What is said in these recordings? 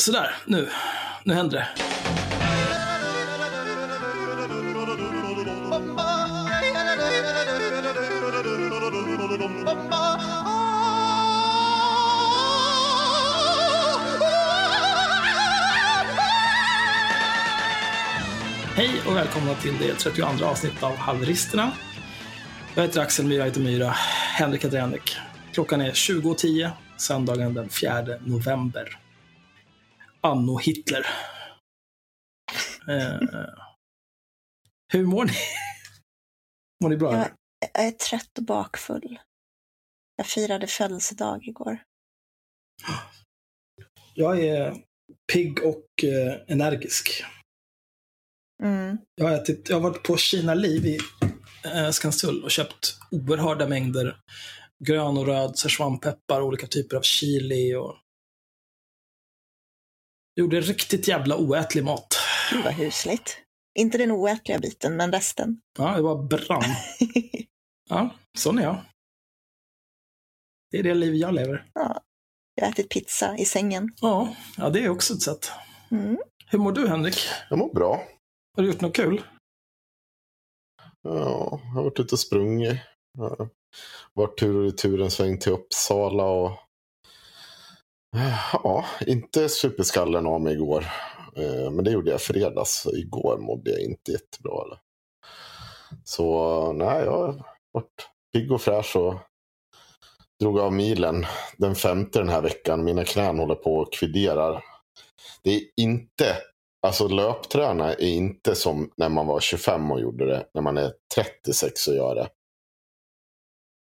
Sådär, nu. Nu händer det. Hej och välkomna till det 32 avsnittet av Haveristerna. Jag heter Axel Myra Myra, Henrik heter Henrik. Klockan är 20.10, söndagen den 4 november. Anno Hitler. Eh, hur mår ni? mår ni bra? Jag, jag är trött och bakfull. Jag firade födelsedag igår. Jag är pigg och eh, energisk. Mm. Jag har, ätit, jag har varit på Kina Liv i eh, Skanstull och köpt oerhörda mängder grön och röd szechuanpeppar, olika typer av chili och gjorde riktigt jävla oätlig mat. Gud vad husligt. Inte den oätliga biten, men resten. Ja, det var brann. Ja, sån är jag. Det är det liv jag lever. ja. Jag har ätit pizza i sängen. Ja, ja det är också ett sätt. Mm. Hur mår du Henrik? Jag mår bra. Har du gjort något kul? Ja, jag har varit ute och sprungit. Varit tur och retur en sväng till Uppsala och ja, inte superskallen av mig igår. Eh, Men det gjorde jag fredags. Igår mådde jag inte jättebra. Eller? Så nej, jag har varit pigg och fräsch och drog av milen den femte den här veckan. Mina knän håller på och kviderar. Det är inte Alltså löpträna är inte som när man var 25 och gjorde det. När man är 36 och gör det.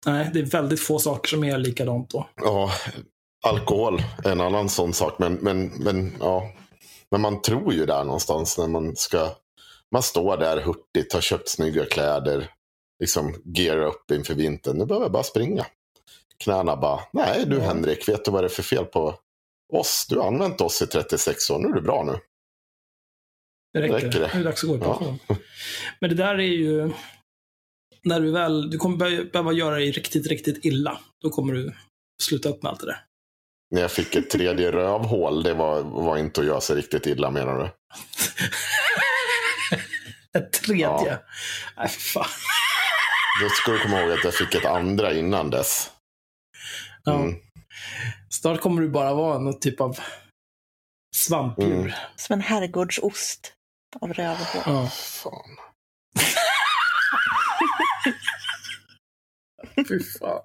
Nej, det är väldigt få saker som är likadant då. Ja, alkohol är en annan sån sak. Men, men, men, ja. men man tror ju där någonstans när man ska. Man står där hurtigt, har köpt snygga kläder. Liksom gear upp inför vintern. Nu behöver jag bara springa. Knäna bara, nej du Ja. Henrik, vet du vad det är för fel på oss? Du har använt oss i 36 år, nu är det bra nu. Det räcker. Räcker det? Nu är det dags att gå i Ja. pension. Men det där är ju... När du väl... Du kommer behöva göra dig riktigt, riktigt illa. Då kommer du sluta upp med allt det där. När jag fick ett tredje rövhål, det var, var inte att göra sig riktigt illa menar du? Ett tredje. Ja. Nej, fan. Då ska du komma ihåg att jag fick ett andra innan dess. Ja. Mm. Snart kommer du bara vara någon typ av svampdjur. Mm. Som en herrgårdsost av rövhål. Ja. Fan. Fy fan.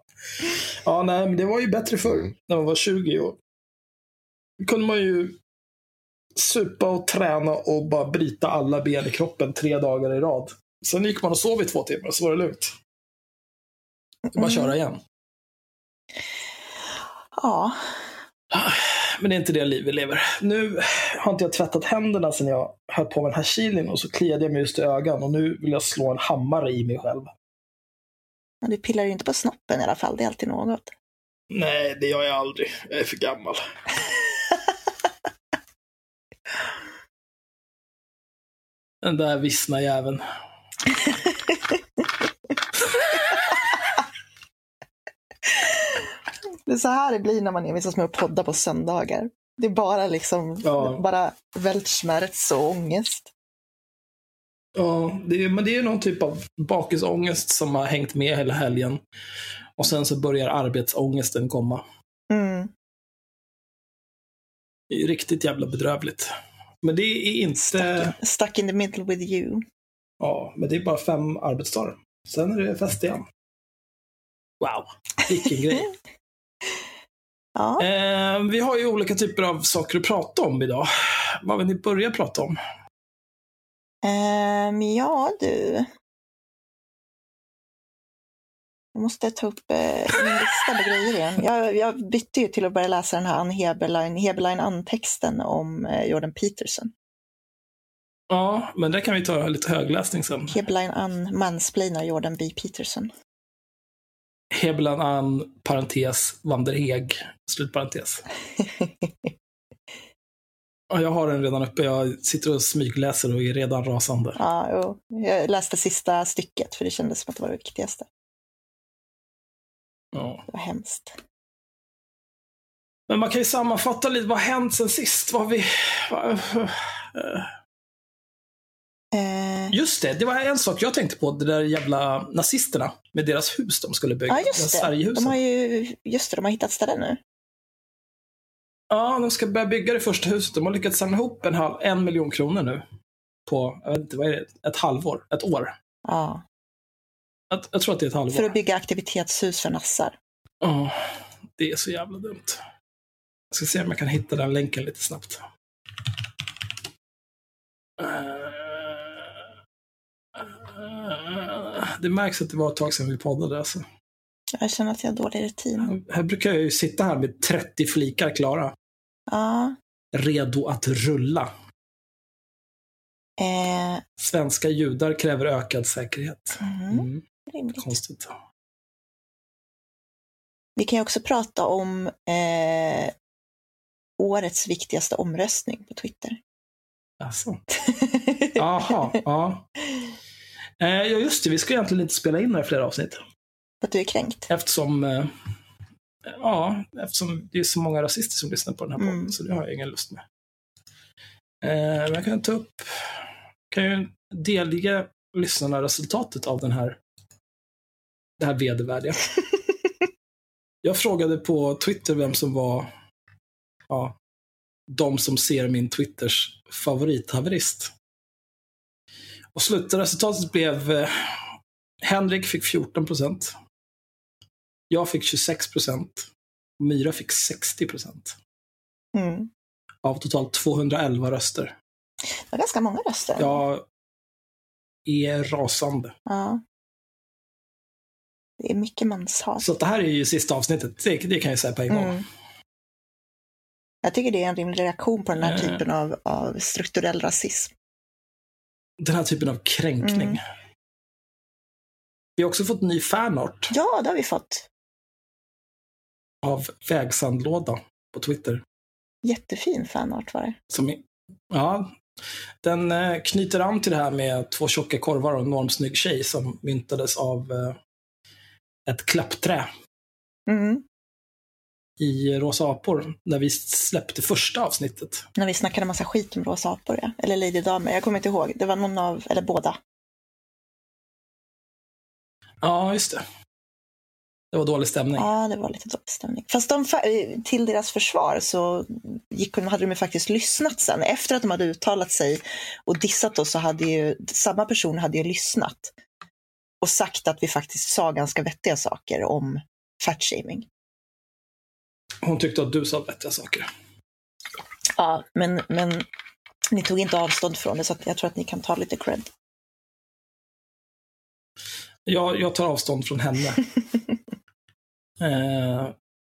Ja, nej, men det var ju bättre förr. Mm. När man var 20 år. Då kunde man ju supa och träna och bara bryta alla ben i kroppen tre dagar i rad. Sen gick man och sov i två timmar, så var det lugnt. Det bara att köra igen. Ja, Men det är inte det liv vi lever. Nu har inte jag tvättat händerna sedan jag höll på med den här chilin och så kliade jag mig just i ögat och nu vill jag slå en hammare i mig själv. Men du pillar ju inte på snoppen i alla fall. Det är alltid något. Nej, det gör jag aldrig. Jag är för gammal. Den där vissna jäveln. Det är så här det blir när man envisas med att podda på söndagar. Det är bara liksom, Ja. bara Weltschmerz och ångest. Ja, det är, men det är någon typ av bakisångest som har hängt med hela helgen. Och sen så börjar arbetsångesten komma. Mm. Det är riktigt jävla bedrövligt. Men det är inte... Stuck, stuck in the middle with you. Ja, men det är bara fem arbetsdagar. Sen är det fest igen. Wow, vilken grej. Ja. Eh, vi har ju olika typer av saker att prata om idag. Vad vill ni börja prata om? Ehm, ja, du. Jag måste ta upp eh, min lista med grejer igen. Jag, jag bytte ju till att börja läsa den här Ann Heberlein, Heberlein Ann-texten om eh, Jordan Peterson. Ja, men där kan vi ta lite högläsning sen. Heberlein Ann mansplainar Jordan B. Peterson. Hebelan an, parentes, Vanderheg, slutparentes. Ja, jag har den redan uppe. Jag sitter och smygläser och är redan rasande. ja, jo. Jag läste sista stycket för det kändes som att det var det viktigaste. Ja. Det var hemskt. Men man kan ju sammanfatta lite, vad har hänt sen sist? Vad vi... vad- Eh, Just det, det var en sak jag tänkte på. Det där jävla nazisterna med deras hus de skulle bygga. ja, just det. De har ju, just det, de har hittat ställen nu. Ja, de ska börja bygga det första huset. De har lyckats samla ihop en, halv, en miljon kronor nu. På, jag vet inte, vad är det? Ett halvår? Ett år? Ja, Jag, jag tror att det är ett halvår. för att bygga aktivitetshus för nassar. Ja, det är så jävla dumt. Jag ska se om jag kan hitta den länken lite snabbt. Det märks att det var ett tag sedan vi poddade. Alltså. Jag känner att jag har dålig rutin. Här brukar jag ju sitta här med 30 flikar klara. Ja, Redo att rulla. eh, Svenska judar kräver ökad säkerhet. mm, Mm, rimligt. konstigt. Vi kan ju också prata om eh, årets viktigaste omröstning på Twitter. Alltså. Jaha, ja. Eh, Ja, just det. Vi ska egentligen inte spela in några fler avsnitt. Att du är kränkt. Eftersom, eh, ja, eftersom det är så många rasister som lyssnar på den här podden, Mm. så det har jag ingen lust med. Eh, men jag kan ta upp, kan ju delge lyssnarna resultatet av den här, det här vedervärdiga. jag frågade på Twitter vem som var, ja, de som ser min Twitters favorithaverist. Och slutresultatet blev eh, Henrik fick 14 procent. Jag fick 26 procent. Myra fick 60 procent. Mm. Av totalt 211 röster. Det var ganska många röster. Jag är rasande. Ja. Det är mycket manshat. Så det här är ju sista avsnittet. Det, det kan jag säga på en gång. Mm. Jag tycker det är en rimlig reaktion på den här Eh. typen av, av strukturell rasism. Den här typen av kränkning. Mm. Vi har också fått ny fanart Ja, det har vi fått. Av vägsandlåda på Twitter. Jättefin fanart var det. Som, ja, den eh, knyter an till det här med två tjocka korvar och en enormt snygg tjej som myntades av eh, ett klappträ Mm. i Rosa apor när vi släppte första avsnittet. När vi snackade massa skit om rosa apor, ja. Eller Lady Damer. Jag kommer inte ihåg. Det var någon av, eller båda. Ja, just det. Det var dålig stämning. Ja, det var lite dålig stämning. Fast de, till deras försvar så gick, hade de faktiskt lyssnat sen. Efter att de hade uttalat sig och dissat oss så hade ju samma person hade ju lyssnat och sagt att vi faktiskt sa ganska vettiga saker om fatshaming. Hon tyckte att du sa vettiga saker. Ja, men, men ni tog inte avstånd från det så jag tror att ni kan ta lite cred. Jag, jag tar avstånd från henne. eh,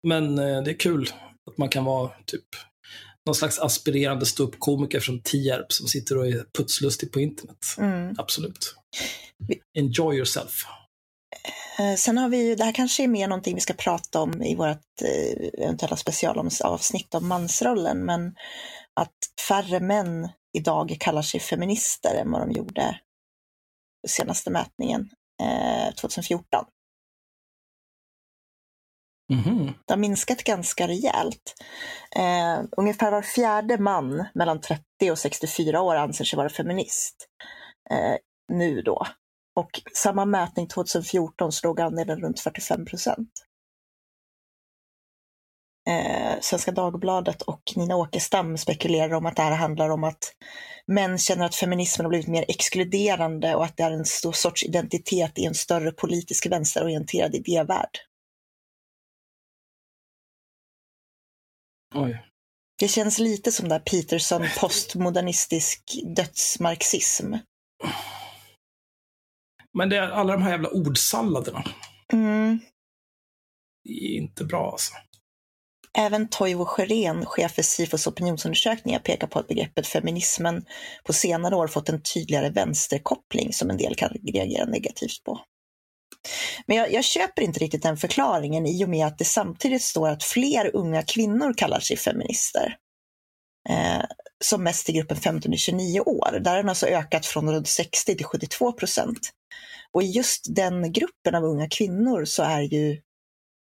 men eh, det är kul att man kan vara typ någon slags aspirerande ståuppkomiker från Tierp som sitter och är putslustig på internet. Mm. Absolut. Enjoy yourself. Eh, Sen har vi ju, det här kanske är mer någonting vi ska prata om i vårt eventuella specialavsnitt om mansrollen, men att färre män idag kallar sig feminister än vad de gjorde senaste mätningen eh, 2014. Mhm. Det har minskat ganska rejält. Eh, ungefär var fjärde man mellan 30 och 64 år anser sig vara feminist eh, nu då. Och samma mätning 2014 slog andelen runt 45 procent. Eh, Svenska Dagbladet och Nina Åkestam spekulerar om att det här handlar om att män känner att feminismen har blivit mer exkluderande och att det är en stor sorts identitet i en större politisk vänsterorienterad idévärld. Oj. Det känns lite som där Peterson postmodernistisk dödsmarxism. Men det är alla de här jävla ordsalladerna. Mm. Det är inte bra alltså. Även Toivo Sjören, chef för Sifos opinionsundersökningar, pekar på att begreppet feminismen på senare år fått en tydligare vänsterkoppling som en del kan reagera negativt på. Men jag, jag köper inte riktigt den förklaringen i och med att det samtidigt står att fler unga kvinnor kallar sig feminister. Eh, som mest i gruppen 15-29 år. Där har den alltså ökat från runt 60 till 72 procent. Och i just den gruppen av unga kvinnor så är ju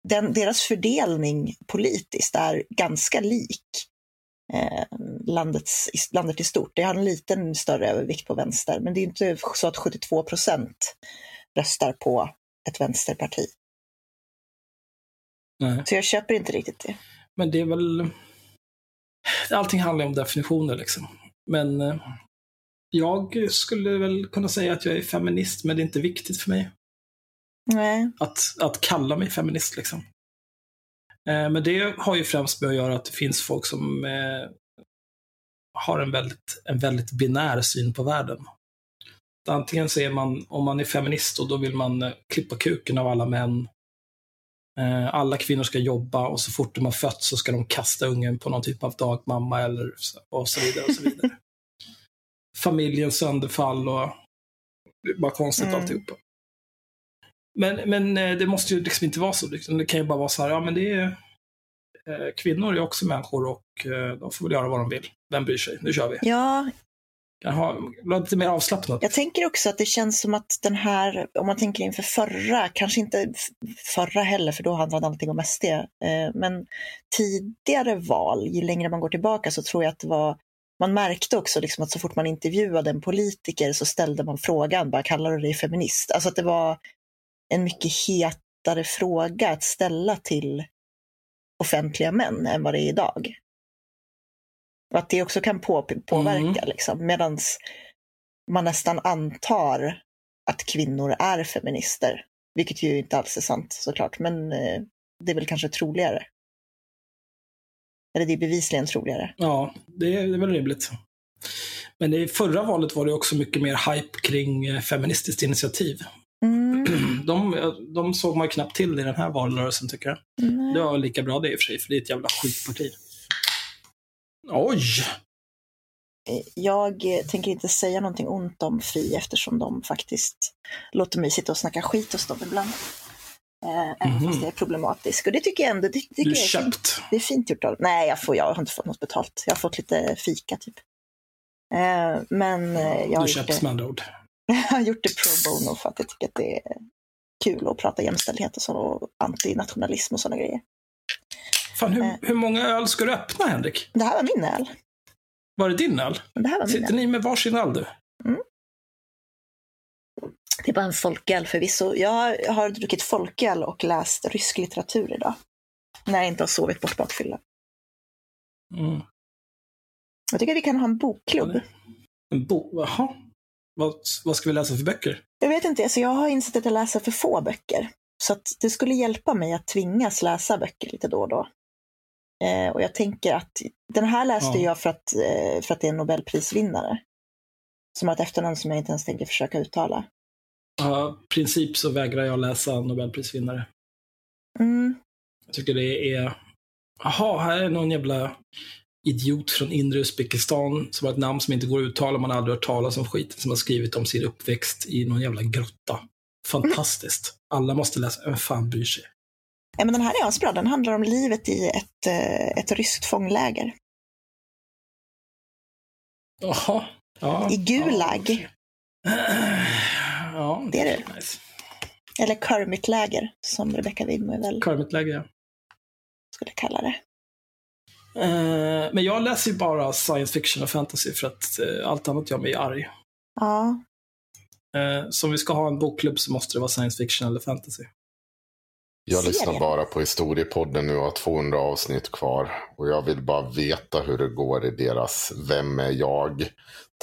den, deras fördelning politiskt är ganska lik eh, landets, landet i stort. Det har en liten större övervikt på vänster, men det är inte så att 72 procent röstar på ett vänsterparti. Nej. Så jag köper inte riktigt det. Men det är väl... Allting handlar om definitioner liksom. Men eh, jag skulle väl kunna säga att jag är feminist, men det är inte viktigt för mig Nej. att, att kalla mig feminist. Liksom. Eh, men det har ju främst med att göra att det finns folk som eh, har en väldigt, en väldigt binär syn på världen. Antingen så är man, om man är feminist, och då vill man eh, klippa kuken av alla män. Eh, alla kvinnor ska jobba och så fort de har fött så ska de kasta ungen på någon typ av dagmamma eller så- och så vidare. Och så vidare. Familjens sönderfall och det är bara konstigt Mm. alltihopa. Men, men eh, det måste ju liksom inte vara så. Liksom. Det kan ju bara vara så här, ja men det är kvinnor är också människor och de får väl göra vad de vill. Vem bryr sig? Nu kör vi. Ja, ha lite mer avslappnat. Jag tänker också att det känns som att den här, om man tänker inför förra, kanske inte förra heller, för då handlade allting om SD, eh, men tidigare val, ju längre man går tillbaka så tror jag att det var, man märkte också liksom att så fort man intervjuade en politiker så ställde man frågan, bara kallar du dig feminist? Alltså att det var en mycket hetare fråga att ställa till offentliga män än vad det är idag. Och att det också kan på, påverka, liksom. Medan man nästan antar att kvinnor är feminister. Vilket ju inte alls är sant såklart, men eh, det är väl kanske troligare. Eller det är bevisligen troligare. Ja, det är, det är väl rimligt. Men i förra valet var det också mycket mer hype kring eh, Feministiskt initiativ. Mm, De, de såg man knappt till i den här valrörelsen tycker jag. nej. Det var lika bra det i och för sig, för det är ett jävla skitparti. Oj! Jag eh, tänker inte säga någonting ont om Fi eftersom de faktiskt låter mig sitta och snacka skit hos dem ibland. Eh, Även Mhm. fast det är problematiskt. Och det tycker jag ändå det, tycker Du är fint. köpt. Det är fint gjort av Nej, jag, får, jag har inte fått något betalt. Jag har fått lite fika typ. Eh, men eh, jag har Du det. med andra ord. Jag har gjort det pro bono för att jag tycker att det är kul att prata jämställdhet och, så, och antinationalism och sådana grejer. Fan, hur, Eh. hur många öl ska du öppna, Henrik? Det här var min öl. Var det din öl? Det här var min Sitter öl. ni med varsin öl du? Det är bara en folköl förvisso. Jag har druckit folköl och läst rysk litteratur idag. När jag inte har sovit bort bakfylla. Mm. Jag tycker att vi kan ha en bokklubb. En bo... Jaha. Vad, vad ska vi läsa för böcker? Jag vet inte, alltså jag har insett att jag läser för få böcker. Så att det skulle hjälpa mig att tvingas läsa böcker lite då och då. Eh, och jag tänker att den här läste Ja. jag för att, eh, för att det är en Nobelprisvinnare. Som har ett efternamn som jag inte ens tänker försöka uttala. Ja, princip så vägrar jag läsa Nobelprisvinnare. Mm. Jag tycker det är... Jaha, här är någon jävla idiot från inre Uzbekistan som har ett namn som inte går att uttala, man har aldrig hört talas om skiten, som har skrivit om sin uppväxt i någon jävla grotta. Fantastiskt. Alla måste läsa. Vem fan bryr sig? Men den här är asbra. Den handlar om livet i ett, eh, ett ryskt fångläger. Jaha. Ja, I Gulag. Ja, ja Det är det. Nice. Eller Kermit-läger, som Rebecca Widmer väl Kermit-läge, ja. skulle kalla det. Eh, men jag läser ju bara science fiction och fantasy för att eh, allt annat gör mig arg. Ja, Eh, så om vi ska ha en bokklubb så måste det vara science fiction eller fantasy. Jag Serie? lyssnar bara på historiepodden nu och har 200 avsnitt kvar. Och jag vill bara veta hur det går i deras Vem är jag?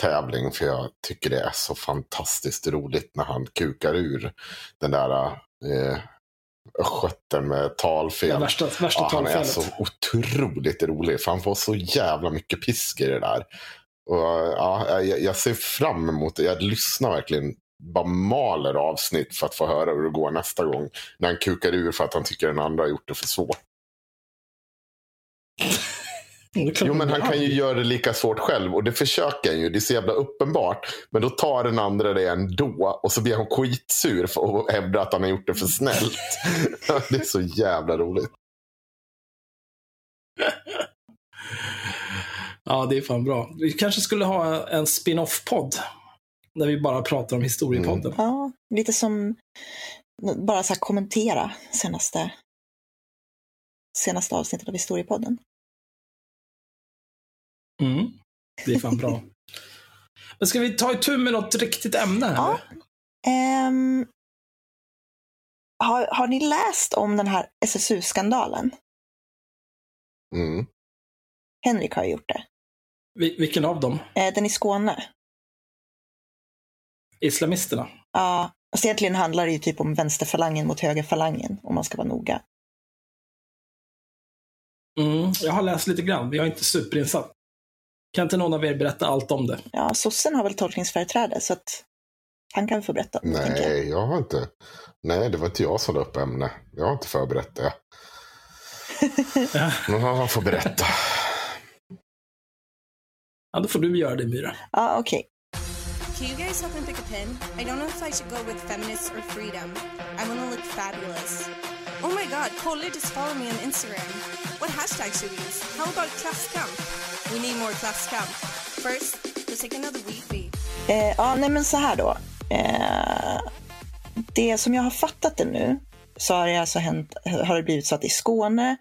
tävling. För jag tycker det är så fantastiskt roligt när han kukar ur den där eh, skötten med Det talfel. värsta värsta Ja, han är så otroligt rolig. För han får så jävla mycket pisk i det där. Och, ja, jag, jag ser fram emot det. Jag lyssnar verkligen. Bara maler avsnitt för att få höra hur det går nästa gång. När han kukar ur för att han tycker den andra har gjort det för svårt. Jo, men han kan ju göra det lika svårt själv. Och det försöker han ju. Det är så jävla uppenbart. Men då tar den andra det ändå. Och så blir han skitsur för att hävda att han har gjort det för snällt. det är så jävla roligt. Ja, det är fan bra. Vi kanske skulle ha en spin-off-podd. Där vi bara pratar om historiepodden. ja lite som bara så här kommentera senaste senaste avsnittet av Historiepodden. Mm. Det är fan bra. Men ska vi ta itu med något riktigt ämne? Här? Ja. Ehm, har, har ni läst om den här SSU-skandalen? Mm. Henrik har gjort det. Vil- vilken av dem? Eh, den i Skåne. Islamisterna? Ja, alltså egentligen handlar det ju typ om vänsterfalangen mot högerfalangen, om man ska vara noga. Mm. Jag har läst lite grann, men jag är inte superinsatt. Kan inte någon av er berätta allt om det? Ja, sossen har väl tolkningsföreträde, så att han kan få berätta. tänker jag. Nej, jag har inte. Nej, det var inte jag som la upp ämne. Jag har inte förberett det. Men han får berätta. Ja, då får du göra det, Myra. Ja, okej. Can you guys help me pick a pin? I don't know if I should go with feminists or freedom. I want to look fabulous. Oh my god, Collie just followed me on Instagram. What hashtag should we use? How about class camp? We need more class camp. First, let's take another weepy. Eh, ja, nej men så här då. Eh, det som jag har fattat det nu, så har det alltså hänt, har det blivit så att i Skåne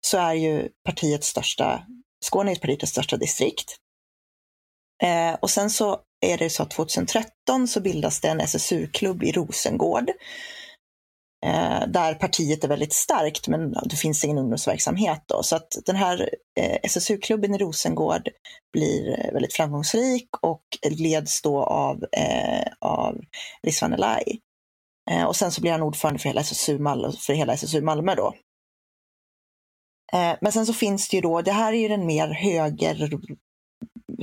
så är ju partiets största, Skåne är partiets största distrikt. Eh, och sen så är det så att 2013 så bildas det en SSU-klubb i Rosengård. Eh, där partiet är väldigt starkt men det finns ingen ungdomsverksamhet då. Så att den här eh, SSU-klubben i Rosengård blir eh, väldigt framgångsrik och leds då av, eh, av Rizwan Elai. Eh, och sen så blir han ordförande för hela SSU Malmö, för hela SSU Malmö då. Eh, men sen så finns det ju då, det här är ju den mer höger,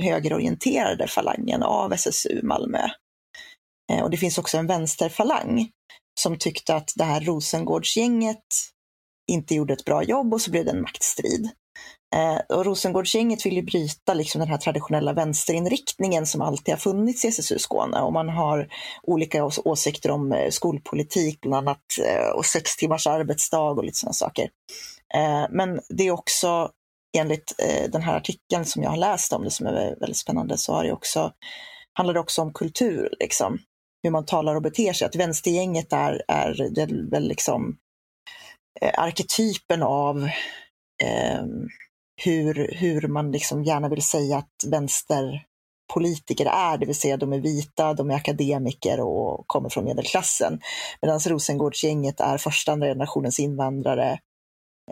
högerorienterade falangen av SSU Malmö. Eh, och det finns också en vänsterfalang som tyckte att det här Rosengårdsgänget inte gjorde ett bra jobb och så blev det en maktstrid. Eh, och Rosengårdsgänget vill ju bryta liksom den här traditionella vänsterinriktningen som alltid har funnits i SSU Skåne och man har olika ås- åsikter om eh, skolpolitik bland annat eh, och sex timmars arbetsdag och lite sådana saker. Eh, men det är också enligt eh, den här artikeln som jag har läst om det som är väldigt spännande så har det också, handlar det också om kultur, liksom. hur man talar och beter sig. Att vänstergänget är, är, det är väl liksom eh, arketypen av eh, hur, hur man liksom gärna vill säga att vänsterpolitiker är, det vill säga de är vita, de är akademiker och kommer från medelklassen. Medan Rosengårdsgänget är första andra generationens invandrare,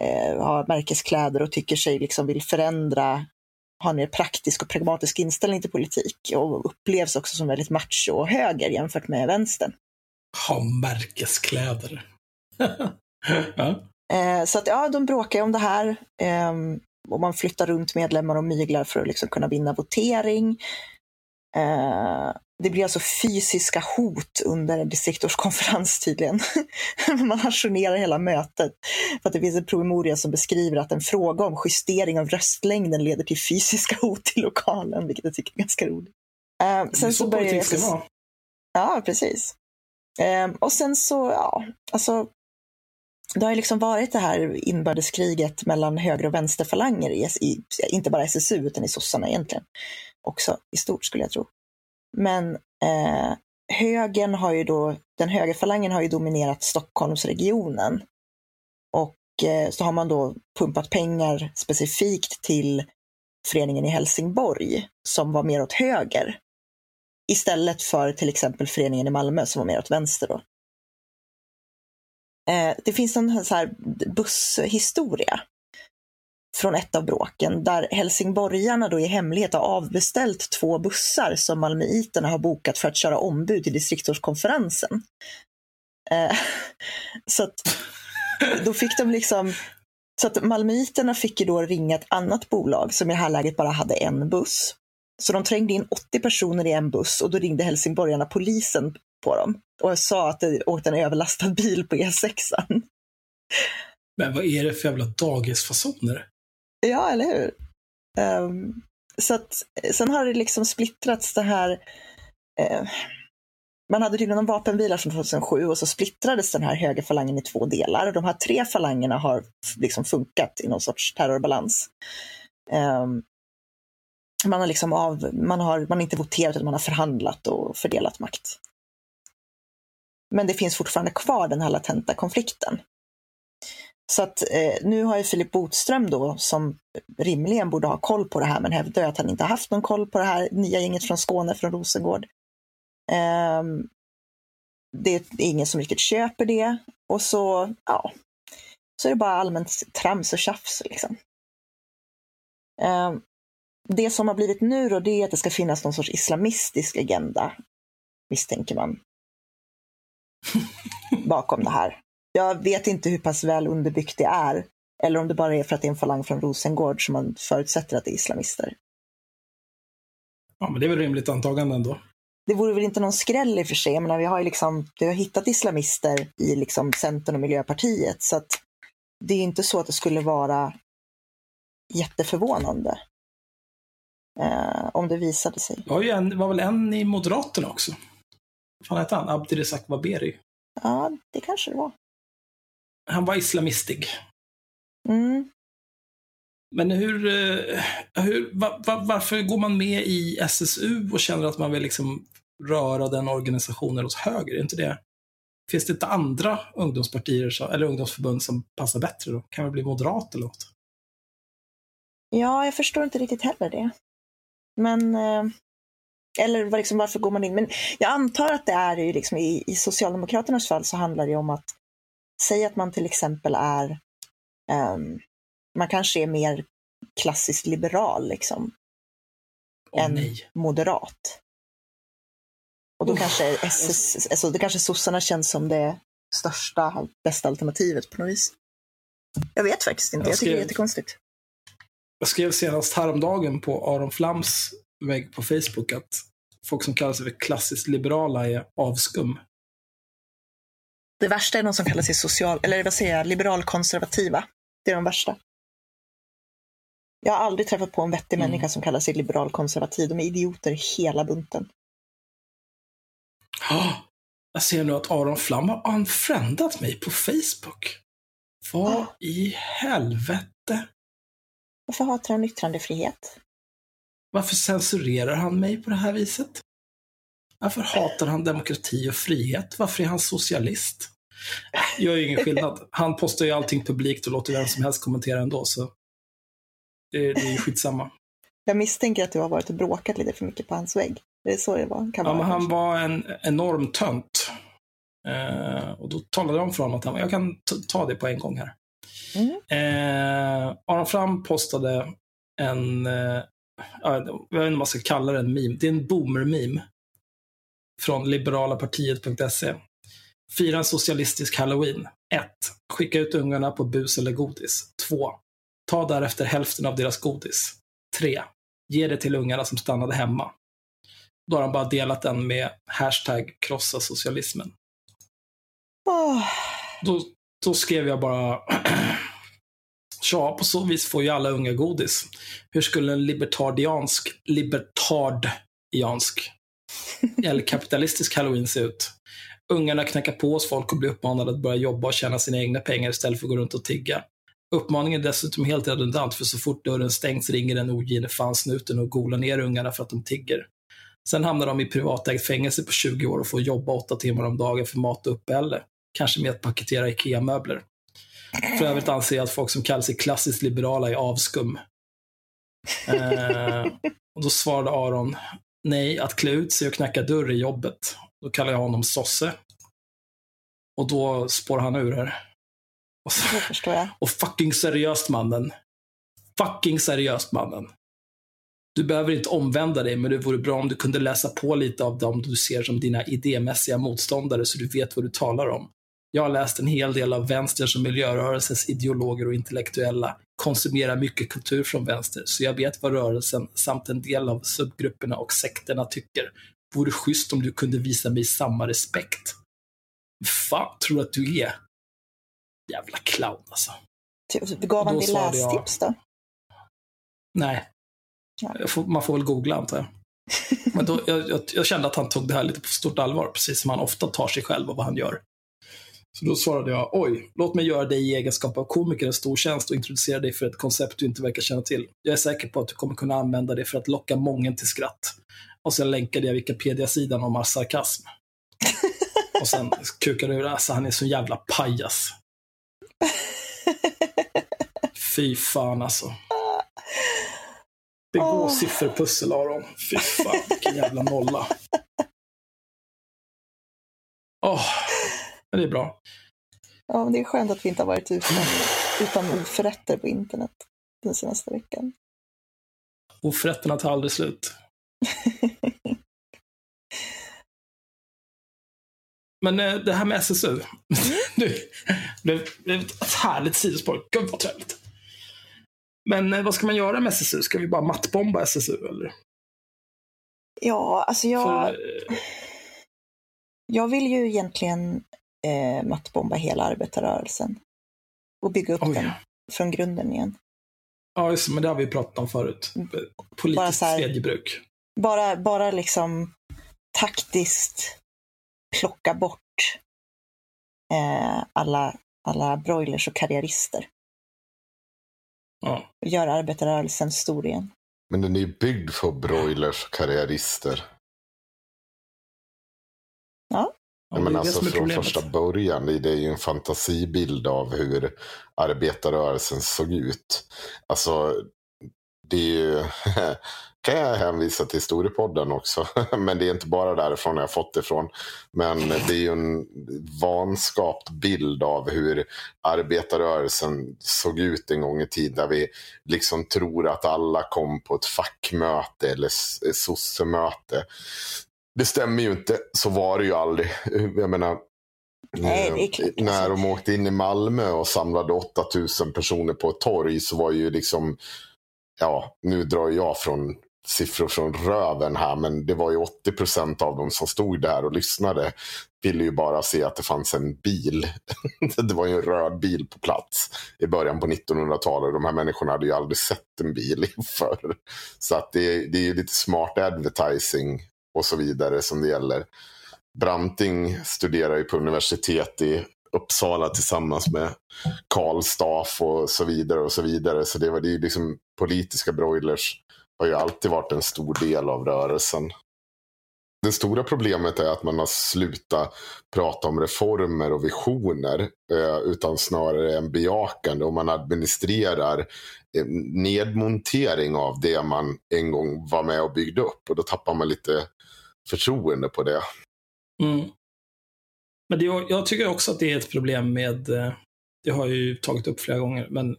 eh, har märkeskläder och tycker sig liksom vill förändra, har en mer praktisk och pragmatisk inställning till politik och upplevs också som väldigt macho och höger jämfört med vänstern. Ha märkeskläder. ja. Eh, så att ja, de bråkar ju om det här. ehm, och man flyttar runt medlemmar och myglar för att liksom kunna vinna votering. Eh, det blir alltså fysiska hot under en distriktsårskonferens tydligen. man ajournerar hela mötet. För att det finns en promemoria som beskriver att en fråga om justering av röstlängden leder till fysiska hot i lokalen, vilket jag tycker är ganska roligt. Eh, Det är sen så så börjar politik ska vara. Ja, precis. Ehm, och sen så, ja, alltså. Det har ju liksom varit det här inbördeskriget mellan höger och vänsterfalanger, i, i, inte bara SSU utan i sossarna egentligen. Också i stort skulle jag tro. Men eh, högern har ju då, den högerfalangen har ju dominerat Stockholmsregionen. Och eh, så har man då pumpat pengar specifikt till föreningen i Helsingborg som var mer åt höger istället för till exempel föreningen i Malmö som var mer åt vänster. Då. Eh, det finns en så här busshistoria från ett av bråken där helsingborgarna då i hemlighet har avbeställt två bussar som malmöiterna har bokat för att köra ombud till distriktsårskonferensen. Eh, så att då fick de liksom så att malmöiterna fick ju då ringa ett annat bolag som i det här läget bara hade en buss. Så de trängde in 80 personer i en buss och då ringde helsingborgarna polisen på dem och sa att det åkte en överlastad bil på E6. Men vad är det för jävla dagisfasoner? Ja, eller hur? Um, så att, sen har det liksom splittrats det här. Uh, man hade tydligen en vapenvila från 2007 och så splittrades den här högerfalangen i två delar. Och de här tre falangerna har liksom funkat i någon sorts terrorbalans. Um, man har liksom av, man har, man har inte voterat utan man har förhandlat och fördelat makt. Men det finns fortfarande kvar den här latenta konflikten. Så att eh, nu har ju Filip Botström då, som rimligen borde ha koll på det här, men hävdar att han inte haft någon koll på det här nya gänget från Skåne, från Rosengård. Eh, det är ingen som riktigt köper det. Och så, ja, så är det bara allmänt trams och tjafs. Liksom. Eh, det som har blivit nu då, det är att det ska finnas någon sorts islamistisk agenda, misstänker man, bakom det här. Jag vet inte hur pass väl underbyggt det är, eller om det bara är för att det är en falang från Rosengård som man förutsätter att det är islamister. Ja, men det är väl rimligt antagande ändå. Det vore väl inte någon skräll i och för sig. Jag menar, vi har ju liksom, vi har hittat islamister i liksom Centern och Miljöpartiet, så att det är inte så att det skulle vara jätteförvånande eh, om det visade sig. Det var, ju en, var väl en i Moderaterna också? Vad fan hette han? Abdirizak Baberi. Ja, det kanske det var. Han var islamistig. Mm. Men hur, eh, hur va, va, varför går man med i SSU och känner att man vill liksom röra den organisationen åt höger? Är inte det? Finns det inte andra ungdomspartier eller ungdomsförbund som passar bättre då? Kan man bli moderat eller något? Ja, jag förstår inte riktigt heller det. Men, eh, eller liksom, varför går man in? Men jag antar att det är ju liksom, i, i Socialdemokraternas fall så handlar det om att säga att man till exempel är, um, man kanske är mer klassiskt liberal liksom, Åh än nej. moderat. Och då Uff. kanske SS, alltså, det kanske sossarna känns som det största, bästa alternativet på något vis. Jag vet faktiskt inte, Jag jag tycker det är jättekonstigt. Jag skrev senast häromdagen på Aron Flams vägg på Facebook att folk som kallar sig för klassiskt liberala är avskum. Det värsta är de som kallar sig social, eller vad säger jag, liberalkonservativa. Det är de värsta. Jag har aldrig träffat på en vettig Mm. människa som kallar sig liberalkonservativ. De är idioter hela bunten. Ah, Jag ser nu att Aron Flam har unfriendat mig på Facebook. Vad i helvete? Varför hatar han yttrandefrihet? Varför censurerar han mig på det här viset? Varför hatar han demokrati och frihet? Varför är han socialist? Gör ju ingen skillnad. Han postar ju allting publikt och låter vem som helst kommentera ändå, så det, det är ju skitsamma. Jag misstänker att du har varit och bråkat lite för mycket på hans vägg. Det är så det var. Kan Ja, men han var en enorm tönt. Eh, och då talade om för honom att han, jag kan ta det på en gång här. Mm. Eh, Aron Fram postade en, eh, ja, jag vet inte om man ska kalla det en meme, det är en boomer-meme. Från liberalapartiet.se. Fira en socialistisk halloween. 1. Skicka ut ungarna på bus eller godis. 2. Ta därefter hälften av deras godis. 3. Ge det till ungarna som stannade hemma. Då har han bara delat den med hashtag krossa socialismen. Åh, Då, då skrev jag bara Ja, på så vis får ju alla unga godis. Hur skulle en libertariansk, libertariansk eller kapitalistisk halloween se ut? Ungarna knackar på hos folk och blir uppmanade att börja jobba och tjäna sina egna pengar istället för att gå runt och tigga. Uppmaningen är dessutom helt redundant, för så fort dörren stängs ringer den ogine fansnuten och golar ner ungarna för att de tigger. Sen hamnar de i privatägt fängelse på 20 år och får jobba åtta timmar om dagen för mat och uppehälle. Kanske med att paketera IKEA-möbler. För övrigt anser jag att folk som kallar sig klassiskt liberala är avskum. Eh, och då svarade Aron, nej, att klä ut sig och knacka dörr i jobbet. Då kallar jag honom sosse. Och då spår han ur här. Och, så, det förstår jag. och fucking seriöst mannen. Fucking seriöst mannen. Du behöver inte omvända dig, men det vore bra om du kunde läsa på lite av dem du ser som dina idémässiga motståndare så du vet vad du talar om. Jag har läst en hel del av vänsterns och miljörörelsens ideologer och intellektuella, konsumerar mycket kultur från vänster, så jag vet vad rörelsen samt en del av subgrupperna och sekterna tycker. Vore schysst om du kunde visa mig samma respekt. Fan, tror du att du är? Jävla clown alltså. Typ, Gav han dig jag- lästips då? Nej. Ja. Man får väl googla antar jag. Men då, jag, jag, jag kände att han tog det här lite på stort allvar, precis som han ofta tar sig själv och vad han gör. Så då svarade jag, oj, låt mig göra dig i egenskap av komiker en stor tjänst och introducera dig för ett koncept du inte verkar känna till. Jag är säker på att du kommer kunna använda det för att locka många till skratt. Och sen länkade jag Wikipedia-sidan om hans sarkasm. Och sen kukade ur, alltså han är så jävla pajas. fy fan alltså. Det går Åh. sifferpussel Aron. Fy fan, vilken jävla nolla. Åh, men det är bra. Ja, men det är skönt att vi inte har varit utan, utan oförrätter på internet den senaste veckan. Oförrätterna tar aldrig slut. Men eh, det här med SSU. Blev det ett härligt sidospår. Gud vad trevligt. Men eh, vad ska man göra med SSU? Ska vi bara mattbomba SSU eller? Ja, alltså jag, För, eh, jag vill ju egentligen eh, mattbomba hela arbetarrörelsen och bygga upp Oj. den från grunden igen. ja, just, men det har vi pratat om förut. Bara Politiskt här- svedjebruk. Bara, bara liksom taktiskt plocka bort eh, alla, alla broilers och karriärister Ja. och göra arbetarrörelsen stor igen. Men den är ju byggd för broilers och karriärister. Ja, men alltså från problemet. första början, det är ju en fantasibild av hur arbetarrörelsen såg ut. Alltså, det är ju, kan jag hänvisa till historiepodden också, men det är inte bara därifrån jag fått det ifrån. Men det är ju en vanskapt bild av hur arbetarrörelsen såg ut en gång i tiden, där vi liksom tror att alla kom på ett fackmöte eller sossemöte. Det stämmer ju inte, så var det ju aldrig. Jag menar, Nej, eh, när de åkte in i Malmö och samlade 8000 personer på ett torg så var ju liksom, ja, nu drar jag från siffror från röven här, men det var ju 80 procent av dem som stod där och lyssnade. Ville ju bara se att det fanns en bil. det var ju en röd bil på plats i början på 1900-talet. De här människorna hade ju aldrig sett en bil förr. Så att det, det är ju lite smart advertising och så vidare som det gäller. Branting studerar ju på universitet i Uppsala tillsammans med Karl Staff och så vidare och så vidare. Så det var det är ju liksom politiska broilers har ju alltid varit en stor del av rörelsen. Det stora problemet är att man har slutat prata om reformer och visioner eh, utan snarare en bejakande och man administrerar nedmontering av det man en gång var med och byggde upp och då tappar man lite förtroende på det. Mm. Men det, jag tycker också att det är ett problem med, eh, det har jag ju tagit upp flera gånger, men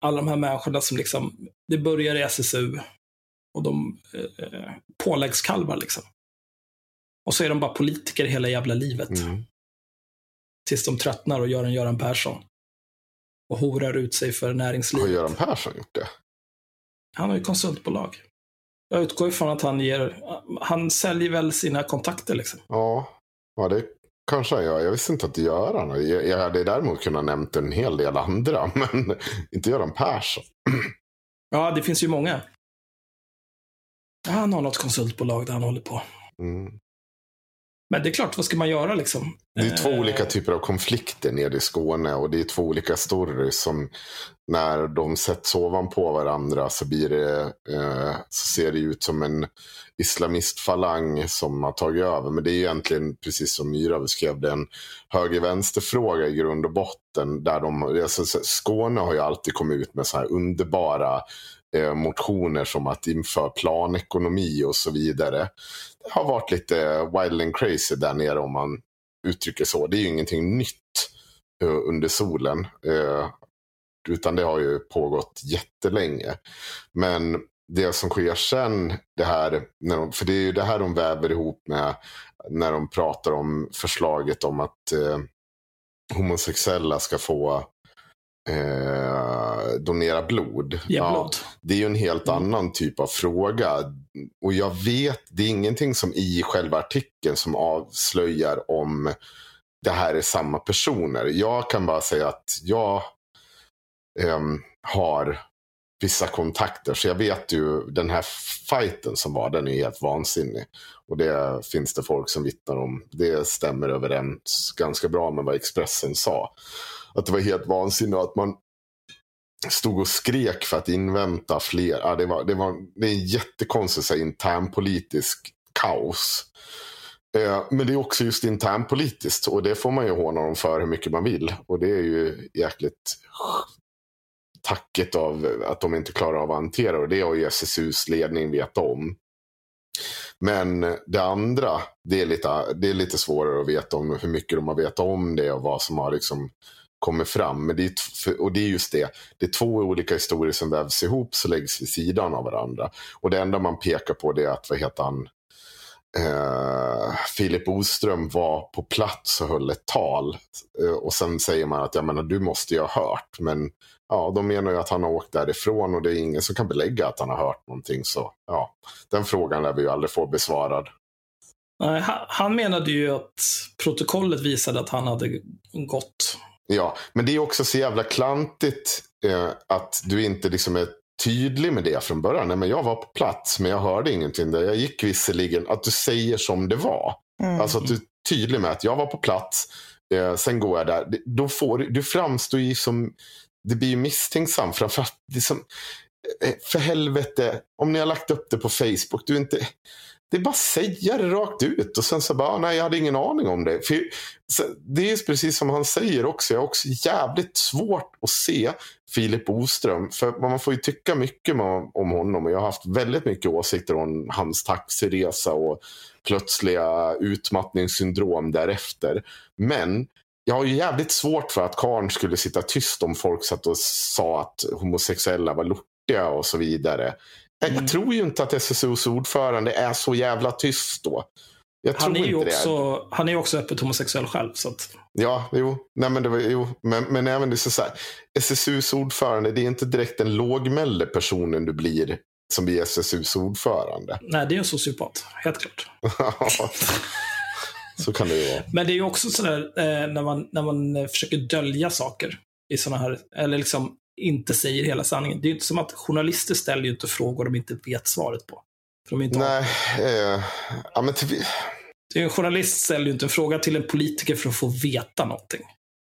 alla de här människorna som liksom, det börjar i SSU och de eh, påläggskalvar liksom. Och så är de bara politiker hela jävla livet. Mm. Tills de tröttnar och gör en Göran Persson. Och horar ut sig för Har näringslivet. Göran Persson gjort det? Han har ju konsultbolag. Jag utgår ifrån att han ger, han säljer väl sina kontakter liksom. Ja, ja det kanske han gör. Jag visste inte att det gör han. Jag, jag hade däremot kunnat nämnt en hel del andra, men inte Göran Persson. Ja, det finns ju många. Han har något konsultbolag där han håller på. Mm. Men det är klart, vad ska man göra liksom? Det är två Eh, olika typer av konflikter nere i Skåne och det är två olika stories som när de sätts ovanpå varandra så blir det eh, så ser det ut som en islamistfalang som har tagit över. Men det är egentligen precis som Myra beskrev det en höger-vänster-fråga i grund och botten. Där de, alltså, Skåne har ju alltid kommit ut med så här underbara eh, motioner som att införa planekonomi och så vidare. Det har varit lite wild and crazy där nere om man uttrycker så. Det är ju ingenting nytt eh, under solen. Eh, utan det har ju pågått jättelänge. Men det som sker sen, det här, när de, för det är ju det här de väver ihop med när de pratar om förslaget om att eh, homosexuella ska få eh, donera blod. Ge blod. Det är ju en helt Mm. annan typ av fråga. Och jag vet, det är ingenting som i själva artikeln som avslöjar om det här är samma personer. Jag kan bara säga att jag ehm, har vissa kontakter. Så jag vet ju den här fighten som var, den är helt vansinnig. Och det finns det folk som vittnar om. Det stämmer överens ganska bra med vad Expressen sa. Att det var helt vansinnigt och att man stod och skrek för att invänta fler. Ja, det, var, det, var, det är en jättekonstig så här, internpolitisk kaos. Eh, men det är också just internpolitiskt och det får man ju håna dem för hur mycket man vill. Och det är ju jäkligt tacket av att de inte klarar av att hantera och det har ju SSUs ledning vetat om. Men det andra, det är, lite, det är lite svårare att veta om hur mycket de har vetat om det och vad som har liksom kommit fram. Men det är, och det är just det, det är två olika historier som vävs ihop så läggs vid sidan av varandra. Och det enda man pekar på det är att, vad heter han, eh, Filip Boström var på plats och höll ett tal. Eh, och sen säger man att jag menar, du måste ju ha hört. Men ja, de menar ju att han har åkt därifrån och det är ingen som kan belägga att han har hört någonting. Så ja, den frågan lär vi ju aldrig få besvarad. Nej, han menade ju att protokollet visade att han hade gått. Ja, men det är också så jävla klantigt eh, att du inte liksom är tydlig med det från början. Nej, men jag var på plats, men jag hörde ingenting. Där. Jag gick visserligen, att du säger som det var. Mm. Alltså att du är tydlig med att jag var på plats, eh, sen går jag där. Då får, du framstår ju som, det blir ju misstänksam. Framförallt, det som, eh, för helvete, om ni har lagt upp det på Facebook, du är inte, det är bara att säga det rakt ut och sen så bara, ah, nej jag hade ingen aning om det. För det är precis som han säger också, jag har också jävligt svårt att se Filip Boström. För man får ju tycka mycket om honom och jag har haft väldigt mycket åsikter om hans taxiresa och plötsliga utmattningssyndrom därefter. Men jag har ju jävligt svårt för att Karn skulle sitta tyst om folk satt och sa att homosexuella var lortiga och så vidare. Mm. Jag tror ju inte att SSUs ordförande är så jävla tyst då. han, är ju också, han är ju också öppet homosexuell själv. Så att... Ja, jo. Nej, men, det var, jo. Men, men även det så här. SSUs ordförande, det är inte direkt den lågmälde personen du blir som blir SSUs ordförande. Nej, det är en sociopat. Helt klart. så kan det ju vara. Men det är ju också sådär eh, när, man, när man försöker dölja saker i sådana här, eller liksom inte säger hela sanningen. Det är ju inte som att journalister ställer ju inte frågor de inte vet svaret på. För de inte Nej, eh, ja, men till... En journalist ställer ju inte en fråga till en politiker för att få veta någonting.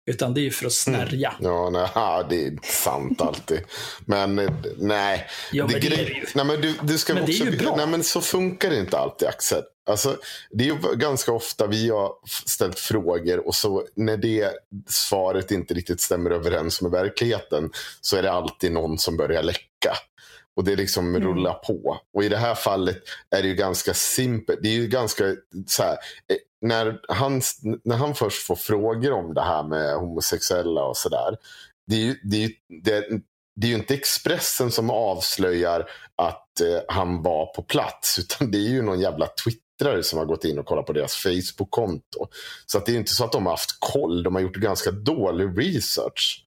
Utan det är ju för att snärja. Mm. Ja, nej, det är sant alltid. Men eh, nej. Ja, men det, det är ju. Nej, men du, du ska men också, det är ju bra. Nej, men så funkar det inte alltid, Axel. Alltså, det är ju ganska ofta vi har ställt frågor och så när det svaret inte riktigt stämmer överens med verkligheten så är det alltid någon som börjar läcka. Och det liksom mm. rullar på. Och i det här fallet är det ju ganska simpelt. Det är ju ganska så här, eh, när han, när han först får frågor om det här med homosexuella och sådär. Det är ju det, det, det är ju inte Expressen som avslöjar att eh, han var på plats. Utan det är ju någon jävla twittrare som har gått in och kollat på deras Facebook-konto. Så att det är inte så att de har haft koll. De har gjort ganska dålig research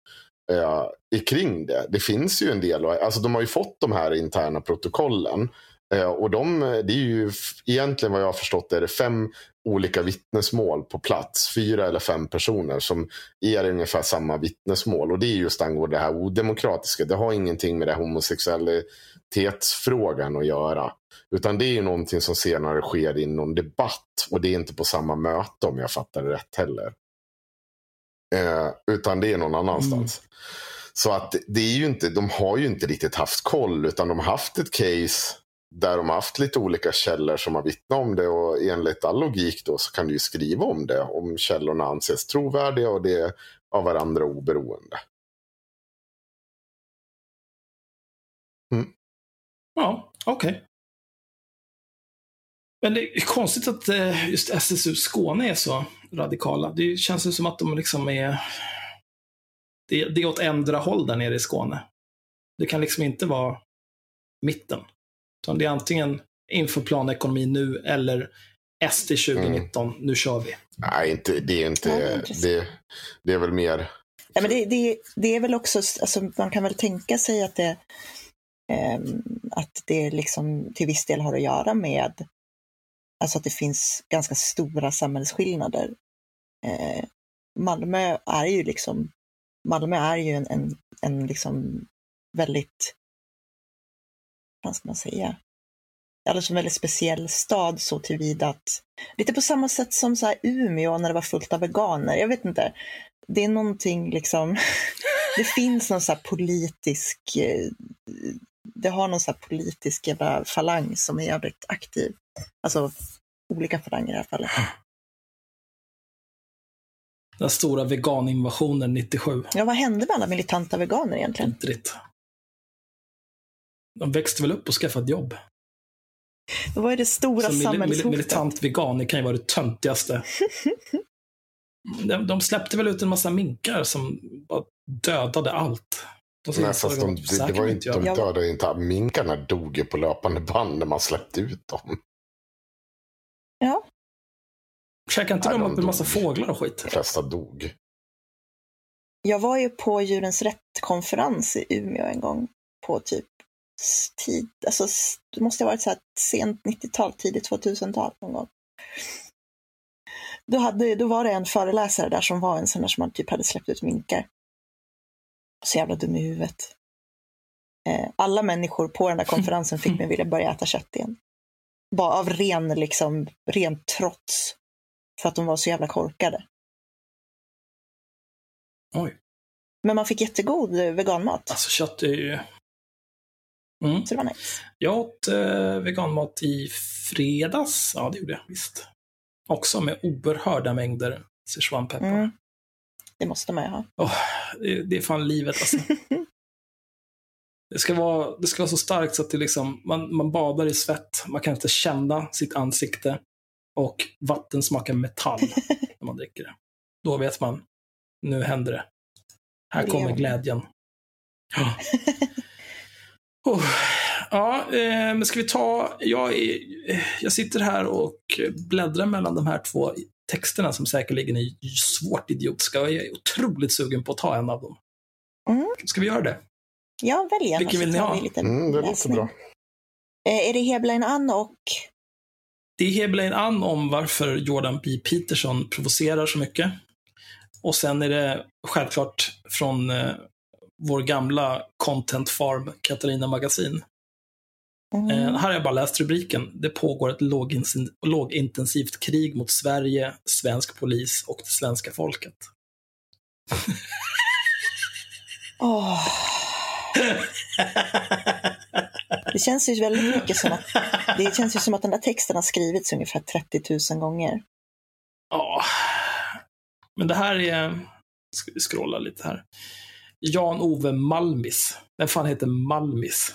eh, kring det. Det finns ju en del. Alltså de har ju fått de här interna protokollen. Eh, och de, det är ju egentligen vad jag har förstått är det fem olika vittnesmål på plats. Fyra eller fem personer som ger ungefär samma vittnesmål. Och det är just angående det här odemokratiska. Det har ingenting med det homosexualitetsfrågan att göra. Utan det är ju någonting som senare sker i någon debatt. Och det är inte på samma möte om jag fattar det rätt heller. Eh, utan det är någon annanstans. Mm. Så att det är ju inte, de har ju inte riktigt haft koll. Utan de har haft ett case där de har haft lite olika källor som har vittnat om det och enligt all logik då så kan du ju skriva om det om källorna anses trovärdiga och det är av varandra oberoende. Mm. Ja, okej. Okay. Men det är konstigt att eh, just SSU Skåne är så radikala. Det känns ju som att de liksom är... Det, är åt ändra håll där nere i Skåne. Det kan liksom inte vara mitten. Utan det är antingen inför planekonomi nu eller SD 2019, mm. nu kör vi. Nej, inte, det är inte, ja, det, det, är väl mer. Ja, men det, det, det är väl också, alltså, man kan väl tänka sig att det, eh, att det liksom till viss del har att göra med alltså att det finns ganska stora samhällsskillnader. Eh, Malmö är ju liksom, Malmö är ju en, en, en liksom väldigt vad ska man säga, alltså en väldigt speciell stad så tillvida att, lite på samma sätt som så här Umeå när det var fullt av veganer, jag vet inte. Det är någonting liksom, det finns någon så politisk, eh, det har någon så politisk jävla falang som är jävligt aktiv. Alltså olika falanger i det här fallet. Den stora veganinvasionen 97. Ja, vad hände med alla militanta veganer egentligen? Vidrigt. De växte väl upp och skaffade ett jobb. Var ju det stora Så mil, mil, samhällshotet. militant vegan, det kan ju vara det töntigaste. De, de släppte väl ut en massa minkar som bara dödade allt. Så Nej, fast de de, det, det var inte de dödade inte. Minkarna dog ju på löpande band när man släppte ut dem. Ja, Käkade inte Nej, de de upp en massa fåglar och skit? De flesta dog. jag var ju på Djurens Rätt-konferens i Umeå en gång på typ tid, alltså det måste ha varit så här sent 90-tal, tidigt 2000-tal någon gång. Då, hade, då var det en föreläsare där som var en sån där som man typ hade släppt ut minkar. Så jävla dum i huvudet. Eh, alla människor på den där konferensen fick mig vilja börja äta kött igen. Bara av ren, liksom, ren trots. För att de var så jävla korkade. Oj, Men man fick jättegod eh, veganmat. alltså kött är ju... Mm. Så det var nice. Jag åt eh, veganmat i fredags. Ja, det gjorde jag visst. Också med oerhörda mängder szechuanpeppar. Mm. Det måste man ju ha. Åh, det, det är fan livet alltså. Det ska, vara, det ska vara så starkt så att det liksom, man, man badar i svett, man kan inte känna sitt ansikte och vatten smakar metall när man dricker det. Då vet man, nu händer det. Här kommer glädjen. Ja. Oh, ja, eh, men ska vi ta, jag, är, jag sitter här och bläddrar mellan de här två texterna som säkerligen är svårt idiotiska jag är otroligt sugen på att ta en av dem. Mm. Ska vi göra det? Ja, välj gärna. Vilken vill ni ha? vi lite Mm, det låter bra. Eh, är det Heblein Ann och... Det är Heblein Ann om varför Jordan B. Peterson provocerar så mycket. Och sen är det självklart från eh, vår gamla content farm, Katarina Magasin. Mm. Eh, här har jag bara läst rubriken. Det pågår ett låginten- lågintensivt krig mot Sverige, svensk polis och det svenska folket. Åh. Det känns ju väldigt mycket som att det känns ju som att den där texten har skrivits ungefär 30 000 gånger. Ja, men det här är... Ska vi scrolla lite här. Jan-Ove Malmis. Vem fan heter Malmis?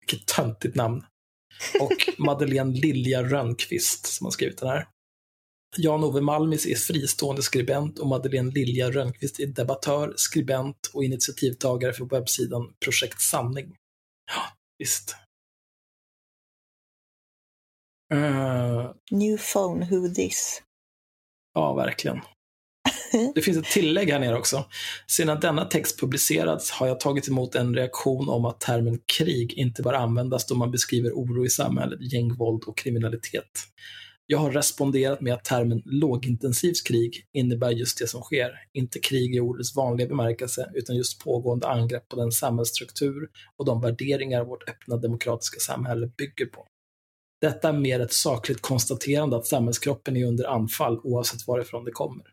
Vilket töntigt namn. Och Madeleine Lilja Rönnqvist som har skrivit den här. Jan-Ove Malmis är fristående skribent och Madeleine Lilja Rönnqvist är debattör, skribent och initiativtagare för webbsidan Projekt Sanning. Ja, visst. Eh, New phone, who this? Ja, verkligen. Det finns ett tillägg här nere också. Sedan denna text publicerats har jag tagit emot en reaktion om att termen krig inte bör användas då man beskriver oro i samhället, gängvåld och kriminalitet. Jag har responderat med att termen lågintensivt krig innebär just det som sker. Inte krig i ordets vanliga bemärkelse, utan just pågående angrepp på den samhällsstruktur och de värderingar vårt öppna demokratiska samhälle bygger på. Detta är mer ett sakligt konstaterande att samhällskroppen är under anfall oavsett varifrån det kommer.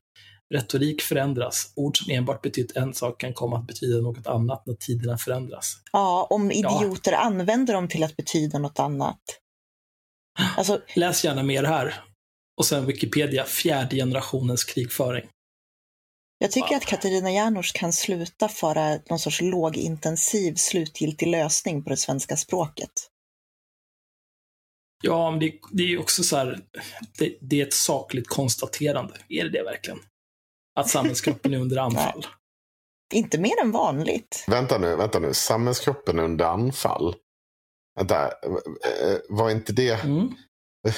Retorik förändras. Ord som enbart betytt en sak kan komma att betyda något annat när tiderna förändras. Ja, om idioter använder dem till att betyda något annat. Alltså, Läs gärna mer här. Och sen Wikipedia, fjärde generationens krigföring. jag tycker Ja. att Katarina Janouch kan sluta föra någon sorts lågintensiv slutgiltig lösning på det svenska språket. Ja, men det, det är ju också så här, det, det är ett sakligt konstaterande. Är det det verkligen? Att samhällskroppen är under anfall. Inte mer än vanligt. Vänta nu, vänta nu. Samhällskroppen under anfall. Vänta, eh, var inte det, Mm.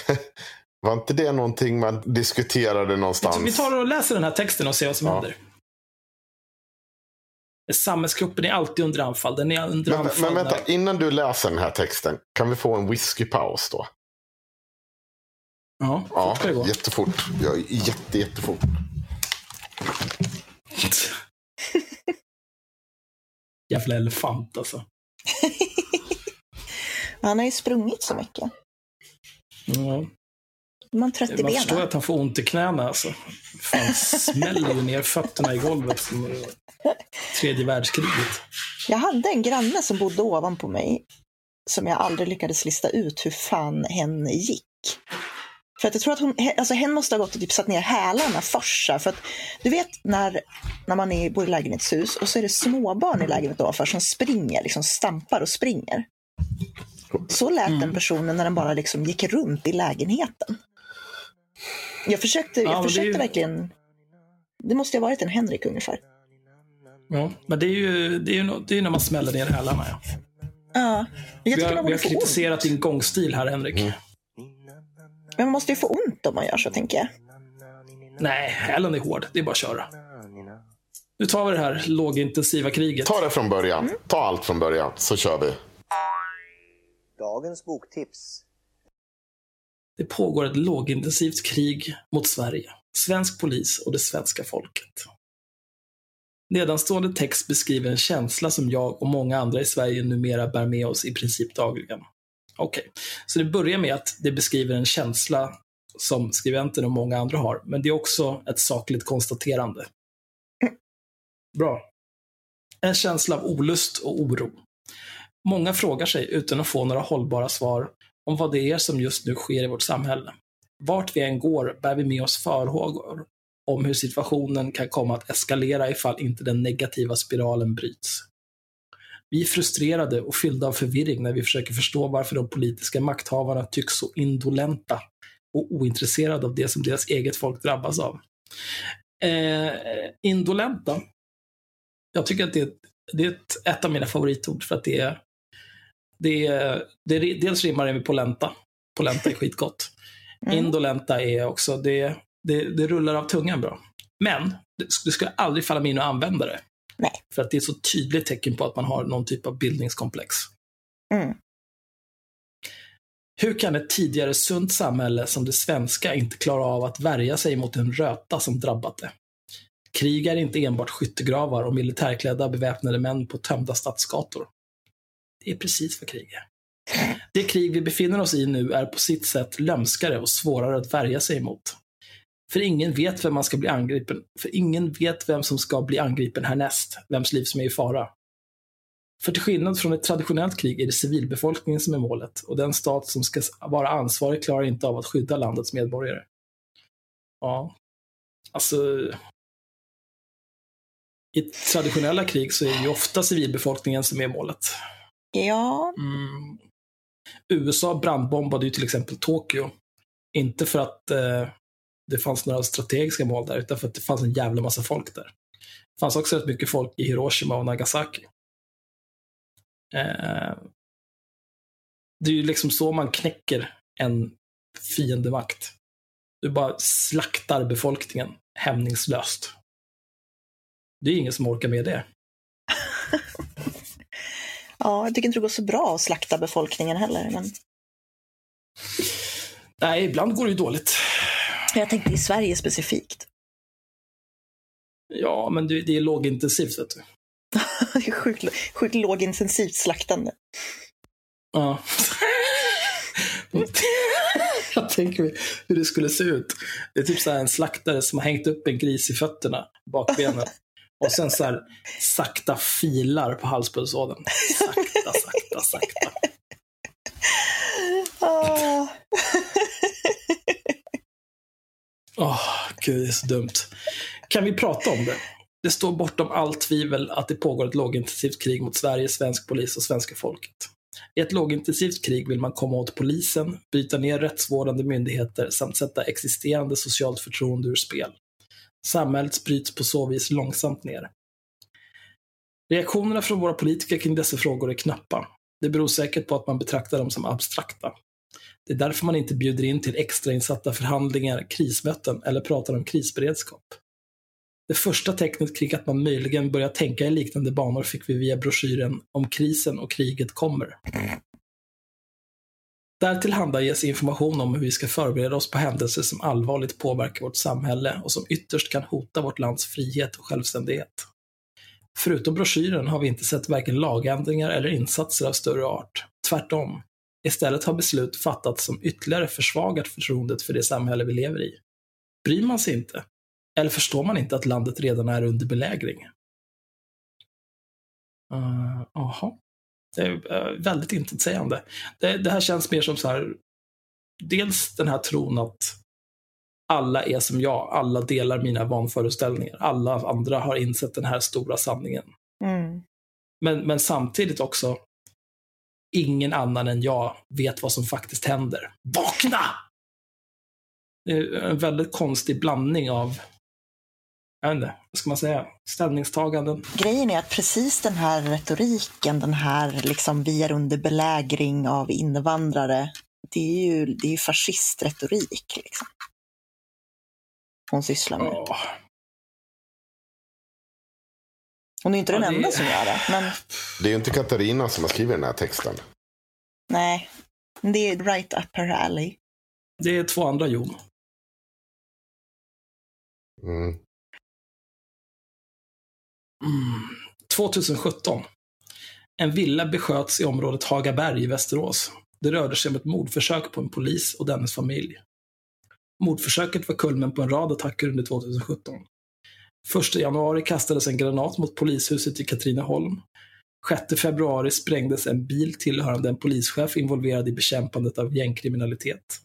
var inte det någonting man diskuterade någonstans? Vi tar och läser den här texten och ser vad som Ja. händer. Samhällskroppen är alltid under anfall. Den är under Men, anfall men vänta, när- innan du läser den här texten, kan vi få en whiskypaus då? Ja, Ja, fort ska det gå. jättefort. Ja, jätte, jättefort. Jävla elefant alltså. Han har ju sprungit så mycket. Ja. Man Man förstår att han får ont i knäna alltså. Fan, smäller ju ner fötterna i golvet som tredje världskriget. Jag hade en granne som bodde ovanpå mig som jag aldrig lyckades lista ut hur fan hen gick. För att jag tror att hon, alltså hen måste ha gått och typ satt ner hälarna först. För att du vet när, när man är, bor i lägenhetshus och så är det småbarn i lägenheten ovanför som springer, liksom stampar och springer. Så lät Mm. den personen när den bara liksom gick runt i lägenheten. Jag försökte, Ja, jag det är försökte ju- verkligen. Det måste ju ha varit en Henrik ungefär. Ja, men det är ju, det är ju, det är när man smäller ner hälarna. Ja. Ja, jag Vi har, vi har få ont. kritiserat din gångstil här, Henrik. Mm. Men man måste ju få ont om man gör så, tänker jag. Nej, hälen är hård. Det är bara att köra. Nu tar vi det här lågintensiva kriget. Ta det från början. Ta allt från början, så kör vi. Dagens boktips. Det pågår ett lågintensivt krig mot Sverige, svensk polis och det svenska folket. Nedanstående text beskriver en känsla som jag och många andra i Sverige numera bär med oss i princip dagligen. Okej, så det börjar med att det beskriver en känsla som skribenten och många andra har, men det är också ett sakligt konstaterande. Bra. En känsla av olust och oro. Många frågar sig, utan att få några hållbara svar, om vad det är som just nu sker i vårt samhälle. Vart vi än går bär vi med oss farhågor om hur situationen kan komma att eskalera ifall inte den negativa spiralen bryts. Vi är frustrerade och fyllda av förvirring när vi försöker förstå varför de politiska makthavarna tycks så indolenta och ointresserade av det som deras eget folk drabbas av. Eh, indolenta. Jag tycker att det är, det är ett, ett av mina favoritord för att det är det är, det är, dels rimmar det med polenta. Polenta är skitgott. Mm. Indolenta är också, det, det, det rullar av tungan bra. Men det, skulle aldrig falla mig in att använda det. Nej. För att det är så tydligt tecken på att man har någon typ av bildningskomplex. Mm. Hur kan ett tidigare sunt samhälle som det svenska inte klara av att värja sig mot en röta som drabbat det? Krig är inte enbart skyttegravar och militärklädda beväpnade män på tömda stadsgator. Det är precis vad krig är. Det krig vi befinner oss i nu är på sitt sätt lömskare och svårare att värja sig emot. För ingen vet vem man ska bli angripen. För ingen vet vem som ska bli angripen härnäst, vems liv som är i fara. För till skillnad från ett traditionellt krig är det civilbefolkningen som är målet och den stat som ska vara ansvarig klarar inte av att skydda landets medborgare. Ja, alltså... I traditionella krig så är det ju ofta civilbefolkningen som är målet. Ja, Mm. USA brandbombade ju till exempel Tokyo. Inte för att eh, det fanns några strategiska mål där, utan för att det fanns en jävla massa folk där. Det fanns också rätt mycket folk i Hiroshima och Nagasaki. Eh, det är ju liksom så man knäcker en fiendemakt. Du bara slaktar befolkningen hämningslöst. Det är ingen som orkar med det. ja, jag tycker inte det går så bra att slakta befolkningen heller. Men Nej, ibland går det ju dåligt. Jag tänkte i Sverige specifikt. Ja, men det, det är lågintensivt, vet du. Det är sjukt, sjukt lågintensivt slaktande. Ja. Jag tänker mig hur det skulle se ut. Det är typ så en slaktare som har hängt upp en gris i fötterna, bakbenen. Och sen så här sakta filar på halspulsådern. Sakta, sakta, sakta. Åh, Åh, gud, det är så dumt. Kan vi prata om det? Det står bortom allt tvivel att det pågår ett lågintensivt krig mot Sverige, svensk polis och svenska folket. I ett lågintensivt krig vill man komma åt polisen, bryta ner rättsvårdande myndigheter samt sätta existerande socialt förtroende ur spel. Samhället bryts på så vis långsamt ner. Reaktionerna från våra politiker kring dessa frågor är knappa. Det beror säkert på att man betraktar dem som abstrakta. Det är därför man inte bjuder in till extrainsatta förhandlingar, krismöten eller pratar om krisberedskap. Det första tecknet kring att man möjligen börjar tänka i liknande banor fick vi via broschyren Om krisen och kriget kommer. Där tillhandahålls information om hur vi ska förbereda oss på händelser som allvarligt påverkar vårt samhälle och som ytterst kan hota vårt lands frihet och självständighet. Förutom broschyren har vi inte sett varken lagändringar eller insatser av större art. Tvärtom. Istället har beslut fattats som ytterligare försvagat förtroendet för det samhälle vi lever i. Bryr man sig inte? Eller förstår man inte att landet redan är under belägring? Uh, Jaha. Det är uh, väldigt intetsägande. Det, det här känns mer som så här dels den här tron att alla är som jag, alla delar mina vanföreställningar, alla andra har insett den här stora sanningen. Mm. Men, men samtidigt också, ingen annan än jag vet vad som faktiskt händer. Vakna! Det är en väldigt konstig blandning av, jag vet inte, vad ska man säga, ställningstaganden. Grejen är att precis den här retoriken, den här liksom vi är under belägring av invandrare, det är ju, det är ju fascistretorik. Liksom. Hon sysslar med. Ja, Hon är inte den Ja, det- enda som gör det, men Det är ju inte Katarina som har skrivit den här texten. nej. Det är right up her alley. det är två andra Jon. Mm. Mm. 2017. En villa besköts i området Hagaberg i Västerås. Det rörde sig om ett mordförsök på en polis och dennes familj. Mordförsöket var kulmen på en rad attacker under 2017. 1 januari kastades en granat mot polishuset i Katrineholm. 6 februari sprängdes en bil tillhörande en polischef involverad i bekämpandet av gängkriminalitet.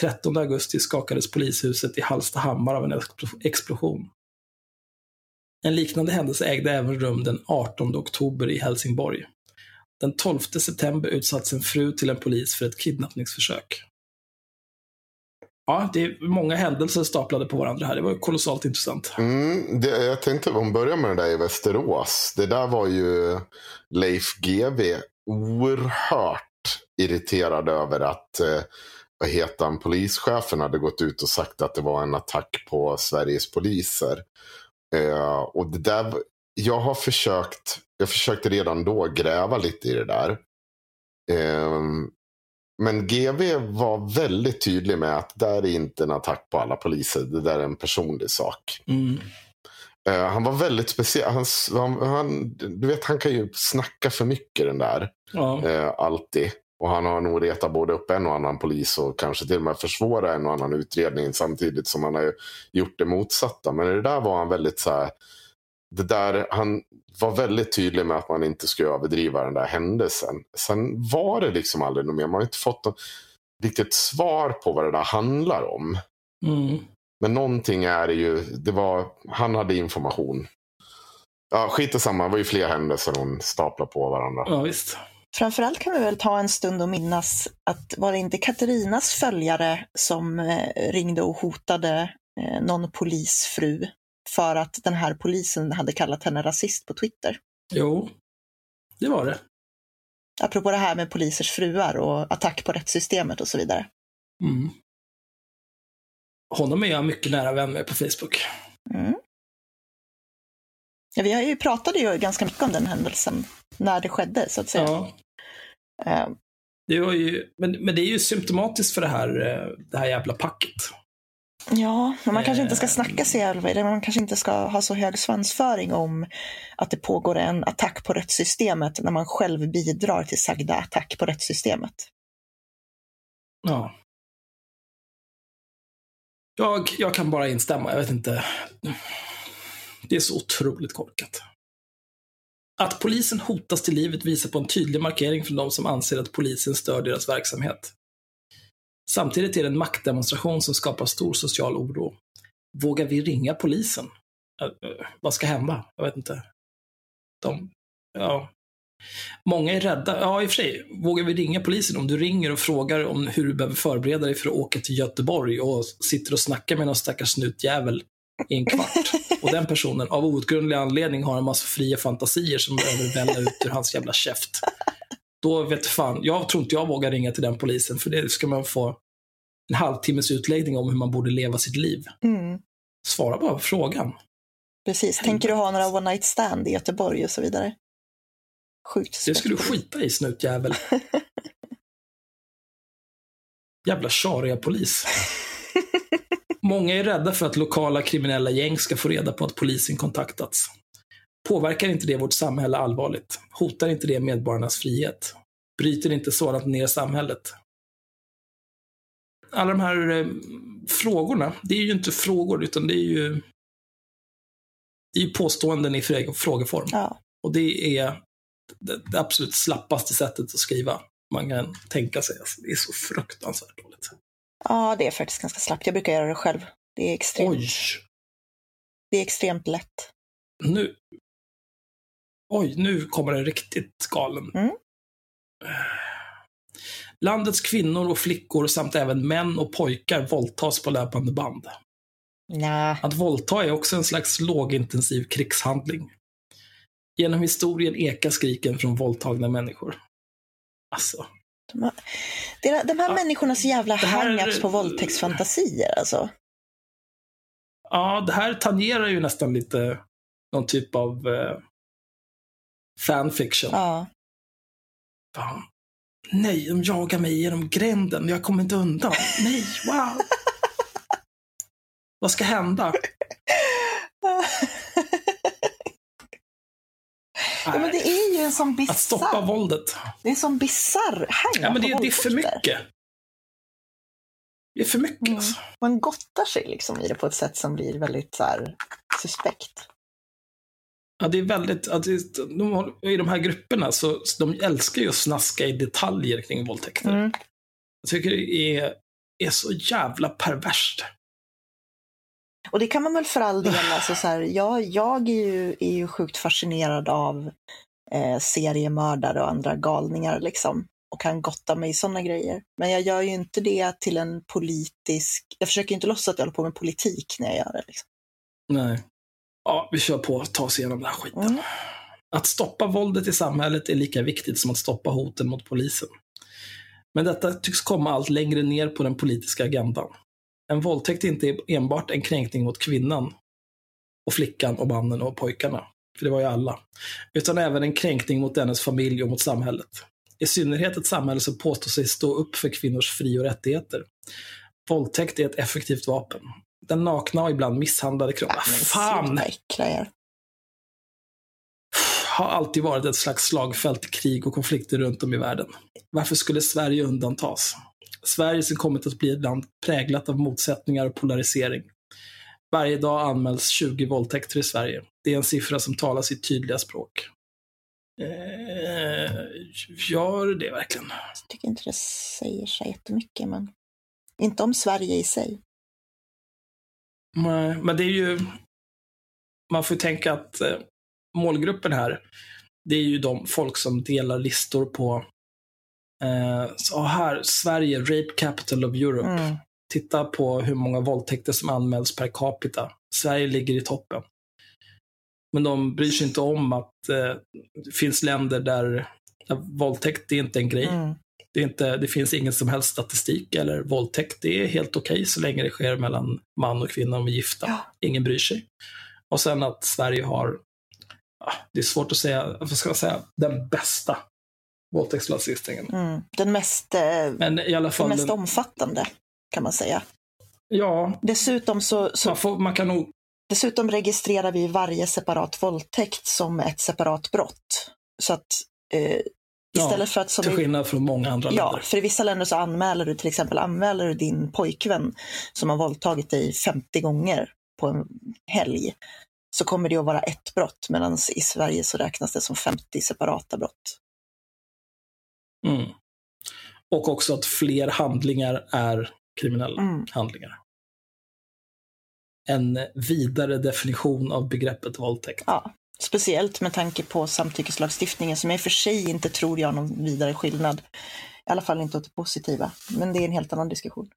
13 augusti skakades polishuset i Hallstahammar av en explosion. En liknande händelse ägde även rum den 18 oktober i Helsingborg. Den 12 september utsattes en fru till en polis för ett kidnappningsförsök. Ja, det är många händelser staplade på varandra här. Det var kolossalt intressant. Mm, det, jag tänkte om börja med det där i Västerås. Det där var ju Leif GW oerhört irriterad över att eh, vad heter han, polischefen hade gått ut och sagt att det var en attack på Sveriges poliser. Eh, och det där, jag har försökt, jag försökte redan då gräva lite i det där. Eh, men GV var väldigt tydlig med att det där är inte en attack på alla poliser. Det där är en personlig sak. Mm. Eh, han var väldigt speciell. Han, han, han, du vet, han kan ju snacka för mycket den där. Ja. Eh, alltid. Och han har nog retat både upp en och annan polis och kanske till och med försvårat en och annan utredning samtidigt som han har gjort det motsatta. Men det där var han väldigt så här. Det där, han var väldigt tydlig med att man inte skulle överdriva den där händelsen. Sen var det liksom aldrig något mer. Man har inte fått något riktigt svar på vad det där handlar om. Mm. Men någonting är det ju, det var, han hade information. Ja, skit i samma, det var ju fler händelser hon staplade på varandra. ja, visst. Framförallt kan vi väl ta en stund och minnas att var det inte Katarinas följare som eh, ringde och hotade eh, någon polisfru för att den här polisen hade kallat henne rasist på Twitter? Jo, det var det. Apropå det här med polisers fruar och attack på rättssystemet och så vidare. Mm. Honom är jag mycket nära vän med på Facebook. Mm. Ja, vi har ju pratade ju ganska mycket om den händelsen när det skedde, så att säga. Ja, Eh, det var ju, men, men det är ju symptomatiskt för det här, eh, det här jävla packet. Ja, men man kanske inte ska Eh. snacka så jävla, man kanske inte ska ha så hög svansföring om att det pågår en attack på rättssystemet när man själv bidrar till sagda attack på rättssystemet. Ja. Jag, jag kan bara instämma, jag vet inte. Det är så otroligt korkat. Att polisen hotas till livet visar på en tydlig markering från de som anser att polisen stör deras verksamhet. Samtidigt är det en maktdemonstration som skapar stor social oro. Vågar vi ringa polisen? Vad ska hända? Jag vet inte. De, ja. Många är rädda. Ja, i och för sig. Vågar vi ringa polisen? Om du ringer och frågar om hur du behöver förbereda dig för att åka till Göteborg och sitter och snackar med någon stackars snutjävel i en kvart. Och den personen av outgrundlig anledning har en massa fria fantasier som behöver välla ut ur hans jävla käft. Då vet fan, jag tror inte jag vågar ringa till den polisen för det ska man få en halvtimmes utläggning om hur man borde leva sitt liv. Mm, Svara bara på frågan. precis. Tänker du ha några one night stand i Göteborg och så vidare? Sjukt. Det skulle du skita i, snutjävel. Jävla tjariga polis. Många är rädda för att lokala kriminella gäng ska få reda på att polisen kontaktats. Påverkar inte det vårt samhälle allvarligt? Hotar inte det medborgarnas frihet? Bryter inte sådant ner samhället? Alla de här eh, frågorna, det är ju inte frågor, utan det är ju, det är ju påståenden i frågeform. Ja, Och det är det, det absolut slappaste sättet att skriva man kan tänka sig. Alltså, det är så fruktansvärt dåligt. Ja, det är faktiskt ganska slappt. Jag brukar göra det själv. Det är extremt, Oj, det är extremt lätt. nu. Oj, nu kommer en riktigt galen. Mm. Landets kvinnor och flickor samt även män och pojkar våldtas på löpande band. Nja, Att våldta är också en slags lågintensiv krigshandling. Genom historien ekar skriken från våldtagna människor. Alltså, de, har, det är, de här Ja, människornas jävla här- hang-ups på våldtäktsfantasier alltså. ja, det här tangerar ju nästan lite någon typ av eh, fanfiction. Ja. Fan. Nej, de jagar mig genom gränden. Jag kommer inte undan. Nej, wow. Vad ska hända? ja, men det är ju en sån Att stoppa våldet. det är en sån bisarr hang Ja, men det, det är för mycket. Det är för mycket Mm. alltså. Man gottar sig liksom i det på ett sätt som blir väldigt så här, suspekt. Ja, det är väldigt, det, de, har- i de här grupperna så så de älskar ju att snaska i detaljer kring våldtäkter. Mm. Jag tycker det är, är så jävla perverst. Och det kan man väl för all del, alltså så här, jag, jag är, ju, är ju sjukt fascinerad av eh, seriemördare och andra galningar liksom. Och kan gotta mig i sådana grejer. Men jag gör ju inte det till en politisk, jag försöker inte låtsas att jag håller på med politik när jag gör det. Liksom. Nej. Ja, vi kör på och tar oss igenom den här skiten. Mm. Att stoppa våldet i samhället är lika viktigt som att stoppa hoten mot polisen. Men detta tycks komma allt längre ner på den politiska agendan. En våldtäkt är inte enbart en kränkning mot kvinnan och flickan och mannen och pojkarna, för det var ju alla, utan även en kränkning mot dennes familj och mot samhället. I synnerhet ett samhälle som påstår sig stå upp för kvinnors fri och rättigheter. Våldtäkt är ett effektivt vapen. Den nakna och ibland misshandlade kroppen. Men Fan! har alltid varit ett slags slagfält, krig och konflikter runt om i världen. Varför skulle Sverige undantas? Sverige som kommit att bli ett land präglat av motsättningar och polarisering. Varje dag anmäls 20 våldtäkter i Sverige. Det är en siffra som talar sitt tydliga språk. Eh, gör det verkligen? Jag tycker inte det säger så jättemycket, men inte om Sverige i sig. Nej, men det är ju... Man får tänka att eh, målgruppen här, det är ju de folk som delar listor på eh, så här, Sverige, Rape Capital of Europe. Mm. Titta på hur många våldtäkter som anmäls per capita. Sverige ligger i toppen. Men de bryr sig inte om att eh, det finns länder där, där våldtäkt är inte en grej. Mm. Det, är inte, det finns ingen som helst statistik eller våldtäkt. Det är helt okej så länge det sker mellan man och kvinna om är gifta. Ja. Ingen bryr sig. Och sen att Sverige har, det är svårt att säga, vad ska man säga, den bästa våldtäktslagstiftningen. Mm. Den mest, eh, Men i alla den fall, mest den, omfattande, kan man säga. ja, Dessutom så, så man, får, man kan nog, Dessutom registrerar vi varje separat våldtäkt som ett separat brott. Så att eh, istället för att som till skillnad från många andra Ja, länder. för i vissa länder så anmäler du till exempel anmäler du din pojkvän som har våldtagit dig 50 gånger på en helg så kommer det att vara ett brott medan i Sverige så räknas det som 50 separata brott. Mm. Och också att fler handlingar är kriminella Mm. handlingar. En vidare definition av begreppet våldtäkt. Ja, speciellt med tanke på samtyckeslagstiftningen som jag i och för sig inte tror gör någon vidare skillnad. I alla fall inte åt det positiva, men det är en helt annan diskussion.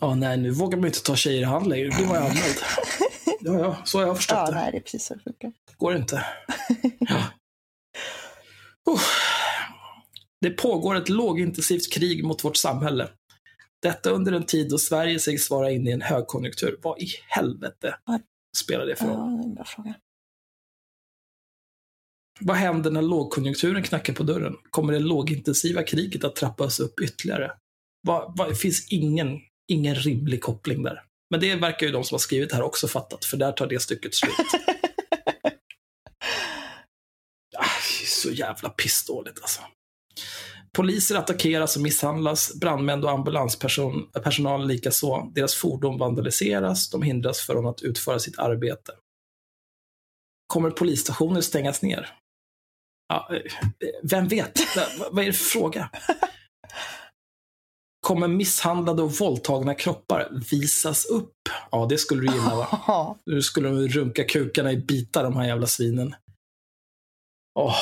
Ja, nej, nu vågar man ju inte ta tjejer i hand längre. Det var jag anmäld. Ja, ja, så har jag förstått Ja, det. nej, det är precis så det funkar. Går inte. Ja. Uh. Det pågår ett lågintensivt krig mot vårt samhälle. Detta under en tid då Sverige sägs vara inne i en högkonjunktur. Vad i helvete Vad- spelar det för Ja, roll? det är en bra fråga. Vad händer när lågkonjunkturen knackar på dörren? Kommer det lågintensiva kriget att trappas upp ytterligare? Vad, vad, det finns ingen, ingen rimlig koppling där. Men det verkar ju de som har skrivit det här också fattat, för där tar det stycket slut. Ah, det är så jävla pissdåligt alltså. Poliser attackeras och misshandlas, brandmän och ambulanspersonal likaså. Deras fordon vandaliseras, de hindras från att utföra sitt arbete. Kommer polisstationer stängas ner? Ja, eh, vem vet? Vad- är det för fråga? Kommer misshandlade och våldtagna kroppar visas upp? Ja, det skulle du gilla va? Nu skulle de runka kukarna i bitar, de här jävla svinen. Åh,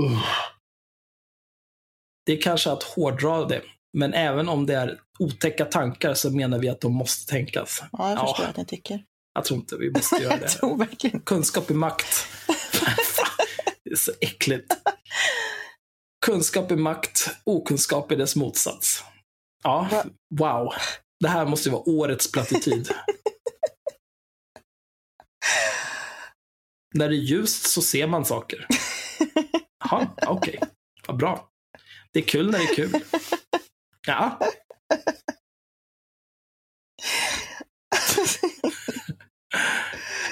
uh. Det är kanske att hårdra det, men även om det är otäcka tankar så menar vi att de måste tänkas. ja jag Ja. förstår att ni tycker. Jag tror inte vi måste göra det. tror verkligen. Kunskap är makt. Det är så äckligt. Kunskap är makt, okunskap är dess motsats. Ja, Va? wow. Det här måste ju vara årets plattityd. När det är ljust så ser man saker. Jaha, okej. Vad bra. Det är kul när det är kul. Ja.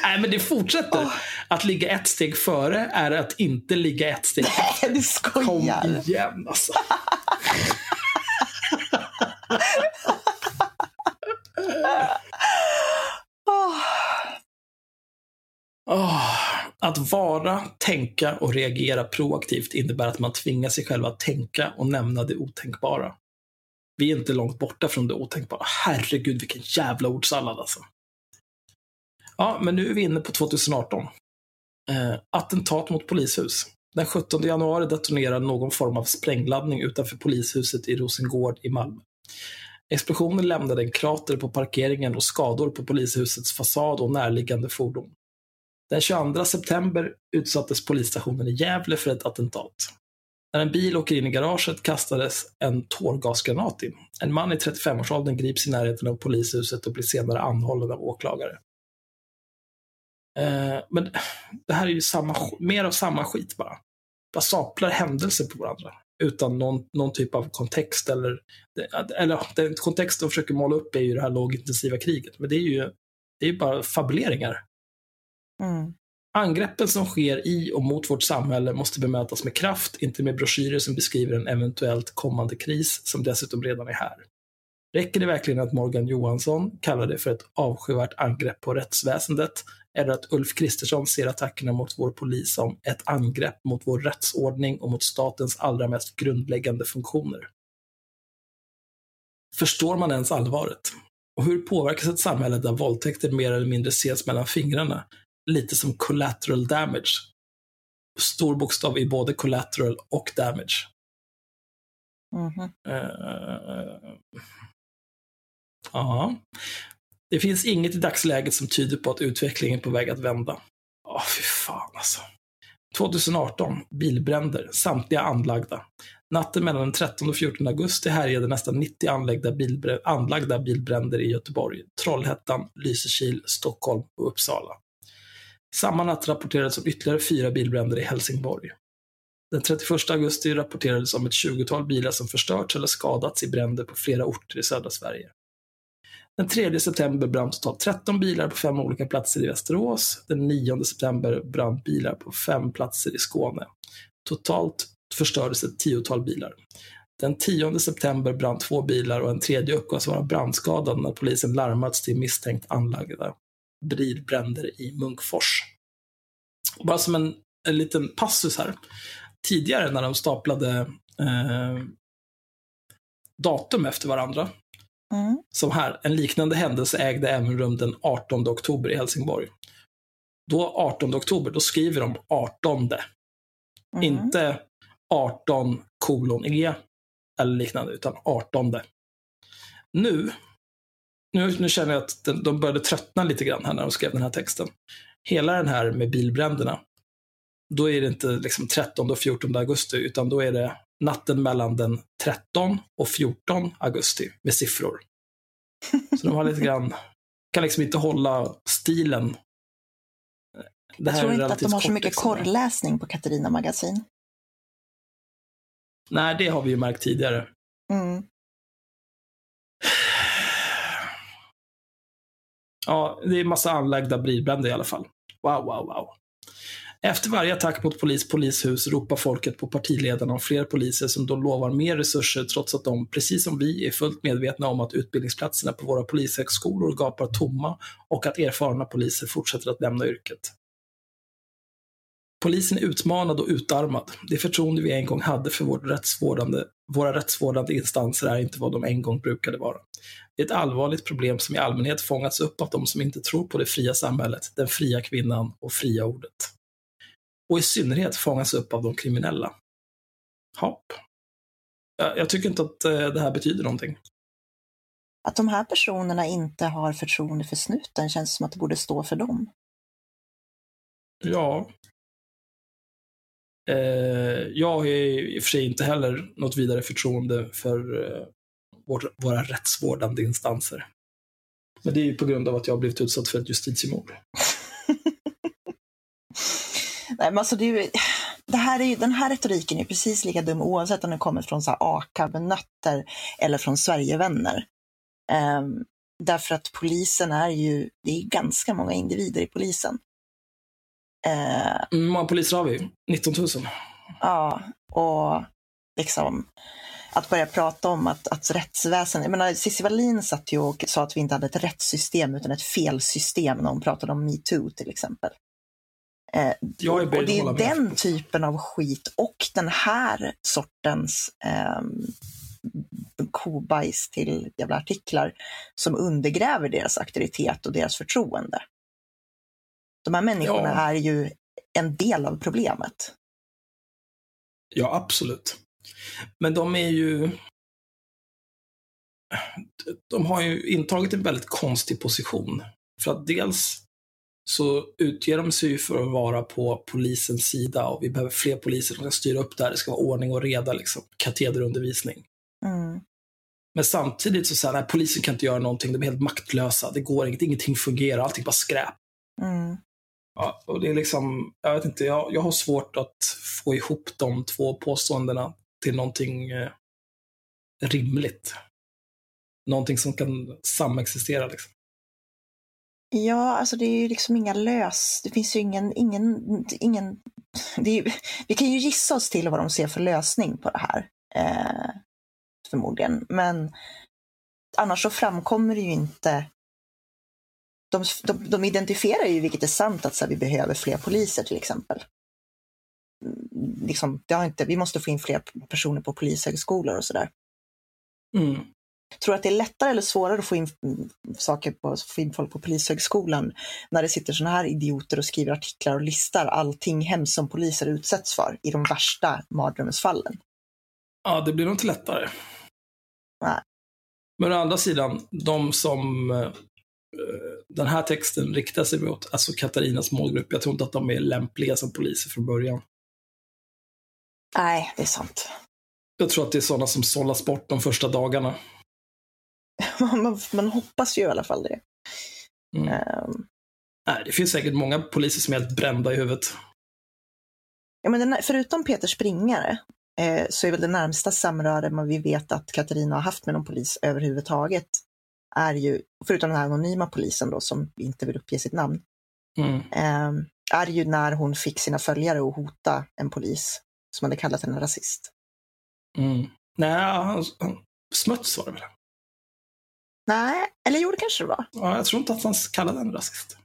Nej, men det fortsätter. Att ligga ett steg före är att inte ligga ett steg Nej, du Kom skojar. igen alltså. Åh. Åh, att vara, tänka och reagera proaktivt innebär att man tvingar sig själv att tänka och nämna det otänkbara. Vi är inte långt borta från det otänkbara. Herregud, vilken jävla ordsallad alltså. Ja, men nu är vi inne på 2018. Eh, attentat mot polishus. Den 17 januari detonerar någon form av sprängladdning utanför polishuset i Rosengård i Malmö. Explosionen lämnade en krater på parkeringen och skador på polishusets fasad och närliggande fordon. Den 22 september utsattes polisstationen i Gävle för ett attentat. När en bil åker in i garaget kastades en tårgasgranat in. En man i 35-årsåldern grips i närheten av polishuset och blir senare anhållen av åklagare. Eh, men det här är ju samma, mer av samma skit bara. Bara saplar händelser på varandra utan någon, någon typ av kontext eller, eller den kontext de försöker måla upp är ju det här lågintensiva kriget, men det är ju det är ju bara fabuleringar. Mm. Angreppen som sker i och mot vårt samhälle måste bemötas med kraft, inte med broschyrer som beskriver en eventuellt kommande kris som dessutom redan är här. Räcker det verkligen att Morgan Johansson kallar det för ett avskyvärt angrepp på rättsväsendet eller att Ulf Kristersson ser attackerna mot vår polis som ett angrepp mot vår rättsordning och mot statens allra mest grundläggande funktioner? Förstår man ens allvaret? Och hur påverkas ett samhälle där våldtäkter mer eller mindre ses mellan fingrarna lite som collateral damage. Stor bokstav i både collateral och damage. Mhm. Eh, Ja. Det finns inget i dagsläget som tyder på att utvecklingen är på väg att vända. Ja, fy fan alltså. 2018, bilbränder, samtliga anlagda. Natten mellan den 13 och 14 augusti härjade nästan 90 anlagda, bilbrä- anlagda bilbränder i Göteborg, Trollhättan, Lysekil, Stockholm och Uppsala. Samma natt rapporterades om ytterligare fyra bilbränder i Helsingborg. Den 31 augusti rapporterades om ett 20-tal bilar som förstörts eller skadats i bränder på flera orter i södra Sverige. Den 3 september brann totalt 13 bilar på fem olika platser i Västerås. Den 9 september brann bilar på fem platser i Skåne. Totalt förstördes ett tiotal bilar. Den 10 september brann två bilar och en tredje uppgavs vara brandskadad när polisen larmats till misstänkt anlagda bilbränder i Munkfors. Bara som en, en liten passus här. Tidigare när de staplade eh, datum efter varandra Mm. som här, en liknande händelse ägde även rum den 18 oktober i Helsingborg. Då 18 oktober, då skriver de 18, Mhm. inte 18 kolon E eller liknande, utan 18. Nu, nu, nu känner jag att de började tröttna lite grann här när de skrev den här texten. Hela den här med bilbränderna, då är det inte liksom 13 och 14 augusti, utan då är det natten mellan den 13 och 14 augusti med siffror. Så de har lite grann, kan liksom inte hålla stilen. Det Jag tror inte att de har så mycket liksom. korrläsning på Katarina Magasin. Nej, det har vi ju märkt tidigare. Mm. Ja, det är massa anlagda bilbränder i alla fall. Wow, wow, wow. Efter varje attack mot polis, polishus ropar folket på partiledarna om fler poliser som då lovar mer resurser trots att de, precis som vi, är fullt medvetna om att utbildningsplatserna på våra polishögskolor gapar tomma och att erfarna poliser fortsätter att lämna yrket. Polisen är utmanad och utarmad. Det förtroende vi en gång hade för vårt rättsvårdande, våra rättsvårdande instanser är inte vad de en gång brukade vara. Det är ett allvarligt problem som i allmänhet fångats upp av de som inte tror på det fria samhället, den fria kvinnan och fria ordet. Och i synnerhet fångas upp av de kriminella. Hopp. Jag, jag tycker inte att eh, det här betyder någonting. Att de här personerna inte har förtroende för snuten känns som att det borde stå för dem. Ja. Eh, jag har i och för sig inte heller något vidare förtroende för eh, vår, våra rättsvårdande instanser. Men det är ju på grund av att jag har blivit utsatt för ett justitiemord. Nej, men alltså det, är ju, det här är ju, den här retoriken är precis lika dum oavsett om den kommer från så här AKAB-nötter eller från Sverigevänner. Um, därför att polisen är ju, det är ganska många individer i polisen. Uh, Hur många poliser har vi? 19 000? Ja, och liksom att börja prata om att, att rättsväsendet, jag menar Cissi Wallin satt ju och sa att vi inte hade ett rättssystem utan ett felsystem när hon pratade om metoo till exempel. Eh, och beredd det är med. den typen av skit och den här sortens eh, kobajs till jävla artiklar som undergräver deras auktoritet och deras förtroende. De här människorna Ja. är ju en del av problemet. Ja, absolut. Men de är ju... De har ju intagit en väldigt konstig position. För att dels så utger de sig ju för att vara på polisens sida och vi behöver fler poliser som ska styra upp det här. Det ska vara ordning och reda, liksom. Katederundervisning. Mm. Men samtidigt så säger polisen kan inte göra någonting. De är helt maktlösa. Det går inget, ingenting fungerar, allting bara skräp. Mm. Ja, och det är liksom, jag vet inte, jag, jag har svårt att få ihop de två påståendena till någonting eh, rimligt. Någonting som kan samexistera. Liksom. Ja, alltså det är ju liksom inga lös... Det finns ju ingen... ingen, ingen det är ju, vi kan ju gissa oss till vad de ser för lösning på det här. Eh, förmodligen. Men annars så framkommer det ju inte... De, de, de identifierar ju, vilket är sant, att så här, vi behöver fler poliser till exempel. Mm, Liksom, det har inte, vi måste få in fler personer på polishögskolor och sådär. Mm. Tror du att det är lättare eller svårare att få in mm, saker på, få in folk på polishögskolan när det sitter sådana här idioter och skriver artiklar och listar allting hemskt som poliser utsätts för i de värsta mardrömsfallen? Ja, det blir nog inte lättare. Nej. Men å andra sidan, de som eh, den här texten riktar sig mot, alltså Katarinas målgrupp, jag tror inte att de är lämpliga som poliser från början. Nej, det är sant. Jag tror att det är sådana som sållas bort de första dagarna. man, man hoppas ju i alla fall det. Mm. Ehm, Nej, det finns säkert många poliser som är helt brända i huvudet. ja, men den, förutom Peter Springare eh, så är väl det närmsta samröre man vi vet att Katarina har haft med någon polis överhuvudtaget är ju, förutom den här anonyma polisen då som inte vill uppge sitt namn, Mm. eh, är ju när hon fick sina följare att hota en polis som hade kallat henne rasist. Mm. Nej, han, han, Smuts var det väl? Nej, eller jo det kanske det var. Ja, jag tror inte att han kallade henne rasist.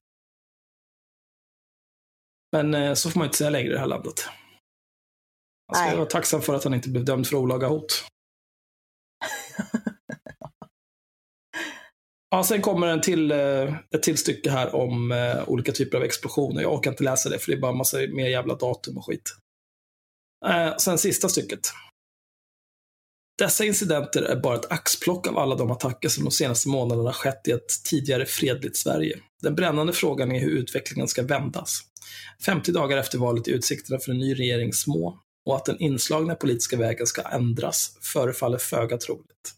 Men eh, så får man inte säga längre i det här landet. Han ska Nej. vara tacksam för att han inte blev dömd för olaga hot. Ja, sen kommer en till, eh, ett till stycke här om eh, olika typer av explosioner. Jag orkar inte läsa det för det är bara en massa mer jävla datum och skit. Eh, sen sista stycket. Dessa incidenter är bara ett axplock av alla de attacker som de senaste månaderna skett i ett tidigare fredligt Sverige. Den brännande frågan är hur utvecklingen ska vändas. 50 dagar efter valet är utsikterna för en ny regering små och att den inslagna politiska vägen ska ändras förefaller föga troligt.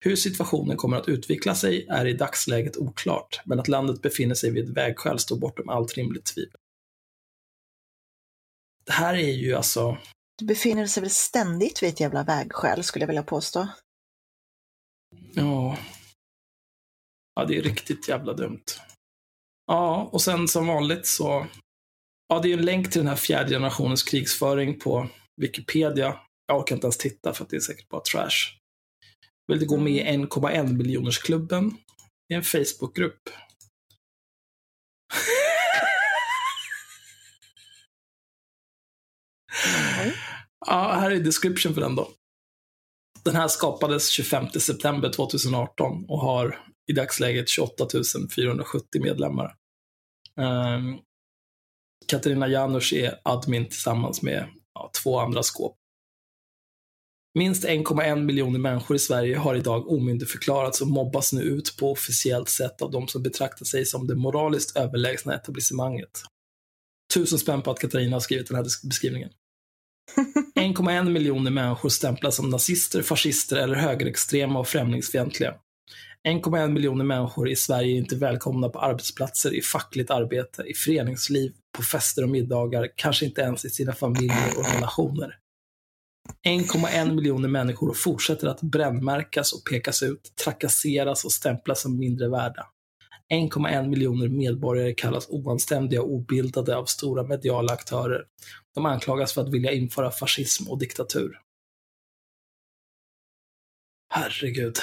Hur situationen kommer att utveckla sig är i dagsläget oklart, men att landet befinner sig vid ett vägskäl står bortom allt rimligt tvivel. Det här är ju alltså, Du befinner sig väl ständigt vid ett jävla vägskäl skulle jag vilja påstå. ja... Ja, det är riktigt jävla dumt. Ja, och sen som vanligt så... Ja, det är ju en länk till den här fjärde generationens krigsföring på Wikipedia. Jag orkar inte ens titta för att det är säkert bara trash. Vill du gå med i 1,1 miljonersklubben? Det är en Facebookgrupp. Ja, här är description för den då. Den här skapades 25 september 2018 och har i dagsläget 28 470 medlemmar. Um, Katarina Janouch är admin tillsammans med ja, två andra skåp. Minst 1,1 miljoner människor i Sverige har idag omyndigförklarats och mobbas nu ut på officiellt sätt av de som betraktar sig som det moraliskt överlägsna etablissemanget. Tusen spänn på att Katarina har skrivit den här beskrivningen. 1,1 miljoner människor stämplas som nazister, fascister eller högerextrema och främlingsfientliga. 1,1 miljoner människor i Sverige är inte välkomna på arbetsplatser, i fackligt arbete, i föreningsliv, på fester och middagar, kanske inte ens i sina familjer och relationer. 1,1 miljoner människor fortsätter att brännmärkas och pekas ut, trakasseras och stämplas som mindre värda. 1,1 miljoner medborgare kallas oanständiga och obildade av stora mediala aktörer. De anklagas för att vilja införa fascism och diktatur. Herregud.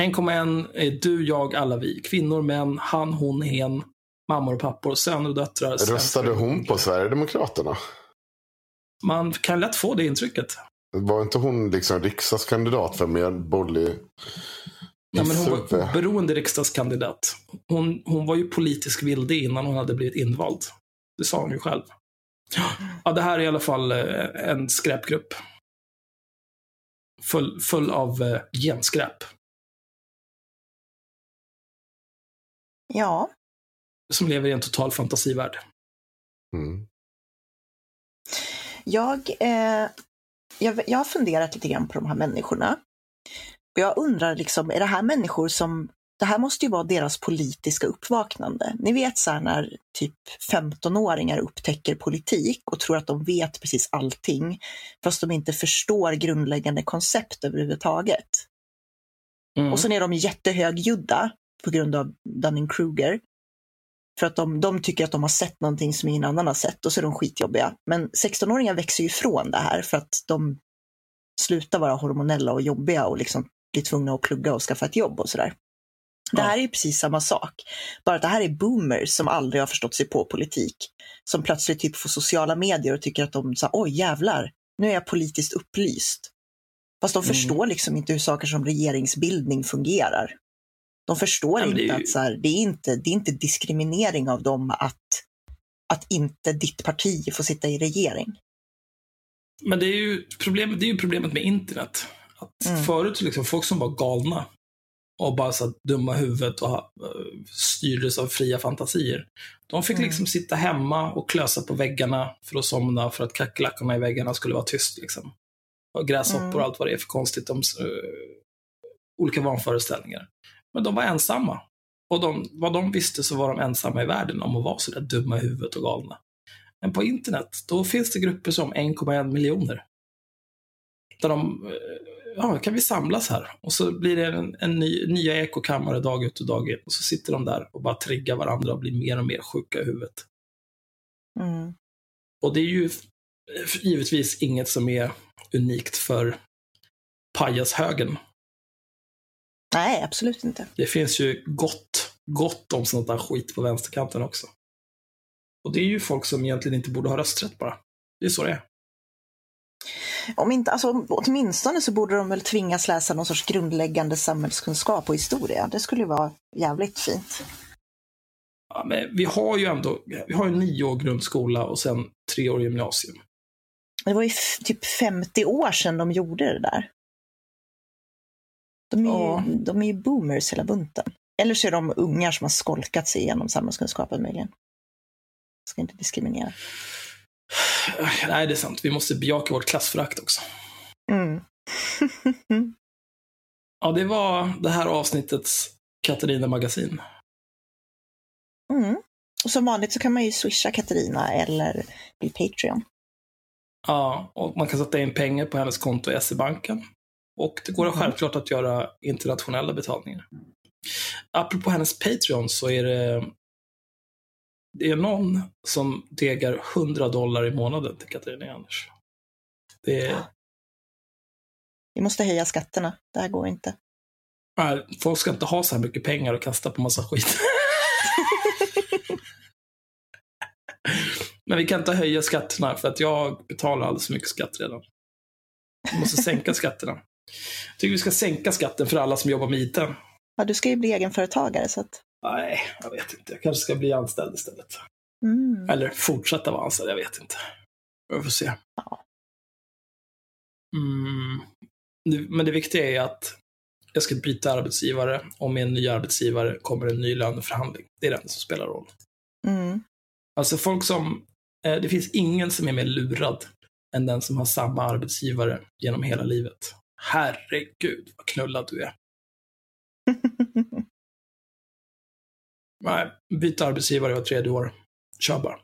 1,1 är du, jag, alla vi. Kvinnor, män, han, hon, hen, mammor och pappor, söner och döttrar. Röstade hon på Sverigedemokraterna? Man kan lätt få det intrycket. Var inte hon liksom riksdagskandidat för medborgerlig Ja, men hon var oberoende riksdagskandidat. Hon, hon var ju politisk vilde innan hon hade blivit invald. Det sa hon ju själv. Ja, det här är i alla fall eh, en skräpgrupp. Full, full av eh, genskräp. Ja. Som lever i en total fantasivärld. Mm. Jag, eh, jag, jag har funderat lite grann på de här människorna. Och jag undrar, liksom, är det här människor som det här måste ju vara deras politiska uppvaknande. Ni vet så här när typ 15-åringar upptäcker politik och tror att de vet precis allting, fast de inte förstår grundläggande koncept överhuvudtaget. Mm. Och sen är de jättehögljudda på grund av Dunning-Kruger. För att de, de, tycker att de har sett någonting som ingen annan har sett och så är de skitjobbiga. Men 16-åringar växer ju ifrån det här för att de slutar vara hormonella och jobbiga och liksom blir tvungna att plugga och skaffa ett jobb och sådär. Det här är precis samma sak. Bara att det här är boomers som aldrig har förstått sig på politik. Som plötsligt typ får sociala medier och tycker att de, så oj jävlar, nu är jag politiskt upplyst. Fast de mm. förstår liksom inte hur saker som regeringsbildning fungerar. De förstår inte ju... att så här, det, är inte, det är inte diskriminering av dem att, att inte ditt parti får sitta i regering. Men det är ju problemet, det är ju problemet med internet. Att mm. Förut liksom, folk som var galna och bara så dumma huvudet och uh, styrdes av fria fantasier. De fick mm. liksom sitta hemma och klösa på väggarna för att somna för att kackerlackorna i väggarna skulle vara tyst. Liksom. Och gräshoppor mm. och allt vad det är för konstigt. De, uh, olika vanföreställningar. Men de var ensamma. Och de, vad de visste så var de ensamma i världen om att vara så där dumma i huvudet och galna. Men på internet, då finns det grupper som 1,1 miljoner. Där de, eh, ja, kan vi samlas här? Och så blir det en, en ny, nya ekokammare dag ut och dag in. Och så sitter de där och bara triggar varandra och blir mer och mer sjuka i huvudet. Mm. Och det är ju givetvis inget som är unikt för pajashögen. Nej, absolut inte. Det finns ju gott, gott om sånt där skit på vänsterkanten också. Och det är ju folk som egentligen inte borde ha rösträtt bara. Det är så det är. Om inte, alltså, åtminstone så borde de väl tvingas läsa någon sorts grundläggande samhällskunskap och historia. Det skulle ju vara jävligt fint. Ja, men vi har ju ändå vi har ju nio år grundskola och sen tre år gymnasium. Det var ju typ 50 år sedan de gjorde det där. De är, ja. ju, de är ju boomers hela bunten. Eller så är de ungar som har skolkat sig igenom samhällskunskapen möjligen. Jag ska inte diskriminera. Nej, det är sant. Vi måste bejaka vårt klassförakt också. Mm. ja, det var det här avsnittets Katarina Magasin. Mm. Och som vanligt så kan man ju swisha Katarina eller bli Patreon. Ja, och man kan sätta in pengar på hennes konto i SE-banken. Och det går mm. självklart att göra internationella betalningar. Apropå hennes Patreon så är det det är någon som degar 100 dollar i månaden till Katarina Anders. Det är... Vi måste höja skatterna. Det här går inte. Nej, folk ska inte ha så här mycket pengar och kasta på massa skit. Men vi kan inte höja skatterna för att jag betalar alldeles för mycket skatt redan. Vi måste sänka skatterna. Jag tycker vi ska sänka skatten för alla som jobbar med IT. Ja, du ska ju bli egenföretagare så att... Nej, jag vet inte. Jag kanske ska bli anställd istället. Mm. Eller fortsätta vara anställd, jag vet inte. Vi får se. Ja. Mm. Men det viktiga är att jag ska byta arbetsgivare och med en ny arbetsgivare kommer en ny löneförhandling. Det är den som spelar roll. Mm. Alltså folk som, eh, det finns ingen som är mer lurad än den som har samma arbetsgivare genom hela livet. Herregud vad knullad du är. Nej, byta arbetsgivare var tredje år. Kör bara.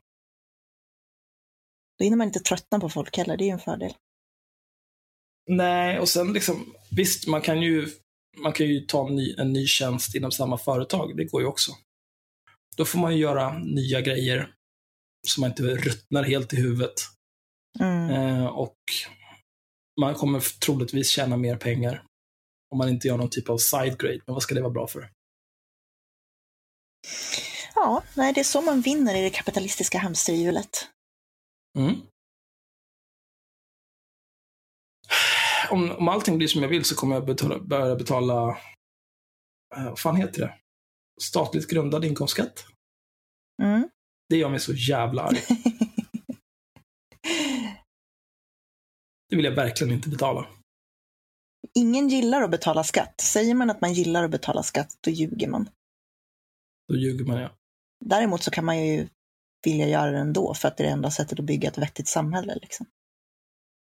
Då hinner man inte tröttna på folk heller, det är ju en fördel. Nej, och sen liksom, visst, man kan ju, man kan ju ta en ny, en ny tjänst inom samma företag. Det går ju också. Då får man ju göra nya grejer så man inte ruttnar helt i huvudet. Mm. Eh, och man kommer troligtvis tjäna mer pengar om man inte gör någon typ av side grade. Men vad ska det vara bra för? Ja, nej, det är så man vinner i det kapitalistiska hamsterhjulet. Mm. Om, om allting blir som jag vill så kommer jag betala, börja betala, eh, vad fan heter det? Statligt grundad inkomstskatt. Mm. Det gör mig så jävla arg. Det vill jag verkligen inte betala. Ingen gillar att betala skatt. Säger man att man gillar att betala skatt, då ljuger man. Då ljuger man ja. Däremot så kan man ju vilja göra det ändå, för att det är det enda sättet att bygga ett vettigt samhälle. Liksom.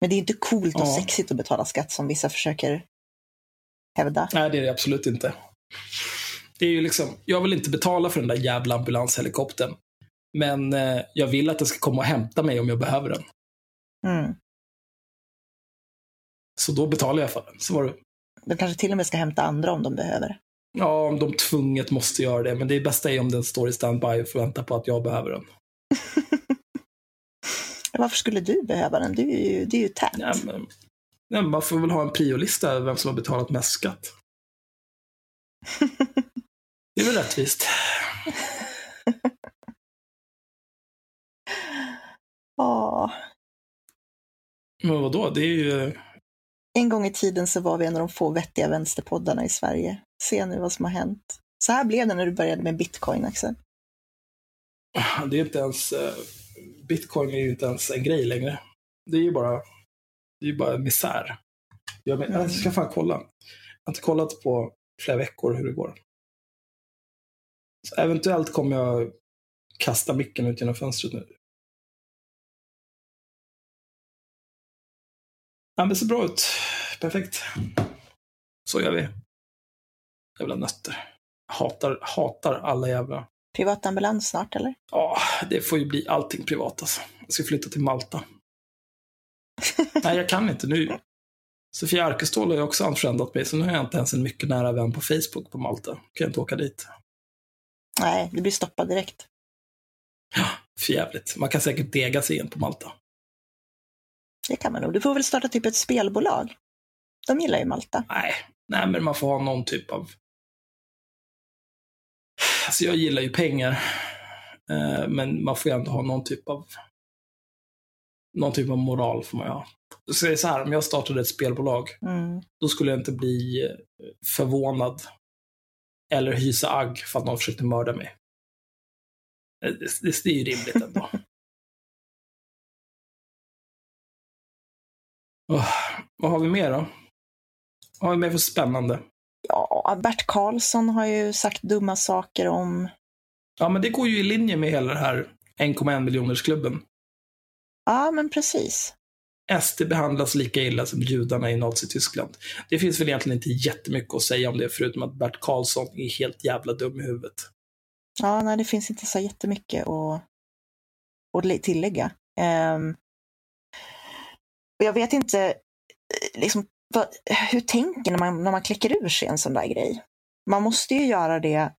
Men det är inte coolt och Ja. sexigt att betala skatt som vissa försöker hävda. Nej, det är det absolut inte. Det är ju liksom, jag vill inte betala för den där jävla ambulanshelikoptern. Men eh, jag vill att den ska komma och hämta mig om jag behöver den. Mm. Så då betalar jag för den. Så var det. De kanske till och med ska hämta andra om de behöver. Ja, om de tvunget måste göra det. Men det bästa är om den står i standby och får vänta på att jag behöver den. Varför skulle du behöva den? Du är ju, det är ju tät. Ja, men, nej, man får väl ha en priolista över vem som har betalat mest skatt. Det är väl rättvist. Ja. Men vadå, det är ju... En gång i tiden så var vi en av de få vettiga vänsterpoddarna i Sverige. Se nu vad som har hänt. Så här blev det när du började med bitcoin, Axel. Det är inte ens... Eh, bitcoin är ju inte ens en grej längre. Det är ju bara... Det är ju bara misär. Jag, men, jag ska fan kolla. Jag har inte kollat på flera veckor hur det går. Så eventuellt kommer jag kasta micken ut genom fönstret nu. Ja, men det ser bra ut. Perfekt. Så gör vi. Jävla nötter. Hatar, hatar alla jävla... Privatambulans snart, eller? Ja, det får ju bli allting privat alltså. Jag ska flytta till Malta. Nej, jag kan inte nu. Sofia Arkestål har ju också unfriendat mig, så nu har jag inte ens en mycket nära vän på Facebook på Malta. Kan jag inte åka dit. Nej, du blir stoppad direkt. För jävligt. Man kan säkert dega sig in på Malta. Det kan man nog. Du får väl starta typ ett spelbolag. De gillar ju Malta. Nej, nej men man får ha någon typ av... Alltså jag gillar ju pengar. Eh, Men man får ju ändå ha någon typ av... Någon typ av moral får man ju ha. Så det är så här, om jag startade ett spelbolag, Mm. då skulle jag inte bli eh, förvånad eller hysa agg för att någon försökte mörda mig. Eh, Det, det, det är ju rimligt ändå. Åh, vad har vi mer då? Vad har vi mer för spännande? Ja, Bert Karlsson har ju sagt dumma saker om... Ja, men det går ju i linje med hela det här 1,1 miljonersklubben. Ja, men precis. SD behandlas lika illa som judarna i Nazityskland. Det finns väl egentligen inte jättemycket att säga om det, förutom att Bert Karlsson är helt jävla dum i huvudet. Ja, nej, det finns inte så jättemycket att, att tillägga. Ehm, och jag vet inte, eh, liksom, vad, hur tänker när man, när man klickar ur sig en sån där grej? Man måste ju göra det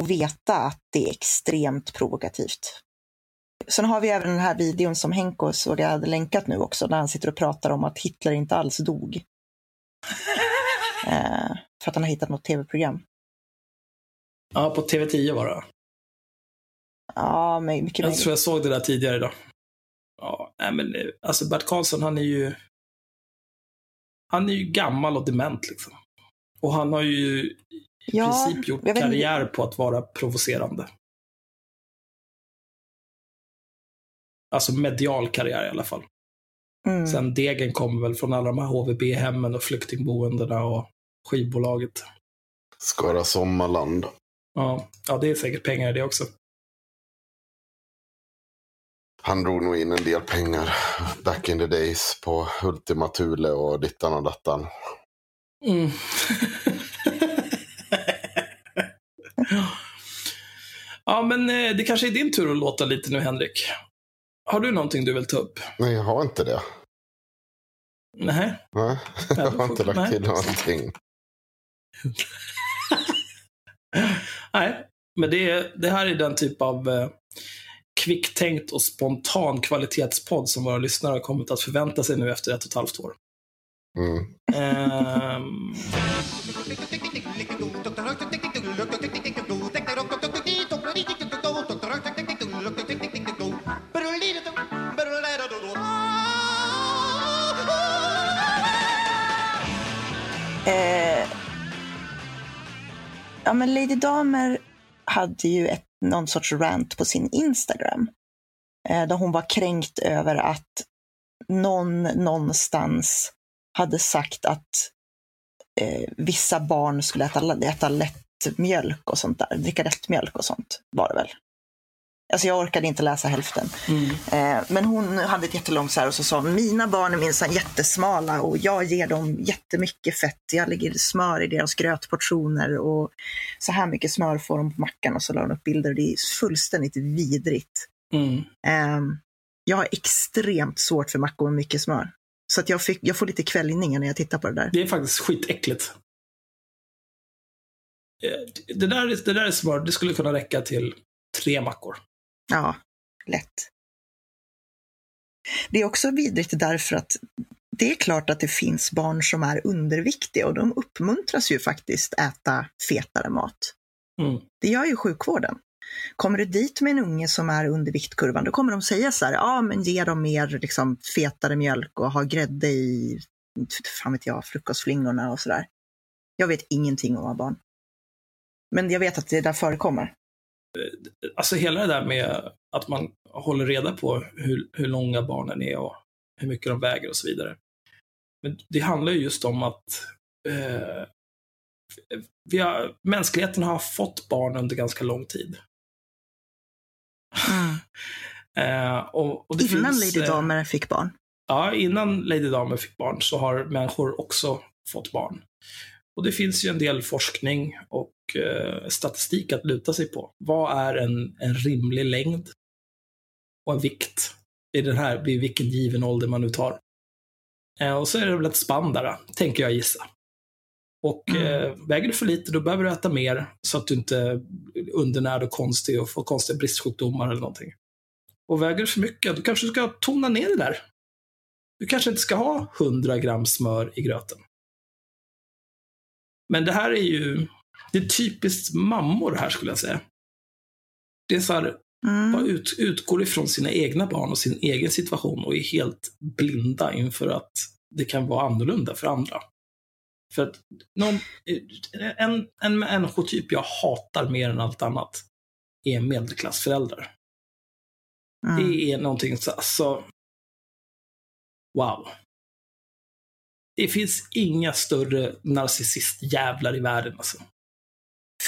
och veta att det är extremt provokativt. Sen har vi även den här videon som Henko såg jag hade länkat nu också, där han sitter och pratar om att Hitler inte alls dog. Eh, för att han har hittat något tv-program. Ja, på TV10 var det. Ja, men mycket Jag möjligt. tror jag såg det där tidigare idag. Nej men eh, alltså Bert Karlsson, han är ju... Han är ju gammal och dement liksom. Och han har ju i Ja, princip gjort karriär på att vara provocerande. Alltså medial karriär i alla fall. Mm. Sen degen kommer väl från alla de här HVB-hemmen och flyktingboendena och skivbolaget. Skara Sommarland. Ja, ja, det är säkert pengar i det också. Han drog nog in en del pengar back in the days på Ultima Thule och dittan och dattan. Mm. ja, men eh, det kanske är din tur att låta lite nu, Henrik. Har du någonting du vill ta upp? Nej, jag har inte det. Nej. Nej, jag har inte lagt till någonting. Nej, men det, det här är den typ av eh, kvicktänkt och spontan kvalitetspodd som våra lyssnare har kommit att förvänta sig nu efter ett och ett halvt år. Mm. Ehm, Eh, ja, men Lady Damer hade ju ett, någon sorts rant på sin Instagram. Eh, där hon var kränkt över att någon någonstans hade sagt att eh, vissa barn skulle äta, äta lättmjölk och sånt där. Dricka lättmjölk och sånt var det väl. Alltså jag orkade inte läsa hälften. mm, Eh, men hon hade ett jättelångt så här och så sa mina barn är minsann jättesmala och jag ger dem jättemycket fett. Jag lägger smör i deras grötportioner och så här mycket smör får de på mackan och så la hon upp bilder. Det är fullständigt vidrigt. mm. Eh, jag har extremt svårt för mackor med mycket smör. Så att jag, fick, jag får lite kvällningar när jag tittar på det där. Det är faktiskt skitäckligt. Eh, Det där, är- det där är smör, det skulle kunna räcka till tre mackor. Ja, lätt. Det är också vidrigt därför att det är klart att det finns barn som är underviktiga och de uppmuntras ju faktiskt äta fetare mat. Mm. Det gör ju sjukvården. Kommer du dit med en unge som är under viktkurvan, då kommer de säga så här, ja men ge dem mer liksom, fetare mjölk och ha grädde i, fan vet jag, frukostflingorna och sådär. Jag vet ingenting om att barn. Men jag vet att det där förekommer. Alltså hela det där med att man håller reda på hur, hur långa barnen är och hur mycket de väger och så vidare. Men det handlar ju just om att eh, vi har, mänskligheten har fått barn under ganska lång tid. Eh, och, och Innan finns, Lady eh, Damer fick barn. Ja, innan Lady Damer fick barn så har människor också fått barn. Och det finns ju en del forskning och eh, statistik att luta sig på. Vad är en, en rimlig längd och en vikt i den här, vid vilken given ålder man nu tar? Eh, och så är det väl ett spann där, tänker jag gissa. Och Mm. eh, väger du för lite, då behöver du äta mer så att du inte är undernärd och konstig och får konstiga bristsjukdomar eller någonting. Och väger du för mycket, då kanske du ska tona ner det där. Du kanske inte ska ha 100 gram smör i gröten. Men det här är ju, det är typiskt mammor här skulle jag säga. Det är så här, Mm. bara ut, utgår ifrån sina egna barn och sin egen situation och är helt blinda inför att det kan vara annorlunda för andra. För att någon, en, en människotyp jag hatar mer än allt annat är medelklassföräldrar. Mm. Det är någonting så, alltså, wow. Det finns inga större narcissistjävlar i världen alltså.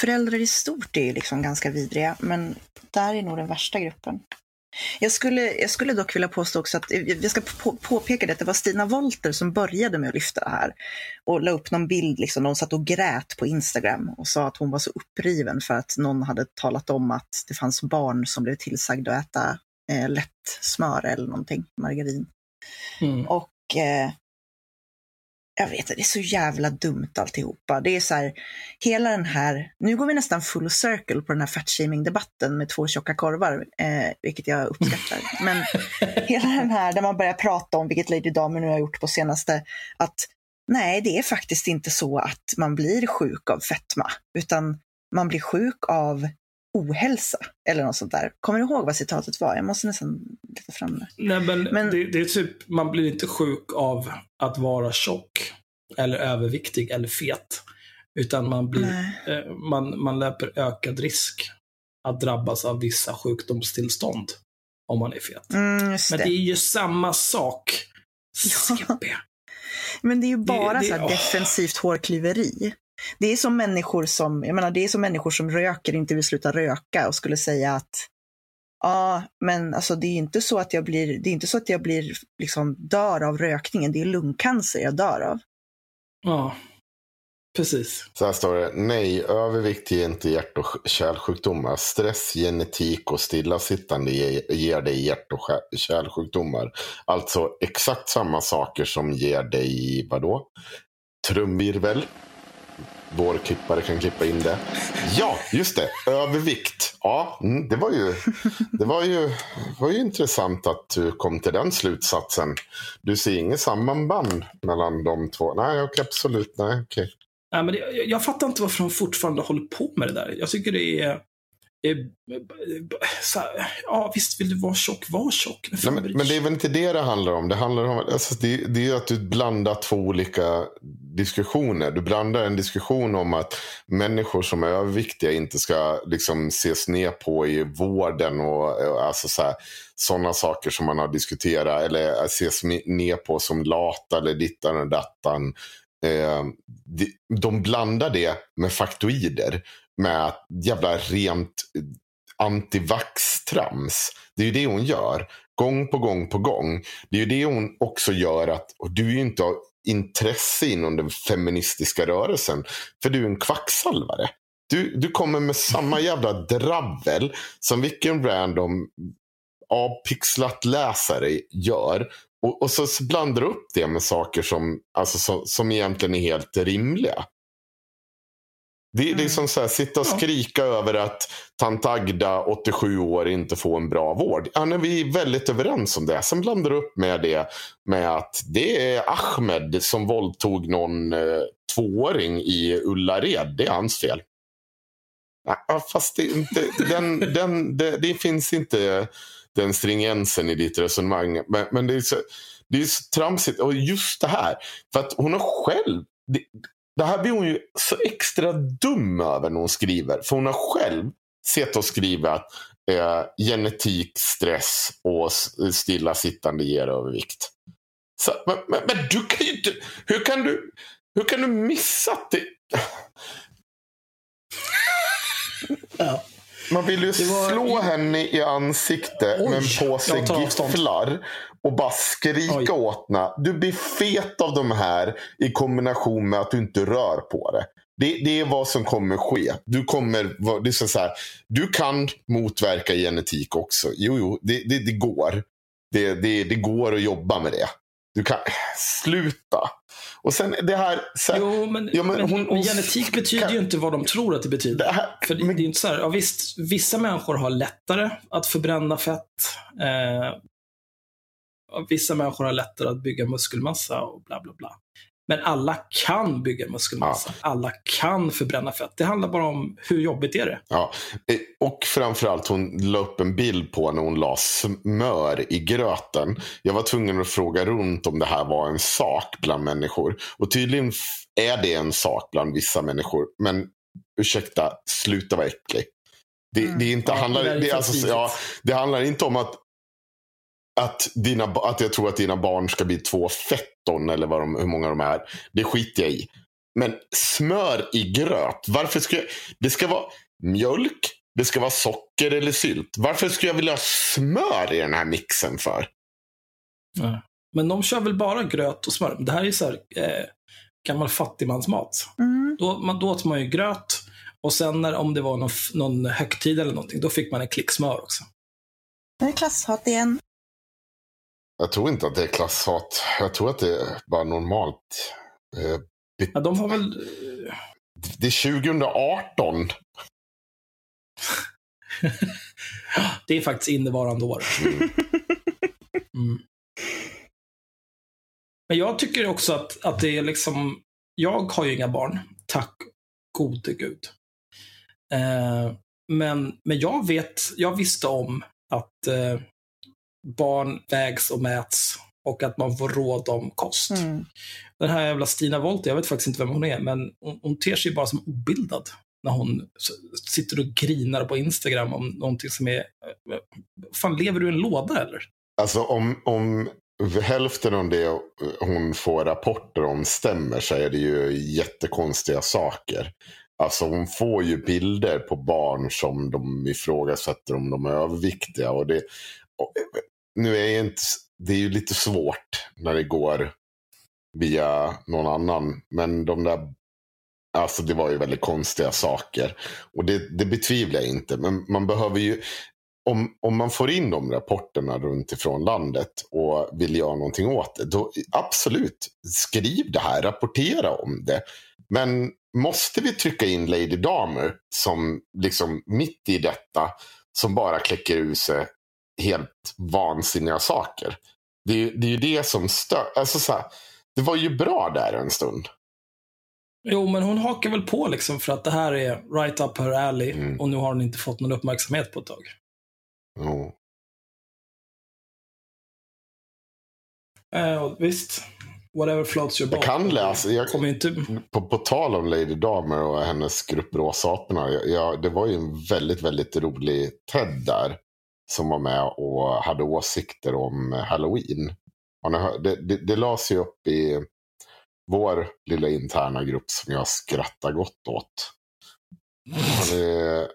Föräldrar i stort är ju liksom ganska vidriga, men där är nog den värsta gruppen. Jag skulle, jag skulle dock vilja påstå också att, jag ska på, påpeka det, att det var Stina Wolter som började med att lyfta det här. Och la upp någon bild, liksom, de satt och grät på Instagram och sa att hon var så uppriven för att någon hade talat om att det fanns barn som blev tillsagda att äta eh, lätt smör eller någonting, margarin. Mm. Och eh, jag vet det är så jävla dumt alltihopa. Det är så här, hela den här, nu går vi nästan full circle på den här fatshaming-debatten med två tjocka korvar, eh, vilket jag uppskattar. Men hela den här där man börjar prata om, vilket Lady Damer nu har gjort på senaste, att nej, det är faktiskt inte så att man blir sjuk av fetma, utan man blir sjuk av ohälsa eller något sånt där. Kommer du ihåg vad citatet var? Jag måste nästan leta fram det. Nej, men, Men- Det, det är typ, man blir inte sjuk av att vara tjock, eller överviktig, eller fet. Utan man, blir, eh, man, man löper ökad risk att drabbas av vissa sjukdomstillstånd om man är fet. Mm, Men det. det är ju samma sak. Ja. Men det är ju bara det- så defensivt hårklyveri. Det är som människor som, jag menar, det är som människor som röker inte vill sluta röka och skulle säga att ja, men alltså det är inte så att jag blir, det är inte så att jag blir, liksom dör av rökningen, det är lungcancer jag dör av. Ja, precis. Så här står det. Nej, övervikt ger inte hjärt och kärlsjukdomar. Stress, genetik och stillasittande ge- ger dig hjärt och kä- kärlsjukdomar. Alltså exakt samma saker som ger dig, vadå? Trumvirvel. Vår klippare kan klippa in det. Ja, just det. Övervikt. Ja, mm, det var ju, det var ju, var ju intressant att du kom till den slutsatsen. Du ser inget sammanband mellan de två? Nej, okej, absolut. Nej, okej. Nej, men det, jag, jag fattar inte varför de fortfarande håller på med det där. Jag tycker det är så här, ja, visst vill du vara tjock, var tjock. Men, Nej, men, men det är väl inte det det handlar om. Det handlar om alltså, det, det är ju att du blandar två olika diskussioner. Du blandar en diskussion om att människor som är överviktiga inte ska liksom, ses ner på i vården och eh, alltså, så här, sådana saker som man har diskuterat eller ses ner på som lata eller dittan och dattan. Eh, de, de blandar det med faktoider. Med jävla rent antivax-trams. Det är ju det hon gör. Gång på gång på gång. Det är ju det hon också gör att, du är ju inte har intresse inom den feministiska rörelsen. För du är en kvacksalvare. Du, du kommer med samma jävla dravel som vilken random avpixlat läsare gör. Och, och så blandar du upp det med saker som, alltså, som, som egentligen är helt rimliga. Det, det är Mm. som så här, sitta och Ja. skrika över att tant Agda, 87 år, inte får en bra vård. Ja, nej, vi är väldigt överens om det. Sen blandar du upp med det med att det är Ahmed som våldtog någon eh, tvååring i Ullared. Det är hans fel. Ja, fast det, inte, den, den, det, det finns inte den stringensen i ditt resonemang. Men, men det, är så, det är så tramsigt. Och just det här. För att hon har själv. Det, det här blir hon ju så extra dum över när hon skriver. För hon har själv sett och skrivit att eh, genetik, stress och stillasittande ger övervikt. Så, men, men, men du kan ju inte... Hur kan du, hur kan du missa att det... Ja. Man vill ju var- slå henne i ansiktet Oj, med en påse gifflar och bara skrika Oj. åt henne. Du blir fet av de här i kombination med att du inte rör på det. Det, det är vad som kommer ske. Du, kommer, det är så här, du kan motverka genetik också. Jo, jo, det, det, det går. Det, det, det går att jobba med det. Du kan sluta. Och sen det här. Så här Jo, men, Ja, men men, hon- men genetik betyder kan- ju inte vad de tror att det betyder. det här För det, men- det är inte så här, ja, visst, vissa människor har lättare att förbränna fett. Eh, vissa människor har lättare att bygga muskelmassa och bla bla bla. Men alla kan bygga muskelmassa. Alla kan förbränna fett. Det handlar bara om hur jobbigt är det. Ja, eh, och framförallt hon la upp en bild på när hon la smör i gröten. Jag var tvungen att fråga runt om det här var en sak bland människor. Och tydligen är det en sak bland vissa människor. Men ursäkta, sluta vara äcklig. Det, Mm. det, inte, Ja, handlar, det det, alltså, ja, det handlar inte om att, att, dina, att jag tror att dina barn ska bli två fetton eller vad de, hur många de är. Det skiter jag i. Men smör i gröt. Varför ska jag, det ska vara mjölk, det ska vara socker eller sylt. Varför skulle jag vilja ha smör i den här mixen för? Men de kör väl bara gröt och smör. Det här är ju så här, eh, gammal fattigmansmat. Mm. Då, man, då åt man ju gröt och sen när, om det var någon, någon högtid eller någonting, då fick man en klick smör också. Nu är det klasshat igen. Jag tror inte att det är klasshat. Jag tror att det är bara normalt. Eh, Ja, de har väl... Det är 2018. Det är faktiskt innevarande år. Mm. Mm. Men jag tycker också att, att det är liksom... Jag har ju inga barn, tack gode gud. Eh, men, men jag vet, jag visste om att eh, barn vägs och mäts och att man får råd om kost. Mm. Den här jävla Stina Wollter, jag vet faktiskt inte vem hon är, men hon, hon ter sig bara som obildad när hon sitter och grinar på Instagram om någonting som är... eh, Fan, lever du i en låda eller? Alltså om, om hälften av det hon får rapporter om stämmer så är det ju jättekonstiga saker. Alltså hon får ju bilder på barn som de ifrågasätter om de är överviktiga. Och det, och, nu är inte, det är ju lite svårt när det går via någon annan. Men de där, alltså det var ju väldigt konstiga saker. Och det, det betvivlar jag inte. Men man behöver ju, om, om man får in de rapporterna runt ifrån landet och vill göra någonting åt det, då absolut, skriv det här, rapportera om det. Men måste vi trycka in Lady Damer som liksom mitt i detta, som bara kläcker ur sig helt vansinniga saker? Det är, det är ju det som stör. Alltså så här, det var ju bra där en stund. Jo, men hon hakar väl på liksom för att det här är right up her alley Mm. och nu har hon inte fått någon uppmärksamhet på ett tag. Jo. Eh, visst, whatever floats your boat. Jag kan läsa. Jag, Kommer inte... På, på tal om Lady Damer och hennes grupp Råsaporna. Jag, jag, det var ju en väldigt, väldigt rolig TED där. Som var med och hade åsikter om Halloween. Har? Det, det, det lades ju upp i vår lilla interna grupp som jag skrattar gott åt. Har ni,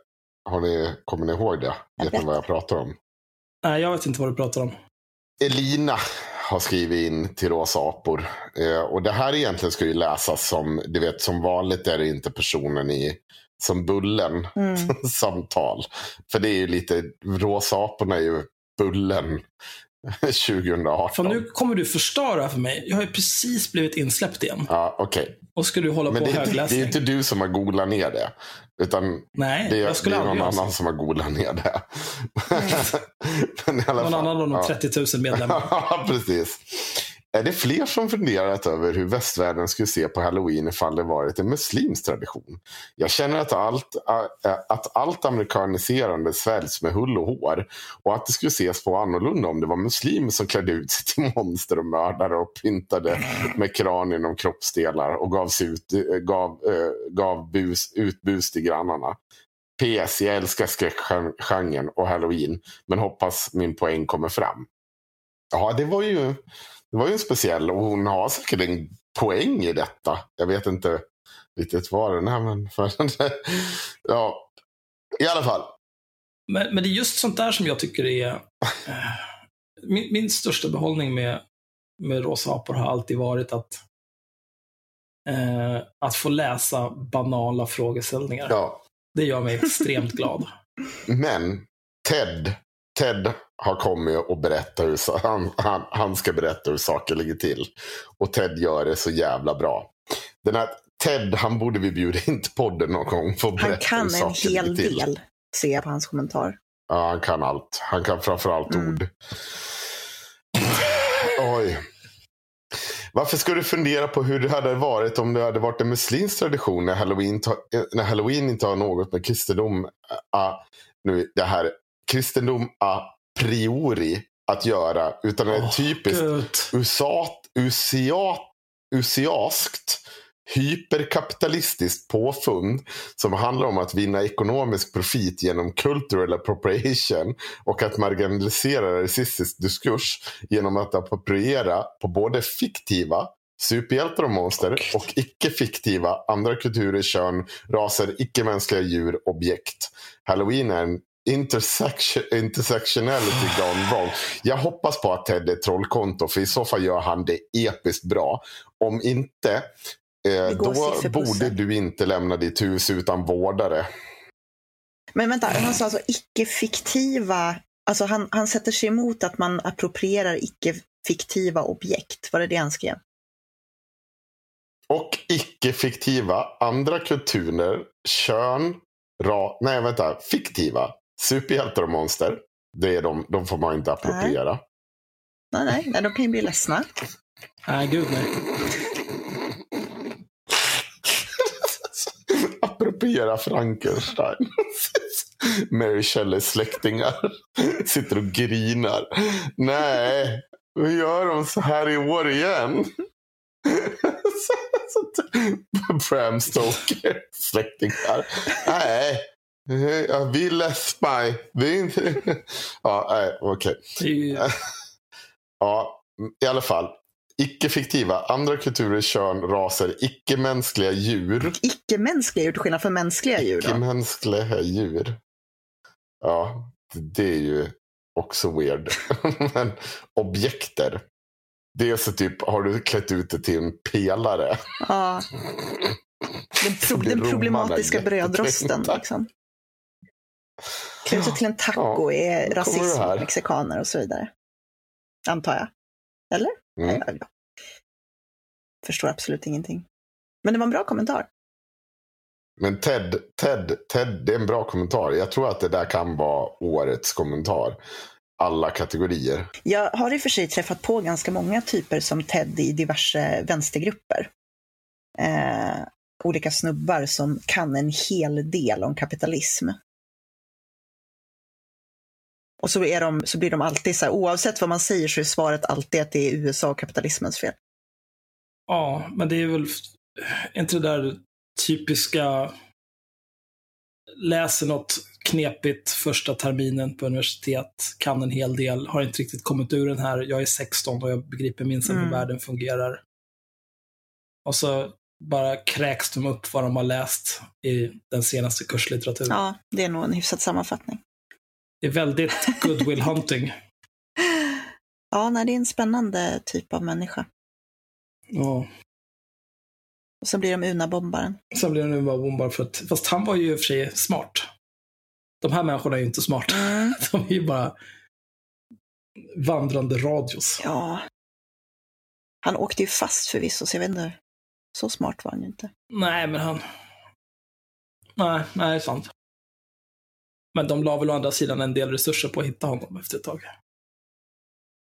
har ni, kommer ni ihåg det? Vet ni vad jag pratar om? Nej, jag vet inte vad du pratar om. Elina har skrivit in till Rosa apor. Eh, och det här egentligen ska ju läsas som, du vet som vanligt är det inte personen i, som Bullen Mm. samtal. För det är ju lite, Rosa aporna är ju Bullen 2018. För nu kommer du förstöra för mig. Jag har ju precis blivit insläppt igen. Ja, okej. Och ska du hålla Men på det är, inte, det högläsning? är inte du som har googlat ner det. Utan Nej, det är, jag skulle det är någon annan som har googlat ner det. Men i alla Någon fall, annan av de ja. 30 000 medlemmar. Ja, precis. Är det fler som funderat över hur västvärlden skulle se på halloween ifall det varit en muslimsk tradition? Jag känner att allt, att allt amerikaniserande sväljs med hull och hår och att det skulle ses på annorlunda om det var muslimer som klädde ut sig till monster och mördare och pyntade med kranien inom kroppsdelar och gav, sig ut, eh, gav, eh, gav bus, ut bus till grannarna. PS, jag älskar skräckgenren och halloween men hoppas min poäng kommer fram. Ja, det var ju, det var ju en speciell och hon har säkert en poäng i detta. Jag vet inte riktigt vad den är, men för, ja, i alla fall. Men, men det är just sånt där som jag tycker är... Eh, min, min största behållning med, med Rosa apor har alltid varit att eh, att få läsa banala frågeställningar. Ja, Det gör mig extremt glad. men Ted, Ted har kommit och berättat hur han, han, han ska berätta hur saker ligger till. Och Ted gör det så jävla bra. Den här Ted, han borde vi bjuda in till podden någon gång för att Han kan en hel del, ser jag på hans kommentar. Ja, han kan allt. Han kan framförallt Mm. ord. Oj. Varför ska du fundera på hur det hade varit om det hade varit en muslimsk tradition när halloween, när halloween inte har något med kristendom, a, nu, det här, kristendom a priori att göra, utan är Åh, typiskt usat, usiat, usiaskt hyperkapitalistiskt påfund som handlar om att vinna ekonomisk profit genom cultural appropriation och att marginalisera rasistisk diskurs genom att appropriera på både fiktiva superhjältar och monster och icke-fiktiva andra kulturer, kön, raser, icke-mänskliga djur, objekt. Halloween är en intersection, intersectionality gone wrong. Jag hoppas på att Ted är trollkonto för i så fall gör han det episkt bra. Om inte, eh, då borde du inte lämna ditt hus utan vårdare. Men vänta, han sa alltså icke-fiktiva, alltså han, han sätter sig emot att man approprierar icke-fiktiva objekt. Var det det han skrev? Och icke-fiktiva andra kulturer, kön, ra... Nej, vänta. Fiktiva. Superhjältar och monster. Det är de, de får man inte appropriera. Nej, nej, nej de kan ju bli ledsna. Nej, gud nej. appropriera Frankenstein. Mary Shelleys släktingar sitter och grinar. Nej, vi gör de så här i år igen? Bram Stoker släktingar. Nej, vi läspar. Vi inte... Ja, nej, okej. Okay. Ja, i alla fall. Icke-fiktiva, andra kulturer, kön, raser, icke-mänskliga djur. Icke-mänskliga djur till skillnad från mänskliga djur? Icke-mänskliga djur. Ja, det är ju också weird. Men objekter. Det är så typ, har du klätt ut det till en pelare? Ja. Den, pro den problematiska brödrosten. Liksom. Det till en taco ja, är rasism mot mexikaner och så vidare. Antar jag. Eller? Mm. Jag förstår absolut ingenting. Men det var en bra kommentar. Men Ted, Ted, Ted, det är en bra kommentar. Jag tror att det där kan vara årets kommentar. Alla kategorier. Jag har i och för sig träffat på ganska många typer som Ted i diverse vänstergrupper. Eh, olika snubbar som kan en hel del om kapitalism. Och så, är de, så blir de alltid så här, oavsett vad man säger så är svaret alltid att det är USA och kapitalismens fel. Ja, men det är väl inte det där typiska läser något knepigt första terminen på universitet, kan en hel del, har inte riktigt kommit ur den här, jag är 16 och jag begriper minst mm. hur världen fungerar. Och så bara kräks de upp vad de har läst i den senaste kurslitteraturen. Ja, det är nog en hyfsad sammanfattning. Det är väldigt goodwill hunting. ja, nej, det är en spännande typ av människa. Ja. Och så blir de Una-bombaren. Sen blir de Una-bombaren, för att, fast han var ju i och för sig smart. De här människorna är ju inte smarta. Mm. De är ju bara vandrande radios. Ja. Han åkte ju fast förvisso, så jag vet inte. Så smart var han ju inte. Nej, men han... Nej, nej, det är sant. Men de la väl å andra sidan en del resurser på att hitta honom efter ett tag.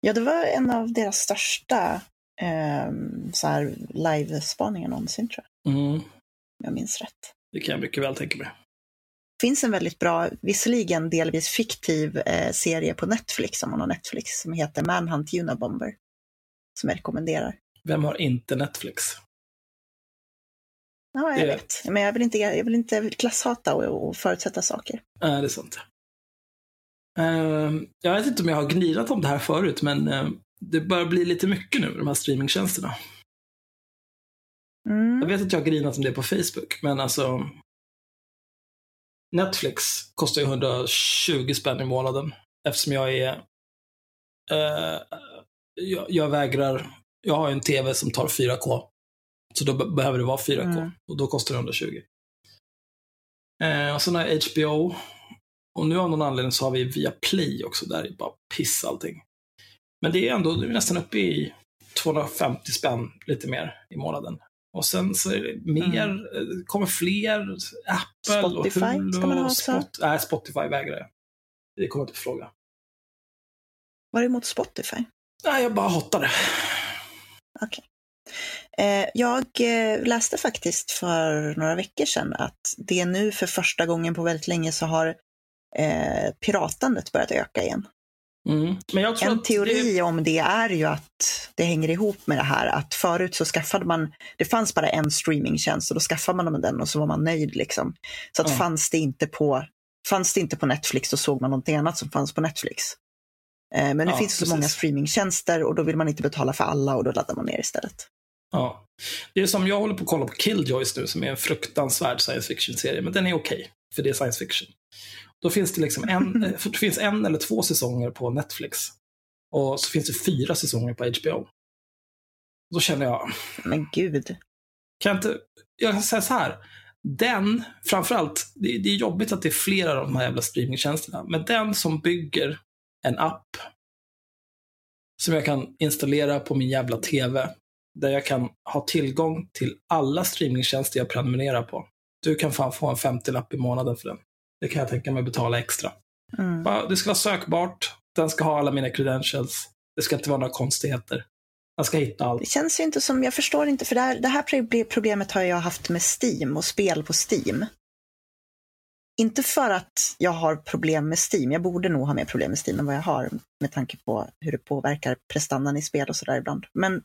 Ja, det var en av deras största eh, så här live-spaningar någonsin, tror jag. Mm. Om jag minns rätt. Det kan jag mycket väl tänka mig. Det finns en väldigt bra, visserligen delvis fiktiv eh, serie på Netflix, om man har Netflix, som heter Manhunt Unabomber. Som jag rekommenderar. Vem har inte Netflix? Ja, jag det... vet. Men jag vill inte, jag vill inte klasshata och, och förutsätta saker. Nej, det är sant. Uh, jag vet inte om jag har gnidat om det här förut, men uh, det börjar bli lite mycket nu, de här streamingtjänsterna. Mm. Jag vet att jag har grinat om det på Facebook, men alltså Netflix kostar ju 120 spänn i månaden eftersom jag är uh, jag, jag, vägrar, jag har en tv som tar 4K så då behöver det vara 4K mm. och då kostar det 120. Eh, och sen har jag HBO. Och nu av någon anledning så har vi via Play också, där är bara piss allting. Men det är ändå, det är nästan uppe i 250 spänn, lite mer i månaden. Och sen så är det mer, mm. Eh, kommer fler, Apple Spotify och Hulu. ska man ha också. Spot, nej, Spotify vägrar jag. Det kommer inte på fråga. Var det emot Spotify? Nej, jag bara hatar det. Okej. Okay. Eh, jag eh, läste faktiskt för några veckor sedan att det nu för första gången på väldigt länge så har eh, piratandet börjat öka igen. Mm. en teori det... om det är ju att det hänger ihop med det här att förut så skaffade man, det fanns bara en streamingtjänst och då skaffade man den och så var man nöjd liksom. Så att mm. fanns, det inte på, fanns det inte på Netflix så såg man någonting annat som fanns på Netflix. Men nu ja, finns det så många streamingtjänster och då vill man inte betala för alla och då laddar man ner istället. Ja. Det är som jag håller på att kolla på Killjoys nu, som är en fruktansvärd science fiction-serie, men den är okej, okay, för det är science fiction. Då finns det liksom en, det finns en eller två säsonger på Netflix. Och så finns det fyra säsonger på HBO. Då känner jag... Men gud. Kan jag inte... Jag kan säga så här. Den, framförallt, det, det är jobbigt att det är flera av de här jävla streamingtjänsterna, men den som bygger en app som jag kan installera på min jävla TV där jag kan ha tillgång till alla streamingtjänster jag prenumererar på. Du kan fan få en 50-lapp i månaden för den. Det kan jag tänka mig betala extra. Mm. Det ska vara sökbart, den ska ha alla mina credentials, det ska inte vara några konstigheter. Jag ska hitta allt. Det känns ju inte som, jag förstår inte, för det här, det här problemet har jag haft med Steam och spel på Steam. Inte för att jag har problem med Steam. Jag borde nog ha mer problem med Steam än vad jag har med tanke på hur det påverkar prestandan i spel och sådär ibland. Men,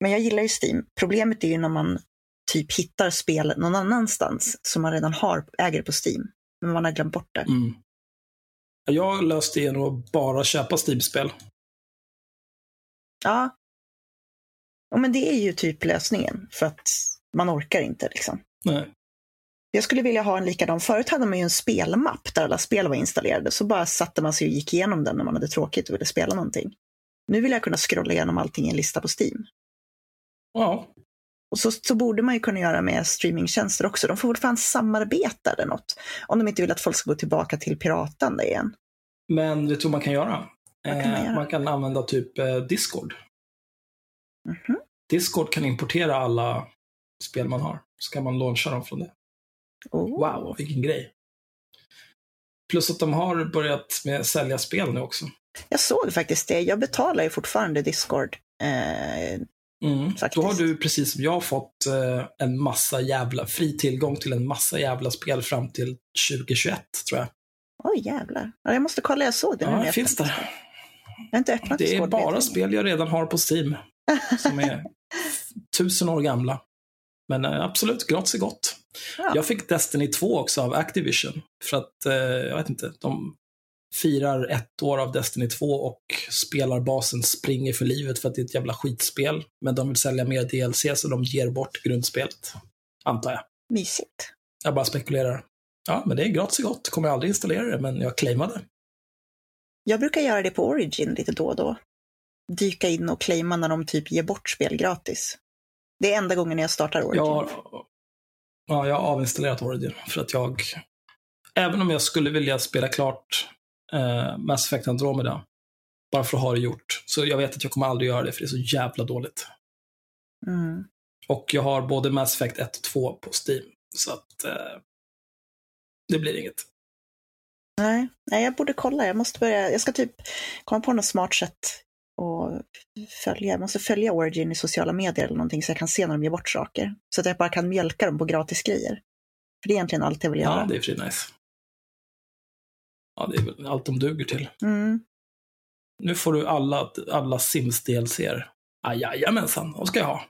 men jag gillar ju Steam. Problemet är ju när man typ hittar spel någon annanstans som man redan har, äger på Steam. Men man har glömt bort det. Mm. Jag löste det genom att bara köpa Steam-spel. Ja. ja. Men det är ju typ lösningen. För att man orkar inte liksom. Nej. Jag skulle vilja ha en likadan. Förut hade man ju en spelmapp där alla spel var installerade. Så bara satte man sig och gick igenom den när man hade tråkigt och ville spela någonting. Nu vill jag kunna scrolla igenom allting i en lista på Steam. Ja. Och så, så borde man ju kunna göra med streamingtjänster också. De får väl fan samarbeta eller något. Om de inte vill att folk ska gå tillbaka till piratande igen. Men vet du vad man kan göra? Vad kan man Eh, göra? man kan använda typ eh, Discord. Mhm. Discord kan importera alla spel man har. Så kan man launcha dem från det. Oh. Wow, vilken grej. Plus att de har börjat med sälja spel nu också. Jag såg faktiskt det. Jag betalar ju fortfarande Discord. Eh, Mm. Då har du precis som jag fått eh, en massa jävla, fri tillgång till en massa jävla spel fram till 2021 tror jag. Oj jävlar. Ja, jag måste kolla, jag såg det. nu Ja, jag finns det. Jag har inte öppnat Det är bara spel jag redan har på Steam. Som är tusen år gamla. Men eh, absolut, gratis är gott. Ja. Jag fick Destiny 2 också av Activision. För att, eh, jag vet inte, de firar ett år av Destiny 2 och spelarbasen springer för livet för att det är ett jävla skitspel. Men de vill sälja mer DLC så de ger bort grundspelet. Antar jag. Mysigt. Jag bara spekulerar. Ja, men det är gratis och gott. Kommer aldrig installera det, men jag claimade. Jag brukar göra det på Origin lite då och då. Dyka in och claima när de typ ger bort spel gratis. Det är enda gången jag startar Origin. Jag ja, jag har avinstallerat Origin för att jag, även om jag skulle vilja spela klart eh, Mass Effect Andromeda, bara för att ha det gjort, så jag vet att jag kommer aldrig göra det för det är så jävla dåligt. Mm. Och jag har både Mass Effect 1 och 2 på Steam, så att eh, det blir inget. Nej, nej, jag borde kolla. Jag måste börja. Jag ska typ komma på något smart sätt och följa. Jag måste följa Origin i sociala medier eller någonting så jag kan se när de ger bort saker. Så att jag bara kan mjölka dem på gratis grejer. För det är egentligen allt jag vill Ja, göra. det är för nice. Ja, det är väl allt de duger till. Mm. Nu får du alla, alla Sims DLCer. Jajamensan, de ska jag ha.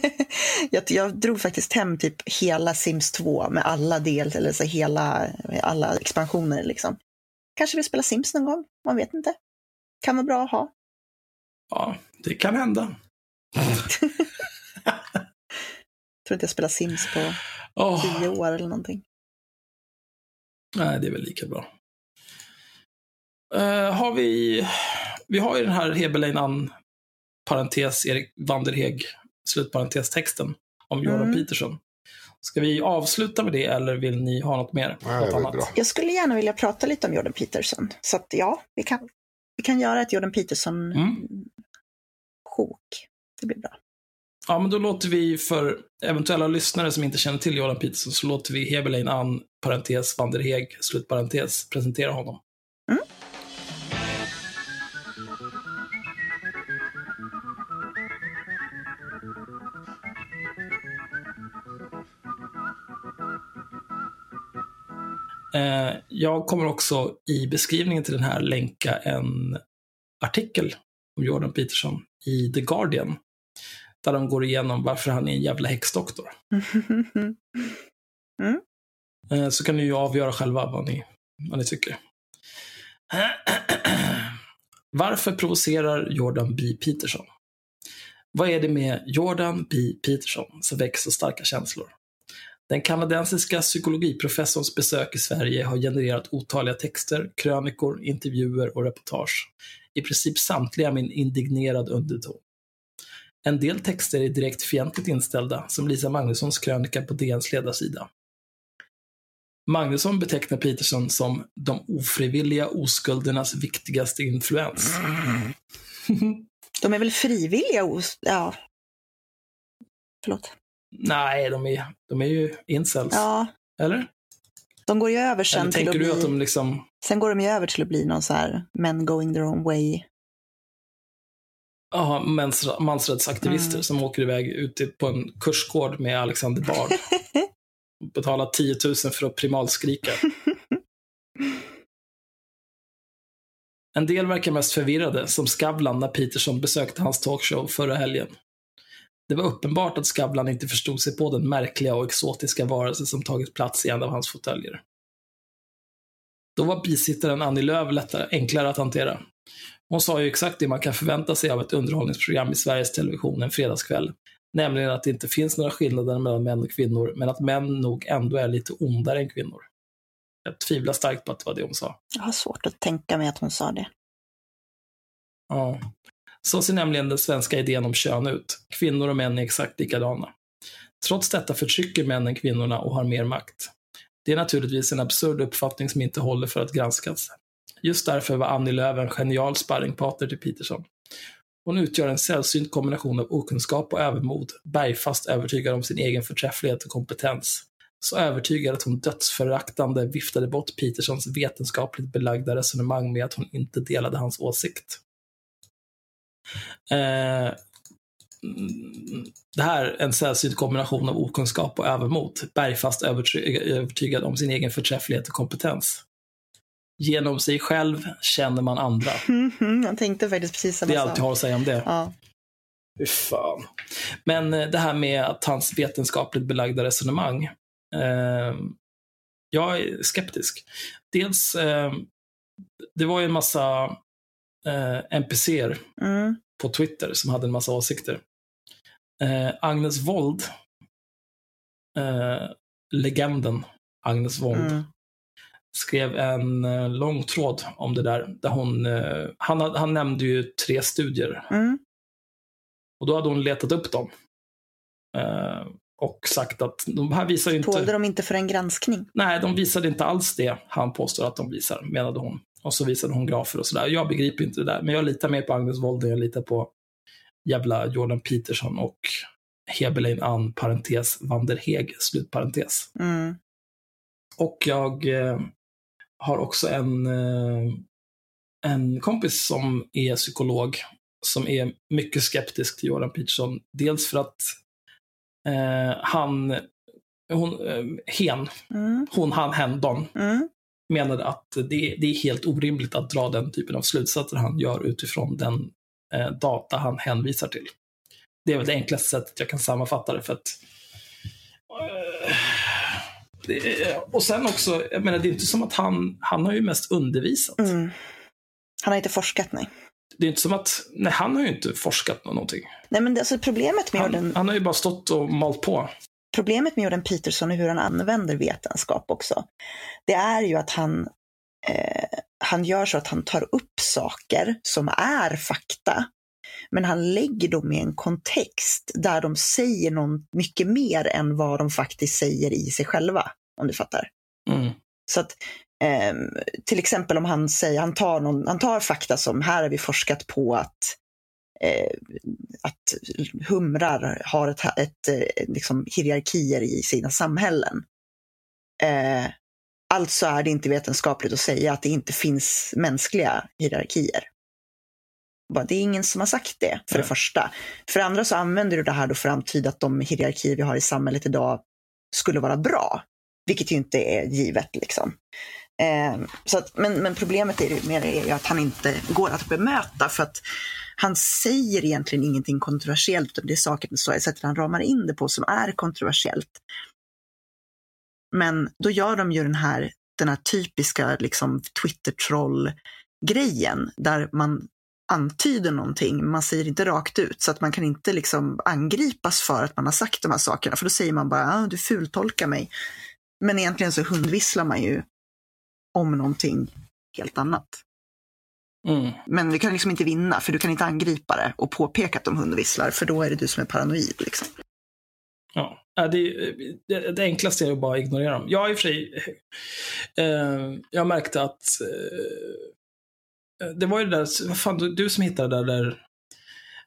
jag, jag drog faktiskt hem typ hela Sims 2 med alla del, eller så hela, alla expansioner liksom. Kanske vill spela Sims någon gång, man vet inte. Kan vara bra att ha. Ja, det kan hända. Tror inte jag spelar Sims på Åh, tio år eller någonting. nej, det är väl lika bra. Eh, har vi, vi har ju den här Hebelein Ann, parentes Erik Vanderheg, slutparentes-texten om Jordan Mm. Peterson. Ska vi avsluta med det eller vill ni ha något mer? Nej, något det är annat? bra. Jag skulle gärna vilja prata lite om Jordan Peterson. Så att ja, vi kan, vi kan göra ett Jordan Peterson Mm. sjok. Det blir bra. Ja, men då låter vi för eventuella lyssnare som inte känner till Jordan Peterson så låter vi Hebelein Ann, parentes Vanderheg, slutparentes, presentera honom. Mm. Jag kommer också i beskrivningen till den här länka en artikel om Jordan Peterson i The Guardian. Där de går igenom varför han är en jävla häxdoktor. Eh, så kan ni ju avgöra själva vad ni, vad ni tycker. Varför provocerar Jordan B. Peterson? Vad är det med Jordan B. Peterson som väcker så starka känslor? Den kanadensiska psykologiprofessorns besök i Sverige har genererat otaliga texter, krönikor, intervjuer och reportage. I princip samtliga med en indignerad underton. En del texter är direkt fientligt inställda, som Lisa Magnussons krönika på DNs ledarsida. Magnusson betecknar Peterson som de ofrivilliga oskuldernas viktigaste influens. De är väl frivilliga? os- Ja. Förlåt. Nej, de är, de är ju incels. Ja, Eller? de går ju över sen Eller till tänker att du bli... att de liksom... Sen går de ju över till att bli någon så här men going their own way. Mans, mansrättsaktivister Mm. som åker iväg ute på en kursgård med Alexander Bard. betala 10 000 för att primalskrika. En del verkar mest förvirrade, som Skavlan när Peterson besökte hans talkshow förra helgen. Det var uppenbart att Skavlan inte förstod sig på den märkliga och exotiska varelse som tagit plats i en av hans fåtöljer. Då var bisittaren Annie Lööf lättare, enklare att hantera. Hon sa ju exakt det man kan förvänta sig av ett underhållningsprogram i Sveriges Television en fredagskväll. Nämligen att det inte finns några skillnader mellan män och kvinnor, men att män nog ändå är lite ondare än kvinnor. Jag tvivlar starkt på att det var det hon sa. Jag har svårt att tänka mig att hon sa det. Ja. Så ser nämligen den svenska idén om kön ut. Kvinnor och män är exakt likadana. Trots detta förtrycker männen kvinnorna och har mer makt. Det är naturligtvis en absurd uppfattning som inte håller för att granskas. Just därför var Annie Lööf en genial sparringpartner till Peterson. Hon utgör en sällsynt kombination av okunskap och övermod, bergfast övertygad om sin egen förträfflighet och kompetens. Så övertygad att hon dödsföraktande viftade bort Petersons vetenskapligt belagda resonemang med att hon inte delade hans åsikt. Eh, det här är en sällsynt kombination av okunskap och övermod, bergfast övertygad om sin egen förträfflighet och kompetens. Genom sig själv känner man andra. Mhm, jag tänkte faktiskt precis samma Det är allt jag har att säga om det. Ja. Fan. Men eh, det här med att hans vetenskapligt belagda resonemang. Eh, jag är skeptisk. Dels, eh, det var ju en massa eh, NPCer Mm. på Twitter som hade en massa åsikter. Eh, Agnes Wold, eh, legenden Agnes Wold, Mm. skrev en eh, lång tråd om det där. där hon, eh, han, han nämnde ju tre studier Mm. och då hade hon letat upp dem. Eh, och sagt att de här visar ju inte... Tålde de inte för en granskning? Nej, de visade inte alls det han påstår att de visar, menade hon. Och så visade hon grafer och sådär. Jag begriper inte det där, men jag litar mer på Agnes Wold än jag litar på jävla Jordan Peterson och Hebelein Ann, parentes, Vanderheg, slutparentes. Mm. Och jag eh, har också en, eh, en kompis som är psykolog som är mycket skeptisk till Jordan Peterson. Dels för att eh, han, hon, eh, hen, Mm. hon, han, hen, de Mm. Menade att det, det är helt orimligt att dra den typen av slutsatser han gör utifrån den eh, data han hänvisar till. Det är väl det enklaste sättet jag kan sammanfatta det för att eh, det och sen också, jag menar det är inte som att han, han har ju mest undervisat. Mm. Han har inte forskat, nej. Det är inte som att, nej han har ju inte forskat någonting. Nej, men det, alltså, problemet, med Han, Jordan, han har ju bara stått och malt på. Problemet med Jordan Peterson är hur han använder vetenskap också. Det är ju att han, eh, han gör så att han tar upp saker som är fakta, men han lägger dem i en kontext där de säger någon mycket mer än vad de faktiskt säger i sig själva, om du fattar. Mm. Så att ehm, till exempel om han säger, han tar, någon, han tar fakta som här har vi forskat på att, att humrar har ett, ett, eh, liksom hierarkier i sina samhällen. Eh, alltså är det inte vetenskapligt att säga att det inte finns mänskliga hierarkier. Det är ingen som har sagt det, för det Nej. första. För det andra så använder du det här då för att antyda att de hierarkier vi har i samhället idag skulle vara bra. Vilket ju inte är givet. Liksom. Eh, så att, men, men problemet är med det är ju att han inte går att bemöta för att han säger egentligen ingenting kontroversiellt utan det är saker, så sättet han ramar in det på som är kontroversiellt. Men då gör de ju den här, den här typiska liksom, Twitter-troll-grejen där man antyder någonting, man säger inte rakt ut så att man kan inte liksom angripas för att man har sagt de här sakerna. För då säger man bara, ah, du fultolkar mig. Men egentligen så hundvisslar man ju om någonting helt annat. Mm. Men du kan liksom inte vinna, för du kan inte angripa det och påpeka att de hundvisslar, för då är det du som är paranoid. Liksom. Ja, det, det, det enklaste är att bara ignorera dem. Jag i och för sig, eh, jag märkte att eh, det var ju det där, vad fan, du, du som hittade det där, där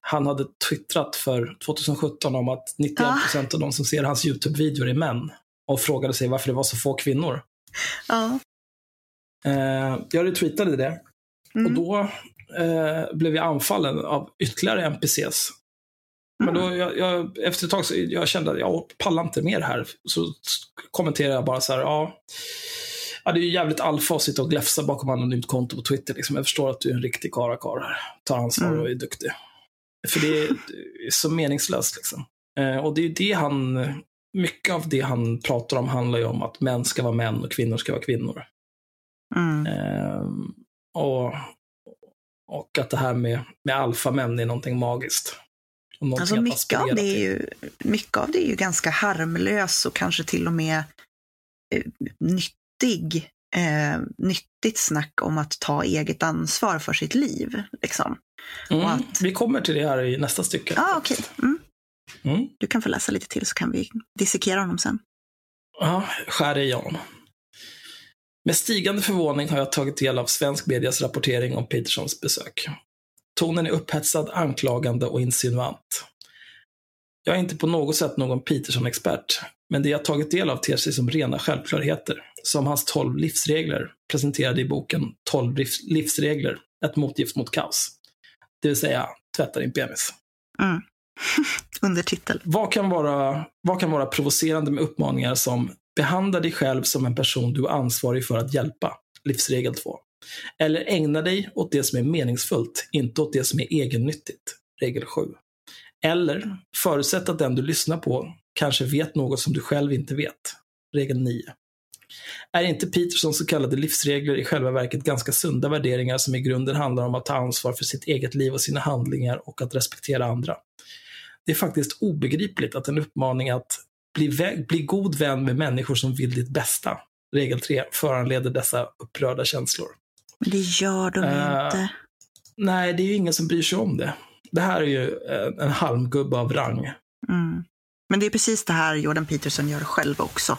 han hade twittrat för 2017 om att 91% av de som ser hans YouTube-videor är män och frågade sig varför det var så få kvinnor. Ja. Eh, jag retweetade det Mm. och då eh, blev jag anfallen av ytterligare NPCs Men då, jag, jag, efter ett tag så jag kände att jag pallar inte mer här. Så kommenterade jag bara så här, ja. ja det är ju jävligt alfa att sitta och gläfsa bakom anonymt konto på Twitter. Liksom. Jag förstår att du är en riktig karakar här. Tar ansvar Mm. och är duktig. För det är, det är så meningslöst. Liksom. Eh, och det är det han, mycket av det han pratar om handlar ju om att män ska vara män och kvinnor ska vara kvinnor. Mm. Ehm, och, och att det här med, med alfamän är någonting magiskt. Någonting Alltså mycket av, det är ju, mycket av det är ju ganska harmlös och kanske till och med eh, nyttig, eh, nyttigt snack om att ta eget ansvar för sitt liv. Liksom. Mm, att- Vi kommer till det här i nästa stycke. Ah, okej. Mm. Mm. Du kan få läsa lite till så kan vi dissekera honom sen. Ja, skär i honom. Med stigande förvåning har jag tagit del av svensk medias rapportering om Petersons besök. Tonen är upphetsad, anklagande och insinuant. Jag är inte på något sätt någon Peterson-expert, men det jag tagit del av ter sig som rena självklarheter, som hans 12 livsregler presenterade i boken 12 livs- livsregler, ett motgift mot kaos. Det vill säga, tvätta din penis. Mm. Undertitel. Vad kan, vara, vad kan vara provocerande med uppmaningar som behandla dig själv som en person du är ansvarig för att hjälpa, livsregel 2. Eller ägna dig åt det som är meningsfullt, inte åt det som är egennyttigt, regel 7. Eller förutsätt att den du lyssnar på kanske vet något som du själv inte vet, regel 9. Är inte Petersons så kallade livsregler i själva verket ganska sunda värderingar som i grunden handlar om att ta ansvar för sitt eget liv och sina handlingar och att respektera andra? Det är faktiskt obegripligt att en uppmaning att bli, bli god vän med människor som vill ditt bästa, regel 3, föranleder dessa upprörda känslor. Men det gör de ju Eh, inte. Nej, det är ju ingen som bryr sig om det. Det här är ju en, en halmgubbe av rang. Mm. Men det är precis det här Jordan Peterson gör själv också.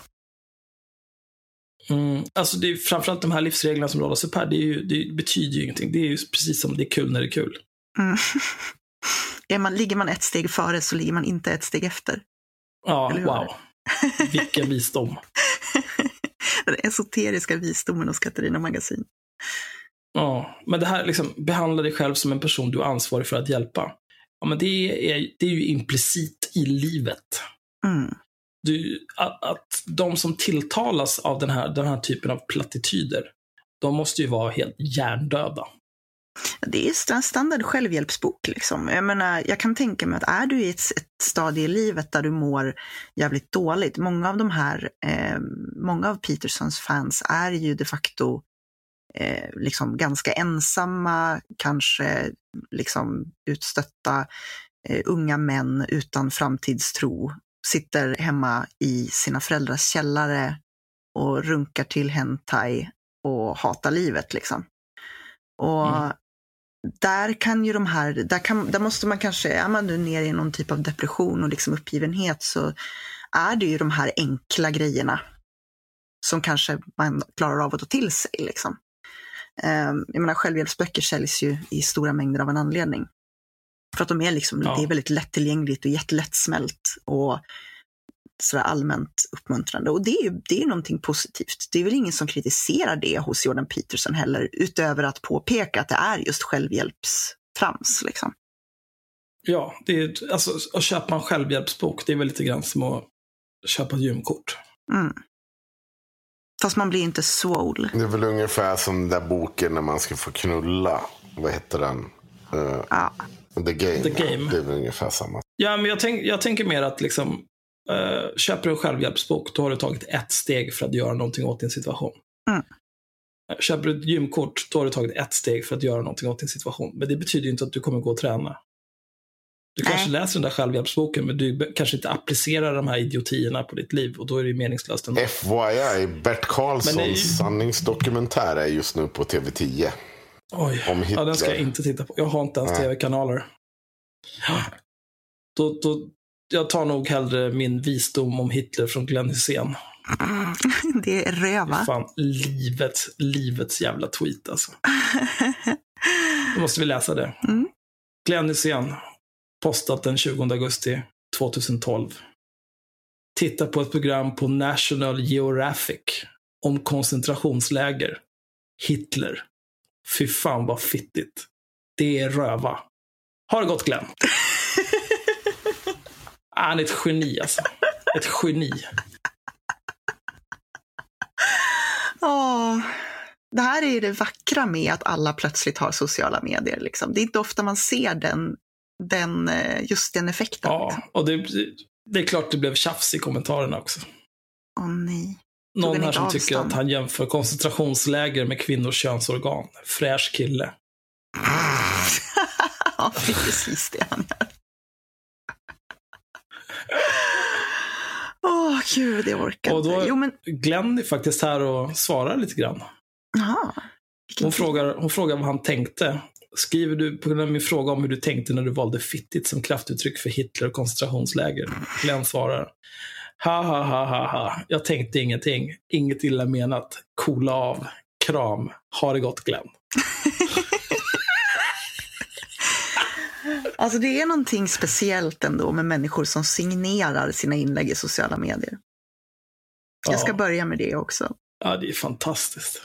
Mm, alltså det är framförallt de här livsreglerna som radas upp här, det, ju, det betyder ju ingenting. Det är ju precis som det är kul när det är kul. Mm. är man, ligger man ett steg före så ligger man inte ett steg efter. Ja, wow. Vilken visdom. Den esoteriska visdomen hos Katarina Magasin. Ja, men det här liksom, behandla dig själv som en person du är ansvarig för att hjälpa. Ja, men det är, det är ju implicit i livet. Mm. Du, att, att de som tilltalas av den här, den här typen av plattityder, de måste ju vara helt hjärndöda. Det är en standard självhjälpsbok. Liksom. Jag, menar, jag kan tänka mig att är du i ett, ett stadie i livet där du mår jävligt dåligt. Många av de här, eh, många av Petersons fans är ju de facto eh, liksom ganska ensamma, kanske liksom utstötta eh, unga män utan framtidstro. Sitter hemma i sina föräldrars källare och runkar till hentai och hatar livet. Liksom. Och Mm där kan ju de här, där, kan, där måste man kanske, är man nu ner i någon typ av depression och liksom uppgivenhet så är det ju de här enkla grejerna som kanske man klarar av att ta till sig. Liksom. Ehm, Jag menar, självhjälpsböcker säljs ju i stora mängder av en anledning. För att de är liksom, Ja. det är väldigt lättillgängligt och jättelättsmält och sådär allmänt uppmuntrande. Och det är ju det är någonting positivt. Det är väl ingen som kritiserar det hos Jordan Peterson heller, utöver att påpeka att det är just självhjälpstrams. Liksom. Ja, det är, alltså, att köpa en självhjälpsbok, det är väl lite grann som att köpa ett gymkort. Mm. Fast man blir inte swole. Det är väl ungefär som den där boken när man ska få knulla. Vad heter den? Eh, Ja. The Game. The Game. Det är väl ungefär samma. Ja, men jag, tänk, jag tänker mer att liksom, eh, köper du en självhjälpsbok, då har du tagit ett steg för att göra någonting åt din situation. Mm. Eh, Köper du ett gymkort, då har du tagit ett steg för att göra någonting åt din situation. Men det betyder ju inte att du kommer gå och träna. Du Nej. kanske läser den där självhjälpsboken, men du kanske inte applicerar de här idiotierna på ditt liv och då är det ju meningslöst ändå. FYI, Bert Karlssons ju- sanningsdokumentär är just nu på TV10. Oj, Om Hitler. ja, den ska jag inte titta på. Jag har inte ens tv-kanaler. Ja. Då, då, jag tar nog hellre min visdom om Hitler från Glenn Hysén. Det är röva. Fan, livets, livets jävla tweet alltså. Då måste vi läsa det. Mm. Glenn Hysén, postat den 20 augusti 2012. Titta på ett program på National Geographic om koncentrationsläger. Hitler. Fy fan vad fittigt. Det är röva. Ha det gott Glenn. Han är ett geni alltså. Ett geni. Åh, det här är det vackra med att alla plötsligt har sociala medier. Liksom. Det är inte ofta man ser den, den, eh, just den effekten. Ja, och det, det är klart det blev tjafs i kommentarerna också. Åh nej. Någon här som tycker avstånd? att han jämför koncentrationsläger med kvinnors könsorgan. Fräsch kille. ja, precis det han gör. Åh, gud, jag orkar Och då- inte. Jo, men, Glenn är faktiskt här och svarar lite grann. Vilken Hon frågar, hon frågar vad han tänkte. Skriver du på grund av min fråga om hur du tänkte när du valde fittigt som kraftuttryck för Hitler och koncentrationsläger? Glenn svarar. Ha, ha, ha, ha, ha. Jag tänkte ingenting. Inget illa menat. Coola av. Kram. Ha det gott Glenn. Alltså det är någonting speciellt ändå med människor som signerar sina inlägg i sociala medier. Jag ska Ja. börja med det också. Ja, det är fantastiskt.